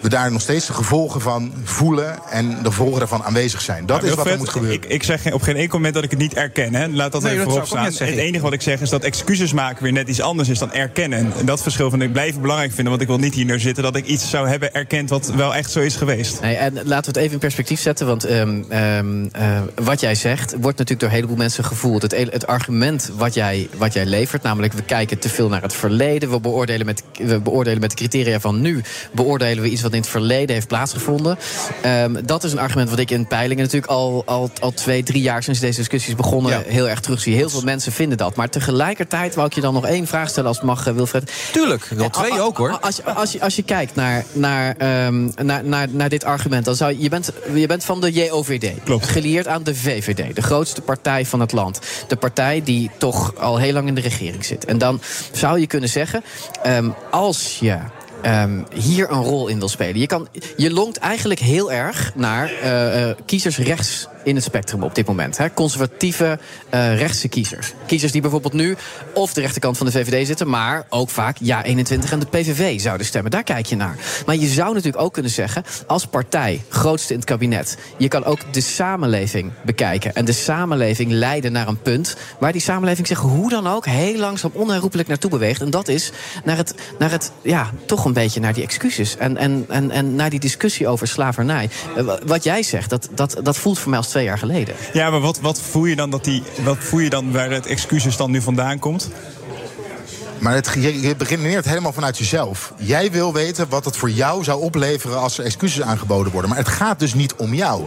we daar nog steeds de gevolgen van voelen. en de gevolgen daarvan aanwezig zijn. Dat Maar is wat er moet gebeuren. Ik, ik zeg op geen enkel moment dat ik het niet erken. Hè. Laat dat Nee, even dat voorop zou ik ook staan. Het enige wat ik zeg is dat excuses maken weer net iets anders is dan erkennen. En dat verschil vind ik blijven belangrijk vinden. Want ik wil niet hier neer zitten dat ik iets zou hebben erkend wat wel echt zo is geweest. Nee, en laten we het even in perspectief zetten. Want ehm, ehm, eh, wat jij zegt, wordt natuurlijk door een heleboel mensen gevoeld. Het, het argument wat jij, wat jij levert, namelijk we kijken te veel naar het verleden. We beoordelen, met, we beoordelen met de criteria van nu. Beoordelen we iets wat in het verleden heeft plaatsgevonden. Ehm, dat is een argument wat ik in peilingen natuurlijk al, al, al twee, drie jaar sinds deze discussies begonnen heel erg terugzie. Heel veel mensen vinden dat. Maar tegelijkertijd wou ik je dan nog één vraag stellen als het mag, eh, Wilfred. Tuurlijk, wel twee Eh, a- ook, hoor. Als, je- als, je, als je kijkt naar, naar, ehm, naar, naar, naar dit argument, dan zou je, je, bent, je bent van de JOVD. Klopt. Gelieerd aan de VVD, de grootste partij van het land. De partij die toch al heel lang in de regering zit. En dan zou je kunnen zeggen, ehm, als je. ehm, hier een rol in wil spelen. Je, kan, je longt eigenlijk heel erg naar eh, eh, kiezers rechts in het spectrum op dit moment. Hè? Conservatieve eh, rechtse kiezers. Kiezers die bijvoorbeeld nu of de rechterkant van de VVD zitten, maar ook vaak ja 21 en de PVV zouden stemmen. Daar kijk je naar. Maar je zou natuurlijk ook kunnen zeggen, als partij, grootste in het kabinet, je kan ook de samenleving bekijken. En de samenleving leiden naar een punt waar die samenleving zich hoe dan ook heel langzaam onherroepelijk naartoe beweegt. En dat is naar het, naar het ja, toch een beetje naar die excuses. En, en, en, en naar die discussie over slavernij. Eh, wa- Wat jij zegt, dat, dat, dat voelt voor mij als twee jaar geleden. Ja, maar wat, wat voel je dan dat die. Wat voel je dan waar het excuses dan nu vandaan komt? Maar het, je, je begineert helemaal vanuit jezelf. Jij wil weten wat het voor jou zou opleveren als er excuses aangeboden worden. Maar het gaat dus niet om jou.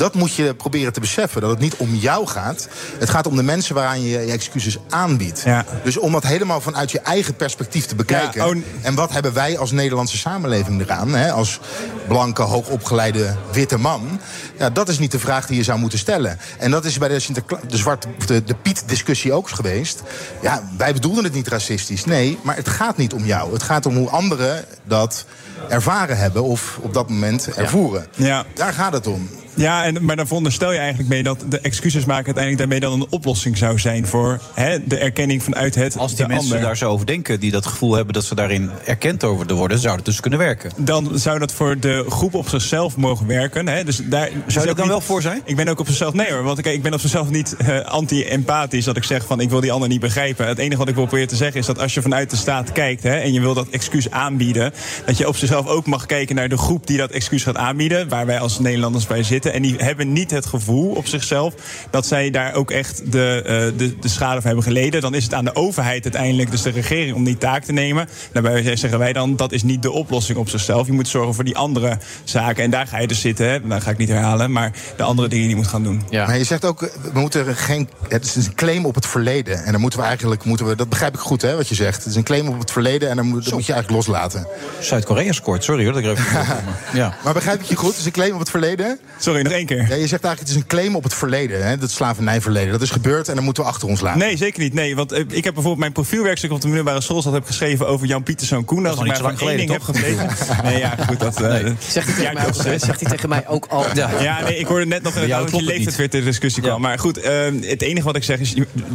Dat moet je proberen te beseffen. Dat het niet om jou gaat. Het gaat om de mensen waaraan je je excuses aanbiedt. Dus om dat helemaal vanuit je eigen perspectief te bekijken. Ja, oh, En wat hebben wij als Nederlandse samenleving eraan? Hè? Als blanke, hoogopgeleide witte man. Ja, dat is niet de vraag die je zou moeten stellen. En dat is bij de, Sinterkla- de, zwarte, de, de Piet-discussie ook geweest. Ja, wij bedoelden het niet racistisch. Nee, maar het gaat niet om jou. Het gaat om hoe anderen dat ervaren hebben of op dat moment ervoeren. Ja. Daar gaat het om. Ja, en, maar dan veronderstel je eigenlijk mee dat de excuses maken uiteindelijk daarmee dan een oplossing zou zijn voor hè, de erkenning vanuit het. Als die de mensen ander. daar zo over denken, die dat gevoel hebben dat ze daarin erkend over worden, zou het dus kunnen werken. Dan zou dat voor de groep op zichzelf mogen werken. Hè? Dus daar Zou je er dan wel voor zijn? Ik ben ook op zichzelf. Nee hoor, want kijk, ik ben op zichzelf niet eh, anti-empathisch. Dat ik zeg van ik wil die ander niet begrijpen. Het enige wat ik wil proberen te zeggen is dat als je vanuit de staat kijkt hè, en je wil dat excuus aanbieden, dat je op zichzelf ook mag kijken naar de groep die dat excuus gaat aanbieden. Waar wij als Nederlanders bij zitten. En die hebben niet het gevoel op zichzelf dat zij daar ook echt de, eh, de, de schade van hebben geleden. Dan is het aan de overheid uiteindelijk, dus de regering, om die taak te nemen. Daarbij zeggen wij dan dat is niet de oplossing op zichzelf. Je moet zorgen voor die andere zaken. En daar ga je dus zitten. Hè. Dat ga ik niet herhalen. Maar de andere dingen die je moet gaan doen. Maar je zegt ook, we moeten geen. Het is een claim op het verleden. En dan moeten we eigenlijk. Moeten we, dat begrijp ik goed, hè, wat je zegt. Het is een claim op het verleden en dan moet, dat moet je eigenlijk loslaten. Zuid-Korea scoort, sorry hoor dat ik er even [laughs] ja. Maar begrijp ik je goed? Het is een claim op het verleden? Sorry, nog één keer. Ja, je zegt eigenlijk, het is een claim op het verleden. Hè, dat slavernijverleden. Dat is gebeurd en dan moeten we achter ons laten. Nee, zeker niet. Nee, want eh, ik heb bijvoorbeeld mijn profielwerkstuk op de middelbare school heb geschreven over Jan Pieterszoon Koen. Als nog ik maar van één ding heb geleden, gebleven. Nee, ja, goed. Dat, eh, Zegt hij, tegen mij ook, zegt hij tegen mij ook al. Ja, nee, ik hoorde net nog dat je het leeftijd weer ter discussie kwam. Maar goed, eh, het enige wat ik zeg is,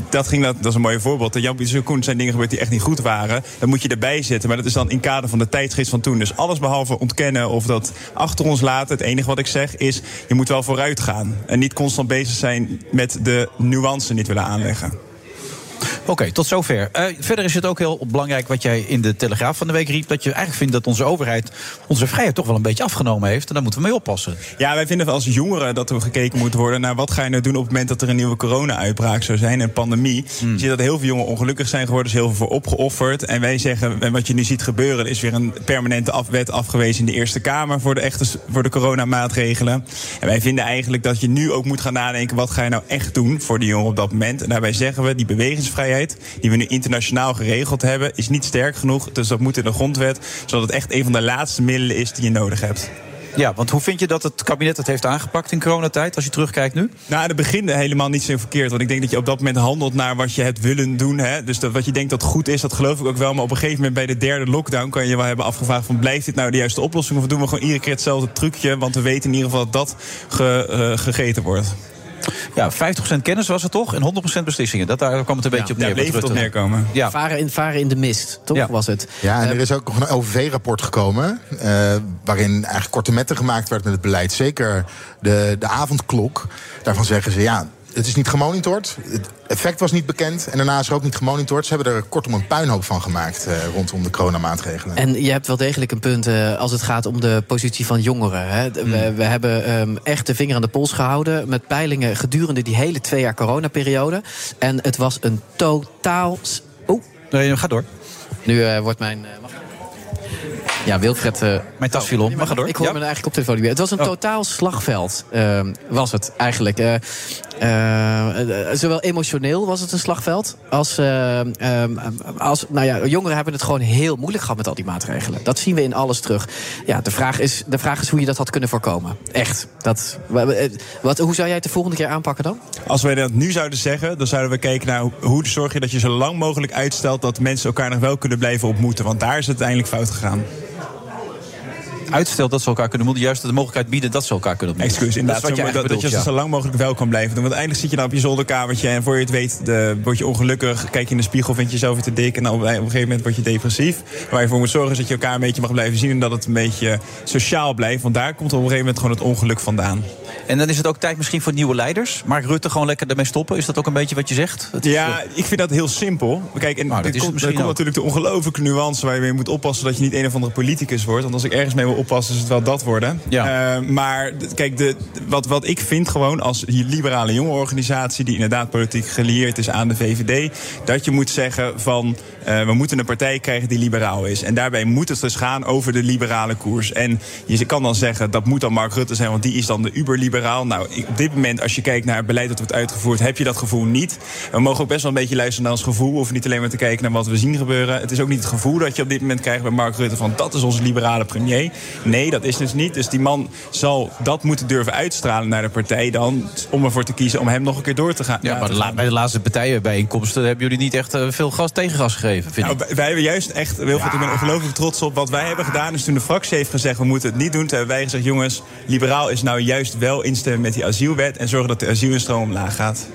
dat, ging, dat, dat is een mooi voorbeeld. Dat Jan Pieterszoon Koen zijn dingen gebeurd die echt niet goed waren. Dan moet je erbij zitten. Maar dat is dan in kader van de tijdsgeest van toen. Dus alles behalve ontkennen of dat achter ons laten. Het enige wat ik zeg is, je moet wel vooruit gaan. En niet constant bezig zijn met de nuance niet willen aanleggen. Oké, tot zover. Eh, verder is het ook heel belangrijk wat jij in de Telegraaf van de week riep... dat je eigenlijk vindt dat onze overheid onze vrijheid toch wel een beetje afgenomen heeft. En daar moeten we mee oppassen. Ja, wij vinden als jongeren dat er gekeken moet worden naar wat ga je nou doen op het moment dat er een nieuwe corona-uitbraak zou zijn, een pandemie. Je ziet dat heel veel jongeren ongelukkig zijn geworden, er is heel veel voor opgeofferd. En wij zeggen, en wat je nu ziet gebeuren, er is weer een permanente af, wet afgewezen in de Eerste Kamer voor de, echte, voor de coronamaatregelen. En wij vinden eigenlijk dat je nu ook moet gaan nadenken, wat ga je nou echt doen voor die jongeren op dat moment. En daarbij zeggen we, die bewegingsvrijheid, die we nu internationaal geregeld hebben, is niet sterk genoeg. Dus dat moet in de grondwet, zodat het echt een van de laatste middelen is die je nodig hebt. Ja, want hoe vind je dat het kabinet het heeft aangepakt in coronatijd, als je terugkijkt nu? Nou, het begint helemaal niet zo verkeerd. Want ik denk dat je op dat moment handelt naar wat je hebt willen doen. Hè? Dus dat, wat je denkt dat goed is, dat geloof ik ook wel. Maar op een gegeven moment bij de derde lockdown kan je je wel hebben afgevraagd: van, blijft dit nou de juiste oplossing? Of doen we gewoon iedere keer hetzelfde trucje? Want we weten in ieder geval dat dat ge- eh, gegeten wordt. Ja, 50% kennis was het toch? En 100% beslissingen. Dat, daar kwam het een beetje op neer. daar bleef wat het op Rutte- neerkomen. Ja. Varen, in, varen in de mist, toch was het? Ja, en Eh, er is ook nog een OVV-rapport gekomen. eh, waarin eigenlijk korte metten gemaakt werd met het beleid. Zeker de, de avondklok. Daarvan zeggen ze ja. Het is niet gemonitord. Het effect was niet bekend. En daarna is er ook niet gemonitord. Ze hebben er kortom een puinhoop van gemaakt eh, rondom de coronamaatregelen. En je hebt wel degelijk een punt eh, als het gaat om de positie van jongeren. Hè. We, we hebben ehm, echt de vinger aan de pols gehouden met peilingen gedurende die hele twee jaar coronaperiode. En het was een totaal. Oeh. Nee, ga door. Nu eh, wordt mijn. eh, mag- ja, Wilfred. eh, Mijn tas viel om. Mag door? Ik hoor Ja? me eigenlijk op telefoon. Het was een Oh. totaal slagveld, ehm, was het eigenlijk. Eh, eh, zowel emotioneel was het een slagveld, als, eh, ehm, als... Nou ja, jongeren hebben het gewoon heel moeilijk gehad met al die maatregelen. Dat zien we in alles terug. Ja, de vraag is, de vraag is hoe je dat had kunnen voorkomen. Echt. Dat, wa- wat, hoe zou jij het de volgende keer aanpakken dan? Als wij dat nu zouden zeggen, dan zouden we kijken naar hoe zorg je dat je zo lang mogelijk uitstelt dat mensen elkaar nog wel kunnen blijven ontmoeten. Want daar is het uiteindelijk fout gegaan. Uitstelt dat ze elkaar kunnen ontmoeten. Juist de mogelijkheid bieden dat ze elkaar kunnen ontmoeten. Excuus, inderdaad. Dat is wat je Zo- dat, dat je zo lang mogelijk wel kan blijven doen. Want uiteindelijk zit je dan op je zolderkamertje en voor je het weet de, word je ongelukkig. Kijk je in de spiegel, vind je jezelf weer te dik. En dan op, op een gegeven moment word je depressief. Waar je voor moet zorgen is dat je elkaar een beetje mag blijven zien. En dat het een beetje sociaal blijft. Want daar komt op een gegeven moment gewoon het ongeluk vandaan. En dan is het ook tijd misschien voor nieuwe leiders. Mark Rutte gewoon lekker ermee stoppen. Is dat ook een beetje wat je zegt? Het is, Ja, eh, ik vind dat heel simpel. Kijk, en Nou, dat er is het komt, er komt natuurlijk de ongelooflijke nuance waar je mee moet oppassen dat je niet een of andere politicus wordt. Want als ik ergens mee wil oppassen, is het wel dat worden. Ja. Eh, maar kijk, de, wat, wat ik vind gewoon als liberale jongerenorganisatie, die inderdaad politiek gelieerd is aan de VVD, dat je moet zeggen van we moeten een partij krijgen die liberaal is. En daarbij moet het dus gaan over de liberale koers. En je kan dan zeggen, dat moet dan Mark Rutte zijn... want die is dan de uberliberaal. Nou, op dit moment, als je kijkt naar het beleid dat wordt uitgevoerd... heb je dat gevoel niet. We mogen ook best wel een beetje luisteren naar ons gevoel. Hoeven niet alleen maar te kijken naar wat we zien gebeuren. Het is ook niet het gevoel dat je op dit moment krijgt bij Mark Rutte... van dat is onze liberale premier. Nee, dat is dus niet. Dus die man zal dat moeten durven uitstralen naar de partij dan... om ervoor te kiezen om hem nog een keer door te gaan. Ja, maar bij de laatste partijenbijeenkomsten hebben jullie niet echt eh, veel gas tegengas gegeven, vind Nou, ik. wij- hebben juist echt, Wilfried, ik ben ongelooflijk trots op wat wij hebben gedaan. Dus toen de fractie heeft gezegd, we moeten het niet doen, toen hebben wij gezegd, jongens, liberaal is nou juist wel instemmen met die asielwet en zorgen dat de asielinstroom omlaag gaat.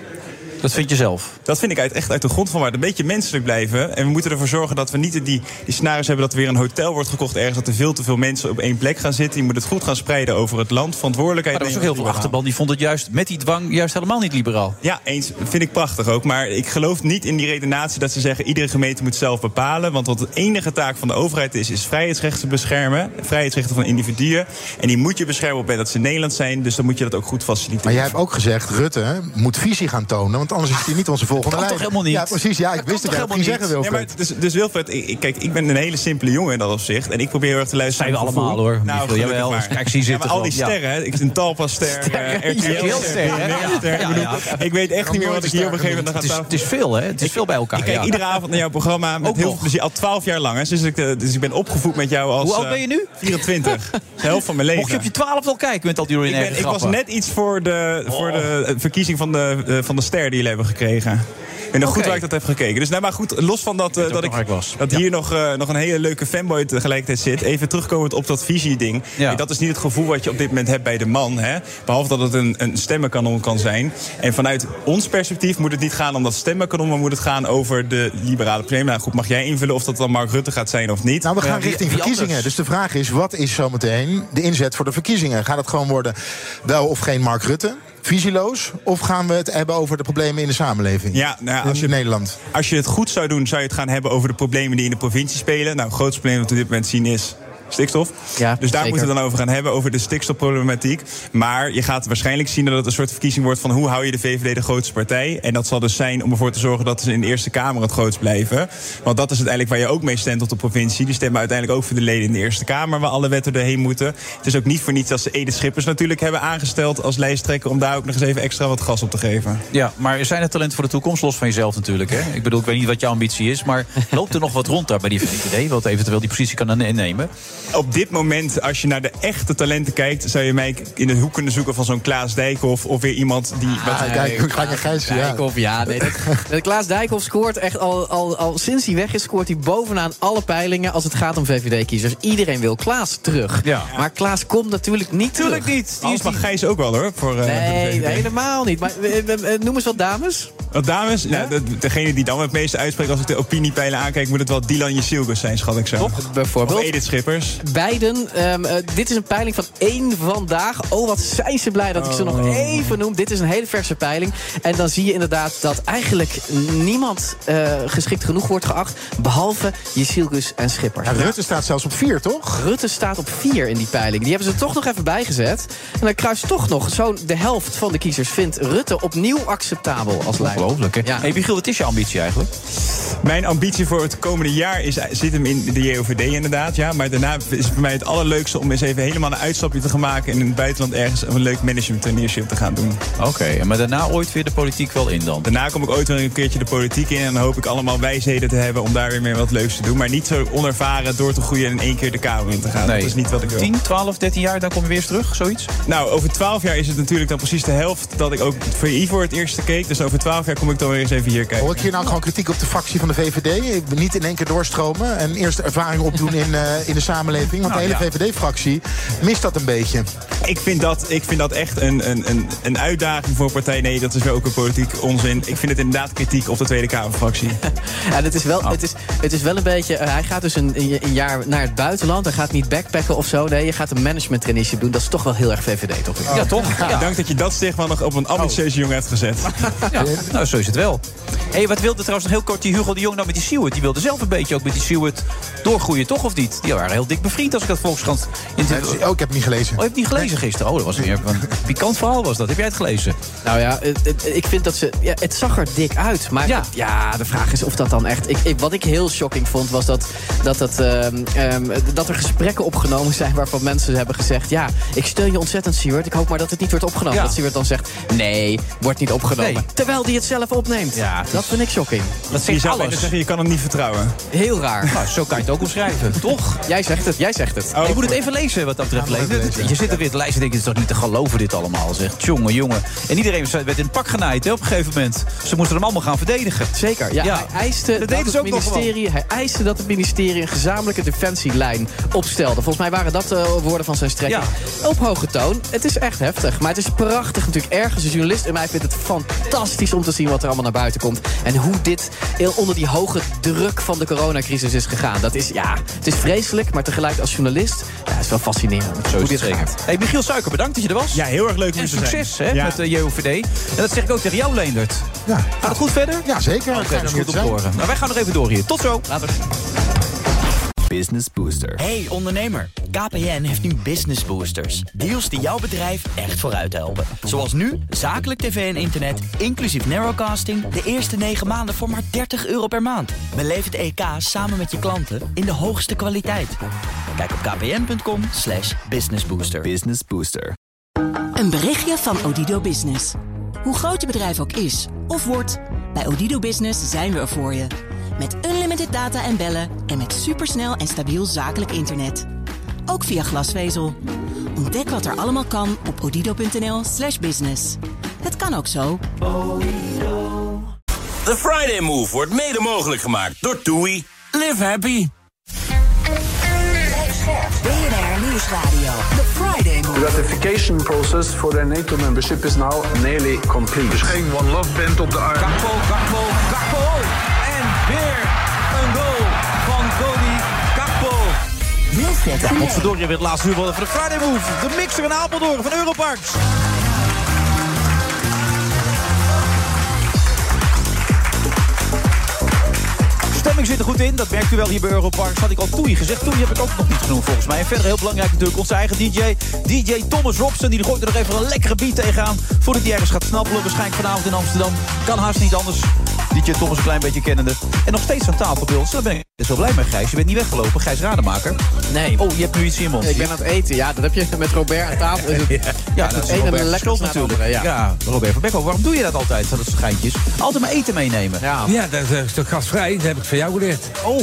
Dat vind je zelf? Dat vind ik uit, echt uit de grond van waar. Een beetje menselijk blijven. En we moeten ervoor zorgen dat we niet die, die scenario's hebben... dat er weer een hotel wordt gekocht ergens... dat er veel te veel mensen op één plek gaan zitten. Je moet het goed gaan spreiden over het land. Verantwoordelijkheid Maar er was ook heel veel achterban die vond het juist met die dwang juist helemaal niet liberaal. Ja, eens. Vind ik prachtig ook. Maar ik geloof niet in die redenatie dat ze zeggen... iedere gemeente moet zelf bepalen. Want wat de enige taak van de overheid is... is vrijheidsrechten beschermen. Vrijheidsrechten van individuen. En die moet je beschermen op het moment dat ze Nederland zijn. Dus dan moet je dat ook goed faciliteren. Maar jij hebt ook gezegd, Rutte moet visie gaan tonen... want anders is hij niet onze volgende kan leider. toch helemaal niet? Ja, precies. Ja, ik wist dat jij dat ging zeggen, Ja, Wilfred. maar dus, dus Wilfred, ik, kijk, ik ben een hele simpele jongen in dat opzicht. En ik probeer heel erg te luisteren Zijn we allemaal, hoor. Nou, jawel. maar. Kijk, zie ja, zitten maar al die sterren, hè. ik een Talpa-ster, Sterren. eh, RTL-ster, Heel ster, hè? BNN-ster. Ja, Ik weet echt niet meer wat ik hier op een gegeven moment ga het is veel, hè? Het is veel bij elkaar, Ik kijk iedere avond naar jouw programma met heel veel plezier. Al twaalf jaar lang. Hè. Dus, ik, eh, dus ik ben opgevoed met jou als... Hoe oud eh, ben je nu? 24. [laughs] De helft van mijn leven. Mocht je op je twaalf al kijken met al die ik, ordinaire ik was net iets voor de, voor de eh, verkiezing van de, van de ster die jullie hebben gekregen. Ben nog goed waar ik dat heb gekeken. Dus nou, maar goed, los van dat, eh, dat, ik, dat hier nog, eh, nog een hele leuke fanboy tegelijkertijd zit. Even terugkomend op dat visie-ding. Ja. Dat is niet het gevoel wat je op dit moment hebt bij de man. Hè? Behalve dat het een, een stemmenkanon kan zijn. En vanuit ons perspectief moet het niet gaan om dat stemmenkanon... maar moet het gaan over de liberale. Nou goed, mag jij invullen of dat dan Mark Rutte gaat zijn of niet? Nou, we gaan richting verkiezingen. Dus de vraag is, wat is zometeen de inzet voor de verkiezingen? Gaat het gewoon worden wel of geen Mark Rutte? Visieloos? Of gaan we het hebben over de problemen in de samenleving? Ja, nou als je, in Nederland. Als je het goed zou doen, zou je het gaan hebben over de problemen die in de provincie spelen. Nou, het grootste probleem dat we op dit moment zien is stikstof. Ja, dus daar zeker. moeten we het dan over gaan hebben, over de stikstofproblematiek. Maar je gaat waarschijnlijk zien dat het een soort verkiezing wordt van hoe hou je de VVD de grootste partij. En dat zal dus zijn om ervoor te zorgen dat ze in de Eerste Kamer het grootst blijven. Want dat is uiteindelijk waar je ook mee stemt op de provincie. Die stemmen uiteindelijk ook voor de leden in de Eerste Kamer, waar alle wetten erheen moeten. Het is ook niet voor niets dat ze Edith Schippers natuurlijk hebben aangesteld als lijsttrekker om daar ook nog eens even extra wat gas op te geven. Ja, maar er zijn er talenten voor de toekomst, los van jezelf natuurlijk. Hè? Ik bedoel, ik weet niet wat jouw ambitie is, maar [laughs] loopt er nog wat rond daar bij die VVD... wat eventueel die positie kan innemen? Op dit moment, als je naar de echte talenten kijkt... zou je mij in de hoek kunnen zoeken van zo'n Klaas Dijkhoff... of weer iemand die... Ah, ga je gijzen? Ja. Dijkhoff, ja. Nee, [laughs] dat, Klaas Dijkhoff scoort echt al, al, al sinds hij weg is... scoort hij bovenaan alle peilingen als het gaat om VVD-kiezers. Iedereen wil Klaas terug. Ja. Maar Klaas komt natuurlijk niet Tuurlijk terug. niet. Anders mag Gijs ook wel hoor. Voor, eh, voor Nee, VVD. helemaal niet. Maar eh, eh, noem eens wat dames. Wat dames, nou, de- degene die dan het meeste uitspreekt... als ik de opiniepeilen aankijk... moet het wel Dylan Jesilgus zijn, schat ik zo. Toch? Bijvoorbeeld. Of Edith Schippers. Beiden. ehm, eh, dit is een peiling van één vandaag. Oh, wat zijn ze blij dat ik ze nog even noem. Dit is een hele verse peiling. En dan zie je inderdaad dat eigenlijk niemand eh, geschikt genoeg wordt geacht. Behalve Jesilgus en Schippers. Ja, Rutte staat zelfs op vier, toch? Rutte staat op vier in die peiling. Die hebben ze toch nog even bijgezet. En dan kruist toch nog zo'n de helft van de kiezers vindt Rutte opnieuw acceptabel als leider. Ongelooflijk, hè? Ja. Hey, Michiel, wat is je ambitie eigenlijk? Mijn ambitie voor het komende jaar is, zit hem in de JOVD inderdaad. Ja, maar daarna is het voor mij het allerleukste om eens even helemaal een uitstapje te gaan maken... in het buitenland ergens een leuk management traineeship te gaan doen. Oké, maar daarna ooit weer de politiek wel in dan? Daarna kom ik ooit weer een keertje de politiek in... en dan hoop ik allemaal wijsheden te hebben om daar weer meer wat leuks te doen. Maar niet zo onervaren door te groeien en in één keer de Kamer in te gaan. Dat is niet wat ik wil. 10, 12, 13 jaar, dan kom je weer eens terug, zoiets? Nou, over 12 jaar is het natuurlijk dan precies de helft dat ik ook voor Ivo het eerste keek. Dus over 12 jaar kom ik dan weer eens even hier kijken. Hoor ik hier nou gewoon kritiek op de fractie van de VVD? Ik ben Niet in één keer doorstromen en eerst ervaring opdoen in, eh, in de samenleving. Want Nou, de hele ja. VVD-fractie mist dat een beetje. Ik vind dat, ik vind dat echt een, een, een, een uitdaging voor een partij. Nee, dat is wel ook een politiek onzin. Ik vind het inderdaad kritiek op de Tweede Kamerfractie. [laughs] Ja, het is wel, het is, het is wel een beetje. eh, hij gaat dus een, een jaar naar het buitenland. Hij gaat niet backpacken of zo. Nee, je gaat een management traineeship doen. Dat is toch wel heel erg VVD, toch? Ja, toch? Dank dat je dat stigma nog op een ambitieuze jongen hebt gezet. [laughs] Ja, nou, zo is het wel. hey, wat wilde trouwens nog heel kort die Hugo de Jong nou met die Seward? Die wilde zelf een beetje ook met die Seward doorgroeien, toch of niet? Die waren heel dik bevriend als ik dat Volkskrant... In oh, ik heb het niet gelezen. Oh, je hebt het niet gelezen gisteren? Oh, dat was meer een [laughs] pikant verhaal was dat. Heb jij het gelezen? Nou ja, het- het- ik vind dat ze... Ja, het zag er dik uit. Maar ja. ja, de vraag is of dat dan echt... Ik, ik- wat ik heel shocking vond, was dat, dat, het, ehm, ehm, dat er gesprekken opgenomen zijn... waarvan mensen hebben gezegd... ja, ik steun je ontzettend, Siewert. Ik hoop maar dat het niet wordt opgenomen. Ja. Dat Siewert dan zegt... nee, wordt niet opgenomen. Nee. Terwijl die het zelf opneemt. Ja, dat vind ik shocking. Dat Je zegt bijna alles. zeggen, je kan hem niet vertrouwen. Heel raar. [laughs] Nou, zo kan je het ook omschrijven, toch? Jij zegt het, jij zegt het. je moet het even lezen wat dat betreft. Je zit er weer te lijsten en denkt, het is toch niet te geloven dit allemaal, zegt. Jongen, jongen. En iedereen werd in het pak genaaid hè, op een gegeven moment. Ze moesten hem allemaal gaan verdedigen. Zeker, ja. Hij eiste dat het ministerie, hij eiste dat het ministerie een gezamenlijke defensielijn opstelde. Volgens mij waren dat de woorden van zijn strekking. Op hoge toon. Het is echt heftig. Maar het is prachtig natuurlijk. Ergens een journalist en mij vindt het fantastisch om te zien wat er allemaal naar buiten komt. En hoe dit heel onder die hoge druk van de coronacrisis is gegaan. Dat is, ja, het is vreselijk, maar tegelijk als journalist, ja, het is wel fascinerend Zo hoe dit gaat. Hey, Michiel Suiker, bedankt dat je er was. Ja, heel erg leuk om En te zijn. succes hè, Ja. met de JOVD. En dat zeg ik ook tegen jou, Leendert. Ja. Gaat het goed verder? Ja, zeker. Oké, Fijn dat is goed om te horen. Nou, wij gaan nog even door hier. Tot zo. Later. Business Booster. Hey ondernemer, KPN heeft nu Business Boosters. Deals die jouw bedrijf echt vooruit helpen. Zoals nu, zakelijk tv en internet, inclusief narrowcasting... de eerste 9 maanden voor maar 30 euro per maand. Beleef het EK samen met je klanten in de hoogste kwaliteit. Kijk op kpn.com slash businessbooster. Business Booster. Een berichtje van Odido Business. Hoe groot je bedrijf ook is of wordt, bij Odido Business zijn we er voor je. Met unlimited data en bellen en met supersnel en stabiel zakelijk internet. Ook via glasvezel. Ontdek wat er allemaal kan op odido.nl slash business. Het kan ook zo. The Friday Move wordt mede mogelijk gemaakt door TUI. Live happy. BNR Nieuwsradio. The Friday The Move. ratification process for their NATO membership is now nearly complete. Dus geen One Love Band op de arm. Gakpo, Gakpo, Gakpo. Weer een goal van Cody. Wilfred Ja, potverdorie weer het laatste uur van de Friday Move. De mixer in Apeldoorn van Europarks. Stemming zit er goed in, dat merkt u wel hier bij Europarks. Had ik al Toei gezegd. Toei heb ik ook nog niet genoemd volgens mij. En verder heel belangrijk natuurlijk onze eigen DJ. DJ Thomas Robson, die gooit er nog even een lekkere beat tegenaan. Voordat hij ergens gaat snappelen. Waarschijnlijk vanavond in Amsterdam. Kan haast niet anders. DJ Thomas een klein beetje kennende. En nog steeds aan tafel bij ons. Daar ben ik best wel blij mee, Gijs. Je bent niet weggelopen. Gijs Rademaker. Nee. Oh, je hebt nu iets in je mond. Ik ben aan het eten, ja, dat heb je met Robert aan tafel. [laughs] Is het, Ja, het dat is ene Robert lekker schuld natuurlijk. Ja. Ja, Robert van Becko, waarom doe je dat altijd, dat het schijntjes? Altijd maar eten meenemen. Ja. Ja, dat is toch gastvrij? Dat heb ik van jou geleerd. Oh,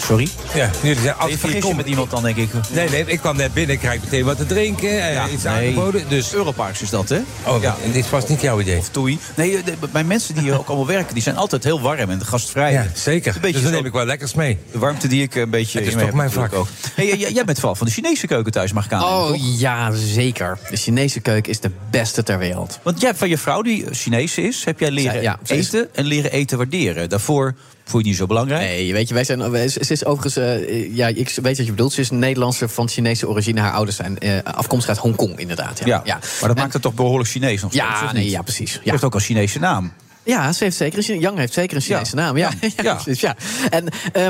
sorry. Ja, jullie zijn altijd vergis je hier met iemand dan, denk ik. Nee, nee, ik kwam net binnen, ik krijg meteen wat te drinken, eh, iets aangeboden. Dus... Europarks is dat, hè? Oh, Ja. en dit was niet jouw idee. Of toei. Nee, eh, de- mijn mensen die hier ook allemaal werken, die zijn altijd heel warm en gastvrij. Ja, zeker. Een beetje dus dan neem ik wel lekkers mee. De warmte die ik een beetje Het is toch mijn vak. Ook. Hey, jij- jij, bent vooral van de Chinese keuken thuis, mag ik aan. Oh ja, zeker. De Chinese keuken is de beste ter wereld. Want jij hebt van je vrouw, die Chinees is, heb jij leren ja, eten en leren eten waarderen. Daarvoor vond je het niet zo belangrijk. Nee, weet je, wij zijn. Ze is overigens. eh, ja, ik weet wat je bedoelt. Ze is een Nederlandse van Chinese origine. Haar ouders zijn eh, afkomstig uit Hongkong, inderdaad. Ja, Ja, maar dat maakt het toch behoorlijk Chinees nog Ja, nee, ja, precies. Ja. heeft ook een Chinese naam. Ja, ze heeft zeker een, Yang heeft zeker een Chinese naam. Ja, ja. [laughs] Ja. En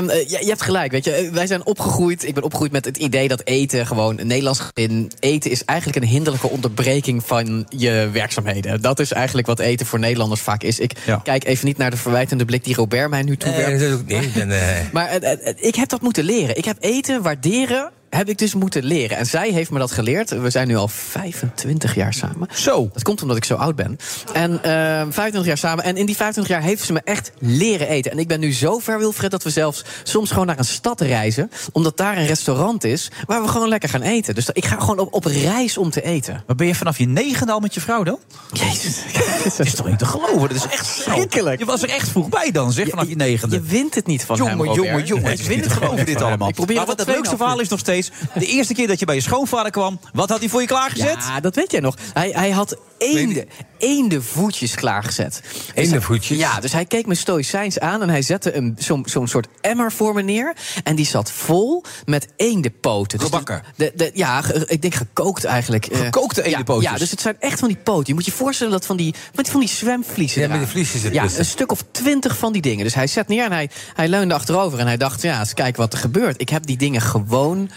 eh, ja, je hebt gelijk, weet je. eh, Wij zijn opgegroeid, ik ben opgegroeid met het idee dat eten gewoon... een Nederlands gezin, eten is eigenlijk een hinderlijke onderbreking van je werkzaamheden. Dat is eigenlijk wat eten voor Nederlanders vaak is. Ik Ja. kijk even niet naar de verwijtende blik die Robert mij nu toewerpt. Nee, dat is ook niet. Eh, [laughs] Maar het- het- ik heb dat moeten leren. Ik heb eten waarderen, heb ik dus moeten leren. En zij heeft me dat geleerd. We zijn nu al 25 jaar samen. Zo. Dat komt omdat ik zo oud ben. En eh 25 jaar samen. En in die 25 jaar heeft ze me echt leren eten. En ik ben nu zo ver, Wilfred, dat we zelfs soms gewoon naar een stad reizen. Omdat daar een restaurant is waar we gewoon lekker gaan eten. Dus ik ga gewoon op, op reis om te eten. Maar ben je vanaf je negende al met je vrouw dan? Jezus. [laughs] Dat is toch niet te geloven? Dat is echt Schrikkelijk. Je was er echt vroeg bij dan, zeg, vanaf je negende. Je wint het niet van jongen, hem, Robert. jongen, jongen. Ik win wint het niet dit allemaal. Ik probeer maar het wat het leukste 2,5 verhaal is nog steeds... is... de eerste keer dat je bij je schoonvader kwam... wat had hij voor je klaargezet? Ja, dat weet jij nog. Hij, hij had eende, eende voetjes klaargezet. Dus Eendenvoetjes? hij- Ja, dus hij keek me stoïcijns aan en hij zette een- zo'n zo'n soort emmer voor me neer. En die zat vol met eendenpoten. Dus Gebakken? De, de, ja, ge- ik denk gekookt eigenlijk. Eh, Gekookte ja, eendenpootjes? Ja, dus het zijn echt van die poten. Je moet je voorstellen dat van die, met van die zwemvliezen Ja, met die vliesjes Ja, een stuk of twintig van die dingen. Dus hij zet neer en hij, hij leunde achterover. En hij dacht, ja, eens kijken wat er gebeurt. Ik heb die dingen gewoon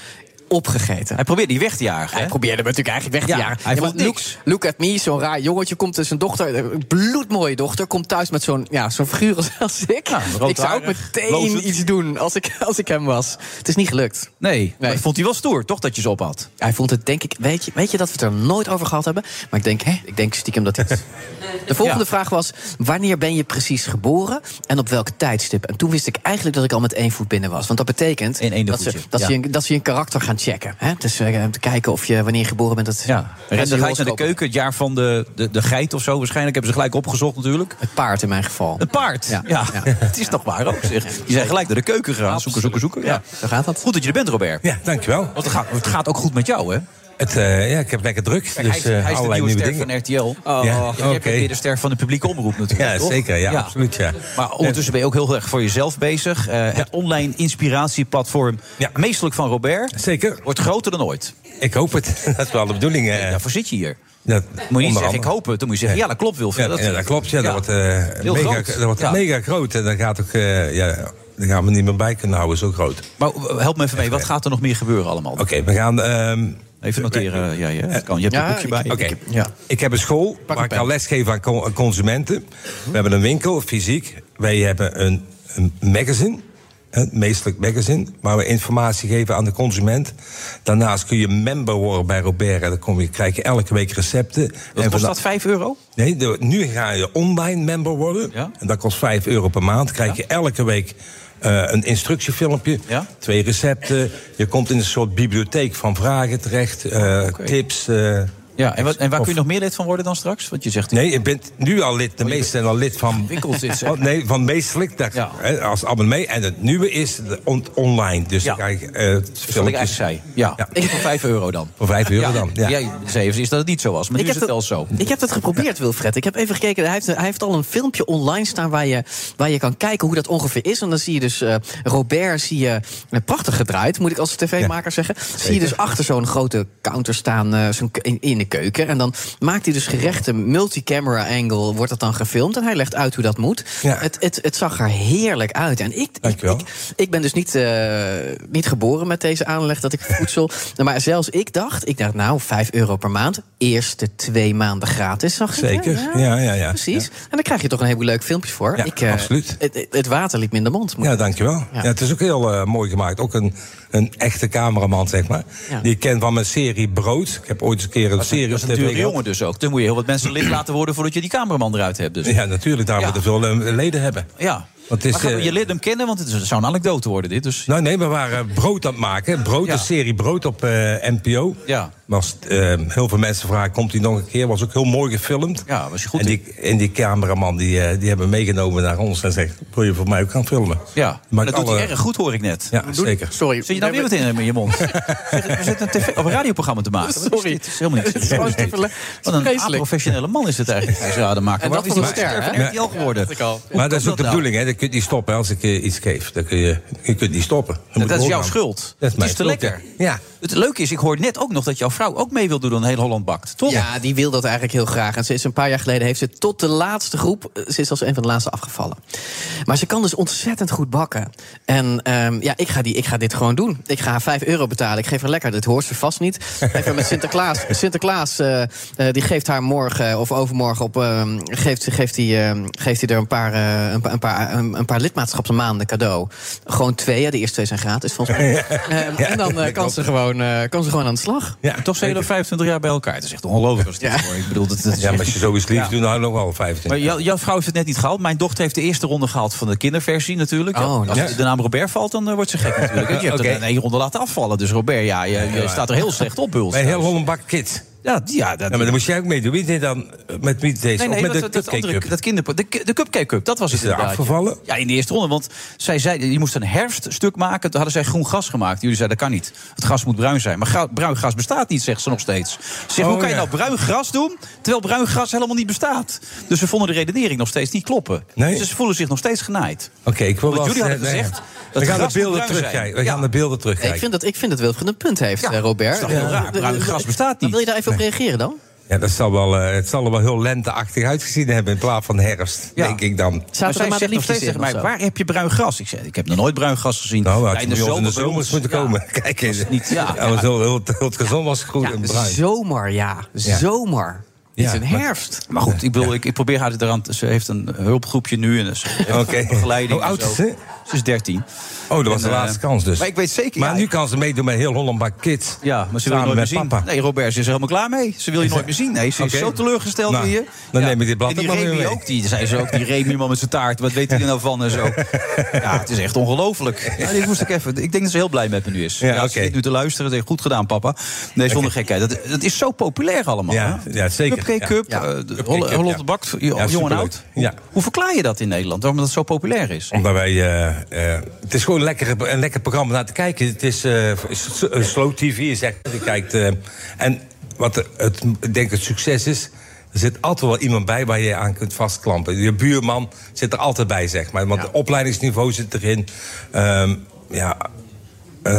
opgegeten. Hij probeerde die weg te jagen, Hij hè? probeerde me natuurlijk eigenlijk weg te Ja, jagen. hij Ja, vond look, look at me, zo'n raar jongetje komt dus zijn dochter, een bloedmooie dochter, komt thuis met zo'n ja, zo'n figuur als- ik. ik zou ook meteen iets doen als ik, als ik hem was. Het is niet gelukt. Nee, maar dat vond hij wel stoer, toch, dat je ze op had? Hij vond het, denk ik, weet je, weet je dat we het er nooit over gehad hebben? Maar ik denk, hè, ik denk stiekem dat dit. [laughs] De volgende vraag was: wanneer ben je precies geboren en op welk tijdstip? En toen wist ik eigenlijk dat ik al met één voet binnen was. Want dat betekent In één dat, ze, dat, ze dat ze je karakter gaan checken. Hè? Dus te kijken of je wanneer je geboren bent. Dat, Ja. Ga je naar de keuken, het jaar van de, de, de geit of zo. Waarschijnlijk hebben ze gelijk opgezocht natuurlijk. Het paard in mijn geval. Het paard? Ja. Ja. [laughs] het is toch waar ook, zeg. Die zijn gelijk naar de keuken gegaan, zoeken, zoeken, zoeken. Ja. Zo gaat dat. Goed dat je er bent, Robert. Ja, dankjewel. Want het gaat, het gaat ook goed met jou, hè? Het, eh, ja, ik heb lekker druk. Kijk, dus hij, is- eh, hij is de allerlei nieuwe nieuwe ster dingen. van RTL. Oh, Ja, ja, Jij bent weer de ster van de publieke omroep natuurlijk. Ja, toch? zeker. Ja, absoluut. Ja. Maar ondertussen ben je ook heel erg voor jezelf bezig. Eh, Het online inspiratieplatform, meestelijk van Robert, Zeker. wordt groter dan ooit. Ik hoop het. [laughs] Dat is wel de bedoeling. eh. Daarvoor zit je hier. Dat, Moet je niet zeggen, ik hoop het. Dan moet je zeggen, ja, dat klopt, Wilfred. Ja, ja, dat klopt. Ja, dat wordt, eh, Heel mega, groot. dat wordt Ja. mega groot. En dat gaat ook, eh, ja, daar gaan we niet meer bij kunnen houden, zo groot. Maar help me even mee, wat gaat er nog meer gebeuren allemaal? Oké, we gaan... Even noteren, ja, ja, dat kan. Je hebt Ja, een boekje bij. ik- Oké, Ja. ik heb een school waar een ik al lesgeef aan co- consumenten. We hebben een winkel, fysiek. Wij hebben een, een magazine, een meestelijk magazine... waar we informatie geven aan de consument. Daarnaast kun je member worden bij Robert. En dan kom je, krijg je elke week recepten. Wat En kost vanaf- dat, 5 euro? Nee, de- nu ga je online member worden. En dat kost 5 euro per maand. Krijg je elke week eh, een instructiefilmpje. Twee recepten. Je komt in een soort bibliotheek van vragen terecht. eh, Tips. eh, Ja, en, wat, en waar of- kun je nog meer lid van worden dan straks? Want je zegt... Nee, je bent nu al lid. De meesten zijn al lid van. Winkels is, hè? Oh, nee, van meestelijk. Dat, hè, als abonnee. En het nieuwe is on- online. Dus dan krijg je eh wat ik eigenlijk zei. Ja, ik voor 5 euro dan. Voor 5 euro dan. Ja. Jij zei even dat het niet zo was, maar nu Ik is heb het wel zo. Ik heb dat geprobeerd, Wilfred. Ik heb even gekeken. Hij heeft, hij heeft al een filmpje online staan waar je, waar je kan kijken hoe dat ongeveer is. En dan zie je dus eh, Robert, zie je eh, prachtig gedraaid, moet ik als tv-maker zeggen. Zie je dus achter zo'n grote counter staan eh, zo'n in, in de keuken. En dan maakt hij dus gerechten, multi-camera angle, wordt dat dan gefilmd. En hij legt uit hoe dat moet. Het, het, het zag er heerlijk uit. En ik, ik, ik, ik ben dus niet, eh, niet geboren met deze aanleg dat ik [laughs] voedsel. Maar zelfs ik dacht, ik dacht nou, 5 euro per maand. Eerste twee maanden gratis, zag ik. Zeker. Ja, ja, ja. Precies. Ja. En dan krijg je toch een heleboel leuke filmpjes voor. Ja, ik, eh, absoluut. Het, het- water liep me in de mond. Ja, dankjewel. Ja. het is ook heel eh, mooi gemaakt. Ook een, een echte cameraman, zeg maar. Ja. Die ik ken van mijn serie Brood. Ik heb ooit eens een keer een serie Dat is een dure jongen dus ook. Dan moet je heel wat mensen lid laten worden voordat je die cameraman eruit hebt. Dus. Ja, natuurlijk. Daar moeten veel eh, leden hebben. Ja. Want het is, maar gaan we eh, je lid hem kennen? Want het zou een anekdote worden, dit. Dus Nou nee, we waren brood aan het maken. Brood, een serie brood op eh, NPO. Ja. Was, eh, heel veel mensen vragen, komt hij nog een keer? Was ook heel mooi gefilmd. Ja, was je goed en die, en die cameraman, die, eh, die hebben we meegenomen naar ons en zegt... wil je voor mij ook gaan filmen? Ja, Maar dat doet hij erg goed, hoor ik net. Ja, Doe- zeker. Sorry. Zit je nou weer wat in, in je mond? [laughs] We zitten een tv, of een radioprogramma te maken. Is Sorry. Het is helemaal niet. [laughs] Is Wat een professionele man is het eigenlijk, deze rademaker. En dat is een hij ster, van hè? RTL geworden? Maar dat is ook de bedoeling, hè? Dat kun je niet stoppen als ik iets geef. Dan kun je, je kunt niet stoppen. Dan Dat is jouw schuld. Dat is Het is te lekker. Ja. Het leuke is, ik hoor net ook nog dat jouw vrouw ook mee wil doen aan Heel Holland Bakt. Toch? Ja, die wil dat eigenlijk heel graag. En ze is een paar jaar geleden heeft ze tot de laatste groep. eh, Ze is als een van de laatste afgevallen. Maar ze kan dus ontzettend goed bakken. En ehm, ja, ik ga, die, ik ga dit gewoon doen. Ik ga haar 5 euro betalen. Ik geef haar lekker. Dit hoort ze vast niet. [laughs] Even met Sinterklaas. Sinterklaas eh, eh, die geeft haar morgen of overmorgen op. ehm, geeft, geeft, hij, ehm, geeft hij er een paar, een, pa- een paar, een, een paar lidmaatschapsmaanden cadeau. Gewoon twee. Ja, de eerste twee zijn gratis volgens mij. [laughs] En dan kan, ze gewoon, eh, kan ze gewoon aan de slag. Ja, Toch zijn jullie 25 jaar bij elkaar. Het is echt ongelooflijk als hoor. Ik bedoel, dat, dat is Ja, maar als je zoiets lief Ja. doet, nou nog wel 15. Maar jou- jouw vrouw heeft het net niet gehaald. Mijn dochter heeft de eerste ronde gehaald van de kinderversie natuurlijk. Oh, Als ja. de naam Robert valt, dan eh, wordt ze gek natuurlijk. Je hebt [laughs] Oké. er een één ronde laten afvallen. Dus Robert, ja, je, je staat er heel slecht op, Huls. Bij heel Holland Bak Kids. Ja, ja, dat, Ja, maar dan moest jij ook meedoen. Wie deed dan eh, met wie deze? Nee, met dat, de dat, Cupcake andere, Cup? dat kinder, de, de Cupcake Cup, dat was Is het inderdaad. afgevallen? Ja, in de eerste ronde, want zij zei, je moest een herfststuk maken. Toen hadden zij groen gras gemaakt. Jullie zeiden, dat kan niet. Het gras moet bruin zijn. Maar bruin gras bestaat niet, zegt ze nog steeds. Ze zegt, Oh, hoe kan je nou bruin gras doen, terwijl bruin gras helemaal niet bestaat? Dus ze vonden de redenering nog steeds niet kloppen. Nee. Dus ze voelen zich nog steeds genaaid. Oké, ik wil Want wel... jullie hadden nee, gezegd, nee. dat We gaan de beelden terugkijken. We gaan de beelden Nee, terugkijken. ik, vind dat, ik vind dat Wilfried een punt heeft, Robert. Dat is toch heel Ja. raar. Bruin gras bestaat Dan niet. wil je daar even reageren dan? Ja, dat zal wel, eh, het zal er wel heel lenteachtig uitgezien hebben in plaats van herfst, Ja. denk ik dan. Zaten zij maar zegt nog steeds tegen mij, waar heb je bruin gras? Ik zei, ik heb nog nooit bruin gras gezien. Nou, had je in de in zomer zomers moeten Ja. komen. [laughs] Kijk eens. niet- ja. Ja, maar zo, heel, heel het gezond was groen en bruin. Zomer, ja. Zomer. Ja, Het is een herfst. Maar goed, ik, bedoel, ik, ik probeer haar eraan... te- Ze heeft een hulpgroepje nu en ze heeft Oké. [laughs] begeleiding. Hoe oud zo. is ze? Ze is 13. Oh, dat was En, de eh, laatste kans dus. Maar ik weet zeker... Maar ja, nu kan ze meedoen met heel Holland Kids. Ja, maar ze wil je nooit meer zien. papa. Nee, Robert, ze is er helemaal klaar mee. Ze wil je nooit [laughs] meer zien. Nee, ze is zo teleurgesteld Nou, in je. dan neem ik dit blad En die Remy mee. ook. Die zei ze ook, die [laughs] Remy man met zijn taart. Wat weet hij er nou van en zo. Ja, het is echt ongelooflijk. Ja, dit moest ik even. Ik denk dat ze heel blij met me nu is. Ja, Ja. Ze zit nu te luisteren. Ze heeft goed gedaan, papa. Nee, zonder gekheid. Dat, dat is zo populair allemaal. Ja, zeker. Cupcake Ja. Cup, Ja. eh, Cup, Holland ja. Bakt, jong Ja, en oud. Ja. Hoe verklaar je dat in Nederland? Waarom dat zo populair is? Omdat wij... eh, eh, het is gewoon een lekker, een lekker programma naar te kijken. Het is slow tv, zeg je kijkt. en wat het, het, ik denk het succes is... Er zit altijd wel iemand bij waar je aan kunt vastklampen. Je buurman zit er altijd bij, zeg maar. Want het opleidingsniveau zit erin. Ehm, ja,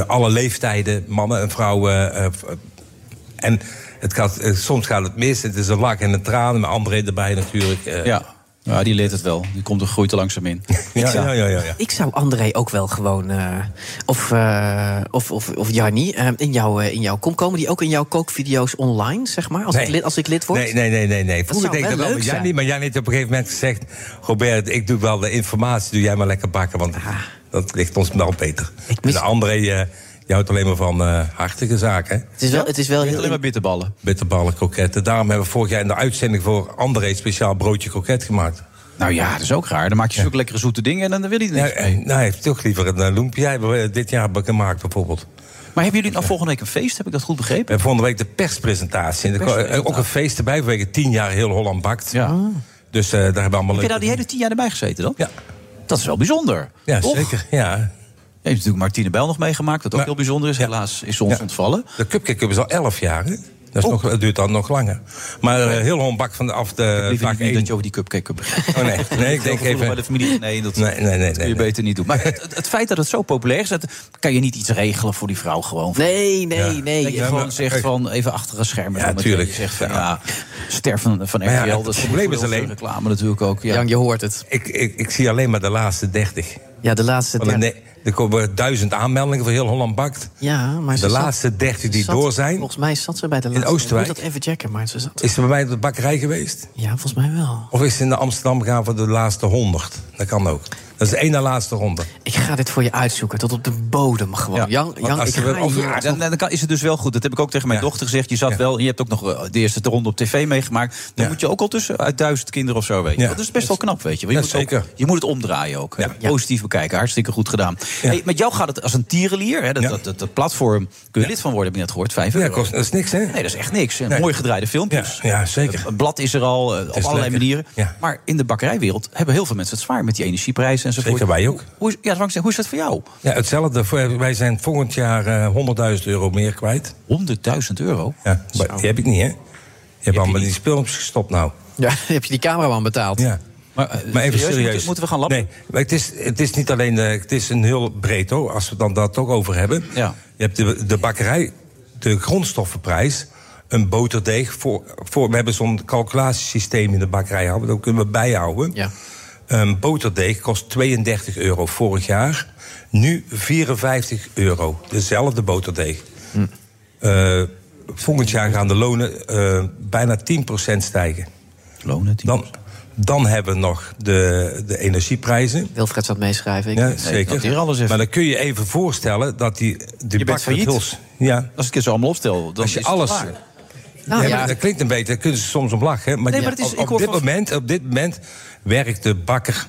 alle leeftijden, mannen en vrouwen. en het gaat, eh, soms gaat het mis. Het is een lak en een traan. Met André erbij natuurlijk. eh. Ja. ja, die leert het wel. Die komt er groeit er langzaam in. [laughs] ja, ja, ja, ja, ja. Ik zou André ook wel gewoon, eh, of, eh, of, of, of Jannie, in, jouw, in jouw kom komen die ook in jouw kookvideo's online, zeg maar, als, Nee. ik, lid, als ik lid word? Nee, nee, nee, nee. nee. Vroeger zou deed ik wel dat wel, leuk maar. Maar jij heeft op een gegeven moment gezegd... Robert, ik doe wel de informatie, doe jij maar lekker bakken. Want Ah. dat ligt ons wel beter. En de André, eh, je houdt alleen maar van eh, hartige zaken. hè? Het is wel, het is wel heel... Alleen maar bitterballen. Bitterballen, kroketten. Daarom hebben we vorig jaar in de uitzending voor André... speciaal broodje kroket gemaakt. Nou ja, dat is ook raar. Dan maak je zulke lekkere zoete dingen en dan wil hij er Ja, niks mee. eh, nou, hij heeft toch liever een eh, loempje. Hebben we dit jaar gemaakt bijvoorbeeld. Maar hebben jullie nou volgende week een feest? Heb ik dat goed begrepen? We hebben volgende week de perspresentatie. En er Perspresentatie. ook een feest erbij vanwege tien jaar heel Holland bakt. Ja. Dus eh, daar hebben we allemaal Heb je nou die hele tien jaar erbij gezeten dan? Ja. Dat is wel bijzonder. Ja, toch? zeker. Ja. Je hebt natuurlijk Martine Bijl nog meegemaakt, wat ook heel bijzonder is. Helaas is ze ons Ja. ontvallen. De Cupcake Cup is al 11 jaar. Hè? Dat, is nog, dat duurt dan nog langer. Maar eh, heel Holland bak vanaf de Liever vaak niet één. dat je over die cupcake beginnen. Oh nee, nee ik denk even. bij de familie. Nee, dat, Nee, nee, nee, dat kun je nee, beter niet doen. Maar het, het- het feit dat het zo populair is, dat, kan je niet iets regelen voor die vrouw gewoon. Nee, nee, Ja. nee. Dat je Ja, gewoon maar- zegt van even achter een scherm. Ja, dan meteen tuurlijk. zegt van Ja. ja, sterven van RTL. Ja, het dat probleem is de alleen- reclame natuurlijk ook. Ja. Jan, je hoort het. Ik, ik, ik zie alleen maar de laatste 30. Ja, de laatste... Ja. nee, er komen duizend aanmeldingen voor heel Holland bakt. Ja, maar De laatste 30 die zat- door zijn. Volgens mij zat ze bij de laatste. Oosterwijk? Ik moet dat even checken, maar ze zat... Is ze bij mij op de bakkerij geweest? Ja, volgens mij wel. Of is ze in de Amsterdam gegaan voor de laatste 100? Dat kan ook. Dat is de één na laatste ronde. Ik ga dit voor je uitzoeken, tot op de bodem gewoon. Ja. Jan, Jan als ik of-. Ja, dan, dan kan- is het dus wel goed. Dat heb ik ook tegen mijn Ja. dochter gezegd. Je zat wel, je hebt ook nog eh, de eerste ronde op tv meegemaakt. Dan Ja. moet je ook al tussen uit duizend kinderen of zo weten. Ja. Dat is best wel knap, weet je. Je, Ja, moet ook- je moet het omdraaien ook. Positief bekijken. Hartstikke goed gedaan. Hey, met jou gaat het als een tierenlier. Hè? Dat, Ja. dat, dat, dat platform kun je lid van worden, heb ik net gehoord. Vijf Ja, euro. kost, dat is niks, hè? Nee, dat is echt niks. Nee. Mooi gedraaide filmpjes. Ja, ja, zeker. Een blad is er al, eh, op allerlei manieren. Maar in de bakkerijwereld hebben heel veel mensen het zwaar met die energieprijzen enzovoort. Zeker wij ook. Hoe is, ja, dat hoe is dat voor jou? Ja, hetzelfde. Wij zijn volgend jaar eh, 100.000 euro meer kwijt. 100.000 euro? Ja, maar die heb ik niet, hè? Je hebt allemaal die speeltjes gestopt nou. Ja, [laughs] heb je die cameraman betaald? Ja. Maar, eh, Maar even serieus, serieus. Moeten, we gaan lappen? Nee, maar het is, het is niet alleen... eh, het is een heel breed, hoor, als we dan dat toch over hebben. Ja. Je hebt de, de bakkerij, de grondstoffenprijs... een boterdeeg. Voor, voor, we hebben zo'n calculatiesysteem in de bakkerij. Dat kunnen we bijhouden. Ja. Een boterdeeg kost 32 euro vorig jaar. Nu 54 euro. Dezelfde boterdeeg. Eh, volgend jaar gaan de lonen eh, bijna 10% stijgen. Lonen, 10%. Dan, dan hebben we nog de, de energieprijzen. Wilfred zat meeschrijven. Ik- Ja, zeker. noteer alles even. Maar dan kun je even voorstellen dat die... die Je bent failliet. Huls- Ja, Als ik het zo allemaal opstel, dan als je is het alles... klaar. Nou Ja, dat klinkt een beetje, daar kunnen ze soms om lachen. Maar, Nee, maar het is- op, dit van- moment, op dit moment werkt de bakker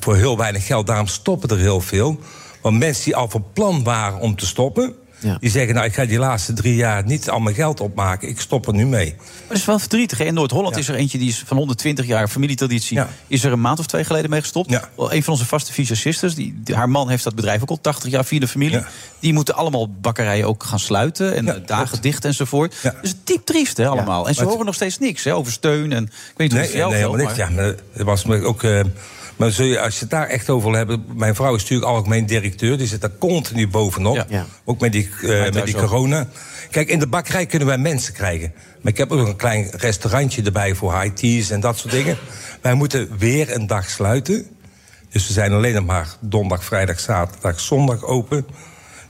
voor heel weinig geld. Daarom stoppen er heel veel. Want mensen die al van plan waren om te stoppen... Die zeggen, nou, ik ga die laatste drie jaar niet al mijn geld opmaken. Ik stop er nu mee. Maar dat is wel verdrietig. hè? In Noord-Holland is er eentje die is van 120 jaar familietraditie. Is er een maand of twee geleden mee gestopt. Een van onze vaste visagisten, die, die- haar man heeft dat bedrijf ook al 80 jaar via de familie. Die moeten allemaal bakkerijen ook gaan sluiten. En eh, dagen dicht enzovoort. Dus diep triest hè, allemaal. En ze Maar het- horen nog steeds niks hè, over steun. En, ik weet niet hoe het Nee, voor jou nee helemaal niks. maar- Ja, maar dat was me ook. eh, maar zul je, als je het daar echt over wil hebben. Mijn vrouw is natuurlijk algemeen directeur. Die zit daar continu bovenop. Ook met die, eh, met die ook. corona. Kijk, in de bakkerij kunnen wij mensen krijgen. Maar ik heb ook een klein restaurantje erbij voor high teas en dat soort dingen. Wij moeten weer een dag sluiten. Dus we zijn alleen nog maar donderdag, vrijdag, zaterdag, zondag open.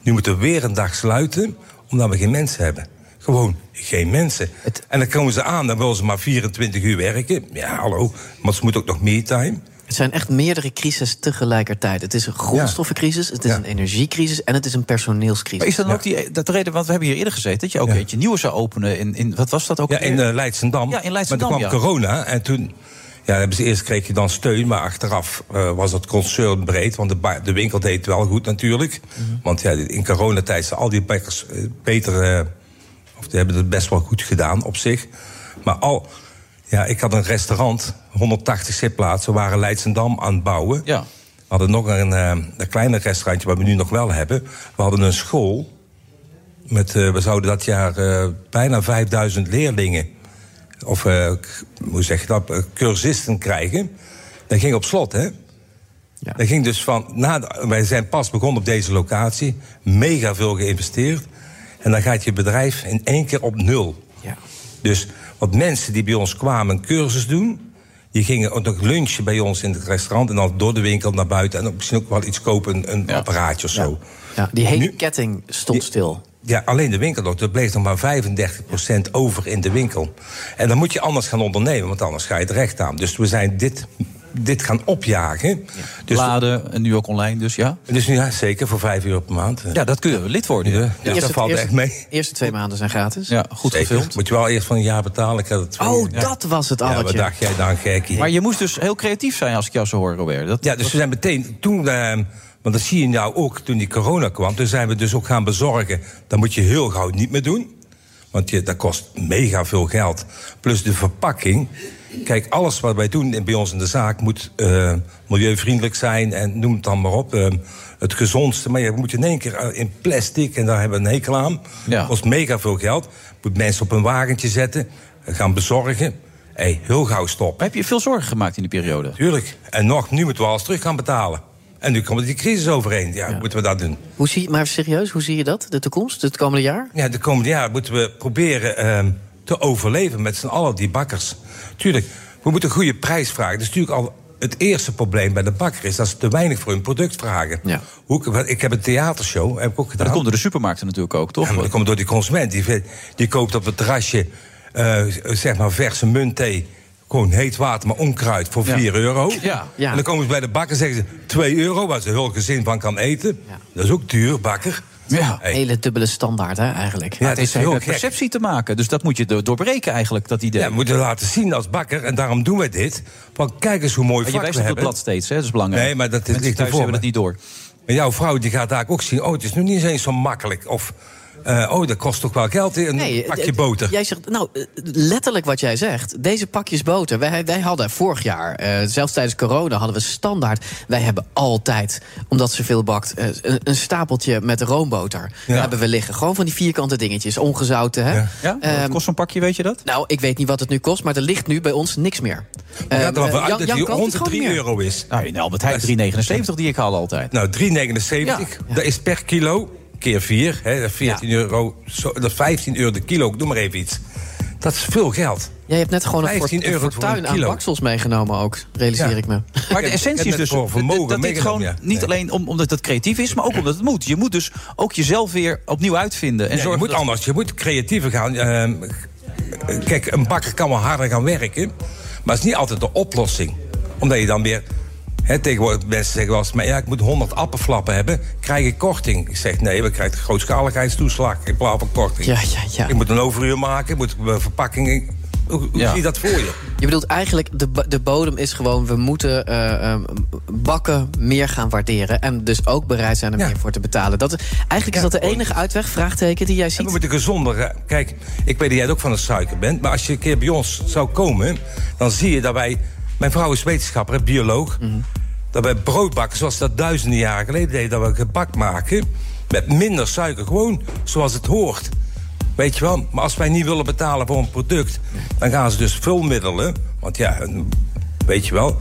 Nu moeten we weer een dag sluiten, omdat we geen mensen hebben. Gewoon geen mensen. En dan komen ze aan, dan willen ze maar 24 uur werken. Ja, hallo. Maar ze moeten ook nog me-time. Het zijn echt meerdere crises tegelijkertijd. Het is een grondstoffencrisis, het is een energiecrisis en het is een personeelscrisis. Maar is dan ook die, dat de reden, want we hebben hier eerder gezeten... dat je ook eentje nieuwe zou openen in, in wat was dat ook Ja, in uh, Leidsendam. Ja, in Leidsendam, Maar toen kwam corona en toen... Ja, hebben ze eerst kreeg je dan steun, maar achteraf eh, was het concern breed. Want de, de winkel deed het wel goed natuurlijk. Want ja, in coronatijd zijn al die bakkers eh, beter... eh, of die hebben het best wel goed gedaan op zich. Maar al... Ja, ik had een restaurant, 180 zitplaatsen, we waren Leidsendam aan het bouwen. Ja. We hadden nog een, eh, een kleiner restaurantje, wat we nu nog wel hebben. We hadden een school. Met, eh, we zouden dat jaar eh, bijna 5000 leerlingen, of hoe zeg je dat, cursisten krijgen. Dat ging op slot, hè? Dat ging dus van. Na wij zijn pas begonnen op deze locatie, mega veel geïnvesteerd. En dan gaat je bedrijf in één keer op nul. Dus wat mensen die bij ons kwamen een cursus doen. Die gingen ook nog lunchen bij ons in het restaurant. En dan door de winkel naar buiten. En ook misschien ook wel iets kopen, een, een apparaatje of zo. Ja, die hele ketting stond stil. Ja, alleen de winkel nog. Er bleef nog maar 35% over in de winkel. En dan moet je anders gaan ondernemen, want anders ga je terecht aan. Dus we zijn dit, dit gaan opjagen. Dus, Laden en nu ook online, dus ja. dus nu ja, zeker voor 5 euro per maand. Ja, dat kunnen we lid worden. Ja, Ja. dus dat valt eerste- echt mee. De eerste twee maanden zijn gratis. Ja, goed Zeker. gefilmd. Moet je wel eerst van een jaar betalen. Ik had het twee- Oh, ja. dat was het Ja, wat alletje. dacht jij dan, gekkie? Maar je moest dus heel creatief zijn als ik jou zo hoor, Robert. Dat, Ja, dus we zijn meteen toen. eh, want dat zie je nou ook toen die corona kwam. Toen zijn we dus ook gaan bezorgen. Dat moet je heel gauw niet meer doen. Want je, dat kost mega veel geld. Plus de verpakking. Kijk, alles wat wij doen bij ons in de zaak moet eh, milieuvriendelijk zijn. En noem het dan maar op. eh, het gezondste. Maar je moet in één keer eh, in plastic. En daar hebben we een hekel aan. Ja. kost mega veel geld. Moet mensen op een wagentje zetten. Gaan bezorgen. Hey, heel gauw stoppen. Heb je veel zorgen gemaakt in die periode? Tuurlijk. En nog, nu moeten we alles terug gaan betalen. En nu komt die crisis overheen. Ja, moeten we dat doen? Hoe zie, maar serieus, hoe zie je dat? De toekomst, het komende jaar? Ja, de komende jaar moeten we proberen ehm, te overleven met z'n allen, die bakkers. Tuurlijk, we moeten een goede prijs vragen. Dat is natuurlijk al het eerste probleem bij de bakker... is dat ze te weinig voor hun product vragen. Hoe, ik heb een theatershow, heb ik ook gedaan. Dat komt door de supermarkten natuurlijk ook, toch? Ja, maar dat komt door die consument. Die, die koopt op het terrasje, eh, zeg maar, verse muntthee... Gewoon heet water, maar onkruid voor Ja. 4 euro. Ja. Ja. En dan komen ze bij de bakker en zeggen ze 2 euro, waar ze heel gezin van kan eten. Dat is ook duur, bakker. Ja. Hele dubbele standaard, hè, eigenlijk. Ja, het is heel met perceptie te maken. Dus dat moet je do- doorbreken eigenlijk, dat idee. Ja, we moeten laten zien als bakker, en daarom doen wij dit. Want kijk eens hoe mooi Maar je vak wijst we op het hebben. blad steeds, hè? dat is belangrijk. Nee, maar dat is ligt thuis ervoor. hebben het niet door. Maar jouw vrouw die gaat daar ook zien... oh, het is nu niet eens zo makkelijk. Of, eh, oh, dat kost toch wel geld, een Nee, pakje boter. Jij zegt, nou, eh, letterlijk wat jij zegt. Deze pakjes boter. Wij, wij hadden vorig jaar, eh, zelfs tijdens corona, hadden we standaard. Wij hebben altijd, omdat ze veel bakt, een, een stapeltje met roomboter. Ja. Hebben we liggen. Gewoon van die vierkante dingetjes, ongezouten. Hè? Ja? Ehm, Wat kost zo'n pakje, weet je dat? Nou, ik weet niet wat het nu kost, maar er ligt nu bij ons niks meer. Maar gaat er wel eh, uit dat Jan die rond de gewoon 3 niet meer. euro is. Nou, in Albert Heijn 3,79 die ik haal altijd. Nou, 3,79. Dat is per kilo. Keer 4. Hè, dat is 14 euro. Zo, dat is 15 euro de kilo. Ik noem maar even iets. Dat is veel geld. Jij hebt net gewoon een, 15 fort- een euro voor fortuin een aan baksels meegenomen ook, realiseer Ja. ik me. [laughs] Maar de essentie is dus voor vermogen dat dit gewoon ja. niet alleen om, omdat het creatief is, maar ook omdat het moet. Je moet dus ook jezelf weer opnieuw uitvinden. En Ja, je moet dat- anders. Je moet creatiever gaan. Ehm, kijk, een bakker kan wel harder gaan werken. Maar het is niet altijd de oplossing. Omdat je dan weer... Hè, tegenwoordig mensen zeggen wel eens... Maar ja, ik moet 100 appenflappen hebben. Krijg ik korting? Ik zeg nee, we krijgen grootschaligheidstoeslag in plaats van korting. Ja, ja, ja. Ik moet een overuur maken. Ik moet mijn verpakking Hoe, hoe Ja. zie je dat voor je? Je bedoelt eigenlijk, de, de bodem is gewoon... we moeten eh, eh, bakken meer gaan waarderen... en dus ook bereid zijn er meer voor te betalen. Dat, eigenlijk is dat de enige uitweg, vraagteken, die jij En we ziet. moeten gezonder. Kijk, ik weet dat jij ook van de suiker bent. Maar als je een keer bij ons zou komen, dan zie je dat wij. Mijn vrouw is wetenschapper, bioloog. Dat wij brood bakken zoals dat duizenden jaren geleden deden. Dat we gebak maken met minder suiker. Gewoon zoals het hoort. Weet je wel? Maar als wij niet willen betalen voor een product, dan gaan ze dus vulmiddelen. Want ja, weet je wel.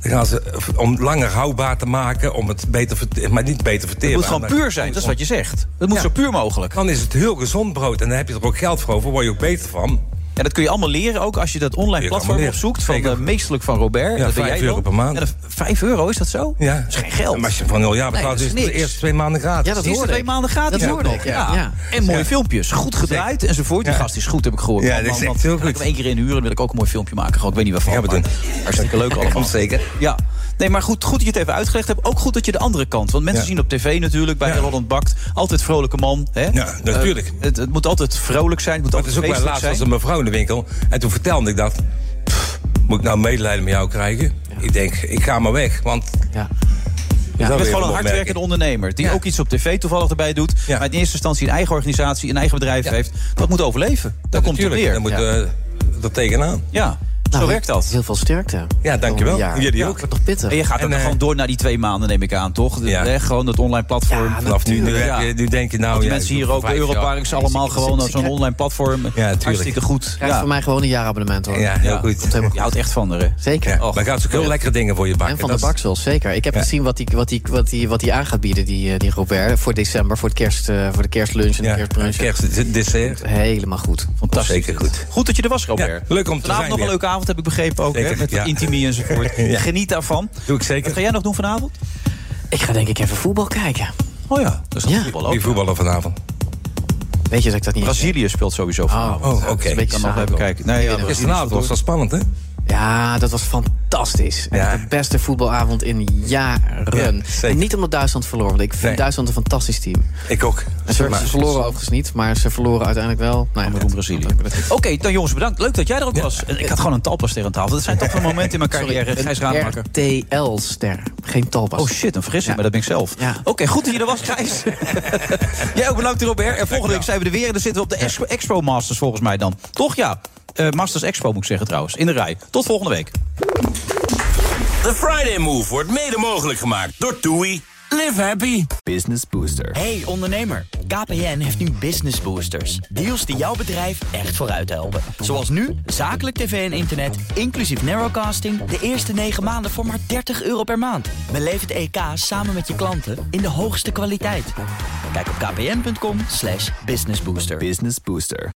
Dan gaan ze om langer houdbaar te maken, om het beter maar niet beter verteerbaar. Het moet gewoon puur zijn, dat is wat je zegt. Het moet Ja. zo puur mogelijk. Dan is het heel gezond brood en dan heb je er ook geld voor over, word je ook beter van. En dat kun je allemaal leren, ook als je dat online platform opzoekt... van de meesterlijk van Robert. Ja, dat ben vijf jij euro dan. per maand. En dat- vijf euro, is dat zo? Ja. Dat is geen geld. Maar als je van nul jaar Nee, betaalt, is is het de eerste twee maanden gratis. Ja, dat eerste twee maanden gratis Dat hoorde nog. ik, ja. Ja. En mooie Ja. filmpjes. Goed gedraaid enzovoort. Die gast is goed, heb ik gehoord. Ja, dat is echt heel Ga ik goed. hem één keer inhuren, dan wil ik ook een mooi filmpje maken. Gewoon, ik weet niet waarvan. Ja, we maar doen. Hartstikke leuk [laughs] allemaal. Zeker. Ja. Nee, maar goed, goed dat je het even uitgelegd hebt. Ook goed dat je de andere kant. Want mensen Ja. zien op tv natuurlijk, bij Holland Bakt... altijd vrolijke man. Hè? Ja, natuurlijk. Eh, het, het moet altijd vrolijk zijn. Het moet Maar het altijd is ook wel feestelijk laatst zijn. was een mevrouw in de winkel. En toen vertelde ik dat. pff, moet ik nou medelijden met jou krijgen? Ik denk, ik ga maar weg. Want ja. Ja, je bent gewoon een hardwerkende ondernemer. Die ook iets op tv toevallig erbij doet. Maar in eerste instantie een eigen organisatie, een eigen bedrijf heeft. Dat moet overleven. Daar komt natuurlijk, weer. daar moet er tegenaan. Ja, Nou, zo werkt dat. Heel veel sterkte. Ja, dankjewel. Ja, Jullie ja, ook. wordt toch pittig. En je gaat dan En, eh, gewoon door naar die twee maanden, neem ik aan, toch? De- hè, gewoon het online platform. Vanaf nu, nu, heb je- nu denk je nou... Want die ja, mensen hier ook. Europarks, allemaal gewoon als zo'n online platform. tuurlijk. Hartstikke goed. Krijg voor mij gewoon een jaarabonnement hoor. Ja, heel goed. Je houdt echt van hè? Zeker. Och, Maar gaat ze ook heel lekkere dingen voor je bakken. En van de Dat baksels, zeker. Ik heb Ja. gezien wat hij wat die, wat die, wat die aan gaat bieden, die, eh, die Robert, voor december, voor, het kerst, eh, voor de kerstlunch en de Ja, kerstbrunch. kerstdessert. Helemaal goed. Fantastisch. Zeker goed. Goed dat je er was, Robert. Ja, leuk om te zijn nog een leuke avond, heb ik begrepen ook. Hè? Met ja. intimie enzovoort. [laughs] Ja. Geniet daarvan. Doe ik zeker. Wat ga jij nog doen vanavond? Ik ga denk ik even voetbal kijken. Oh ja, dat is Ja. voetbal ook. Wie voetballen vanavond? Weet je dat ik dat niet... Brazilië speelt sowieso vanavond. Oh, dat oké. beetje kan nog even kijken. Nee, ja, Gisteravond was dat spannend, hè? Ja, dat was fantastisch. Ja. De beste voetbalavond in jaren. Ja, zeker. en niet omdat Duitsland verloor, want ik vind Nee. Duitsland een fantastisch team. Ik ook. En ze, Maar- ze verloren overigens niet, maar ze verloren uiteindelijk wel. Nou, ja, Brazilië. Oké, dan jongens, bedankt. Leuk dat jij er ook was. En Ik had gewoon een talpaster aan tafel. Dat zijn toch wel [laughs] momenten in mijn carrière. Gijs Raadmaker. RTL-ster, geen talpas. Oh shit, een vergissing, Ja. maar dat ben ik zelf. Ja. Oké, goed dat je er was, Gijs. [laughs] Jij ook bedankt, Robert. En volgende week zijn we er weer. En dan zitten we op de Expo Masters volgens mij dan. Toch ja? Eh, Masters Expo moet ik zeggen trouwens. In de rij. Tot volgende week. The Friday Move wordt mede mogelijk gemaakt door TUI. Live happy. Business Booster. Hey ondernemer, KPN heeft nu Business Boosters. Deals die jouw bedrijf echt vooruit helpen. Zoals nu, zakelijk tv en internet, inclusief narrowcasting... de eerste 9 maanden voor maar 30 euro per maand. Beleef het EK samen met je klanten in de hoogste kwaliteit. Kijk op kpn.com slash businessbooster. Business Booster.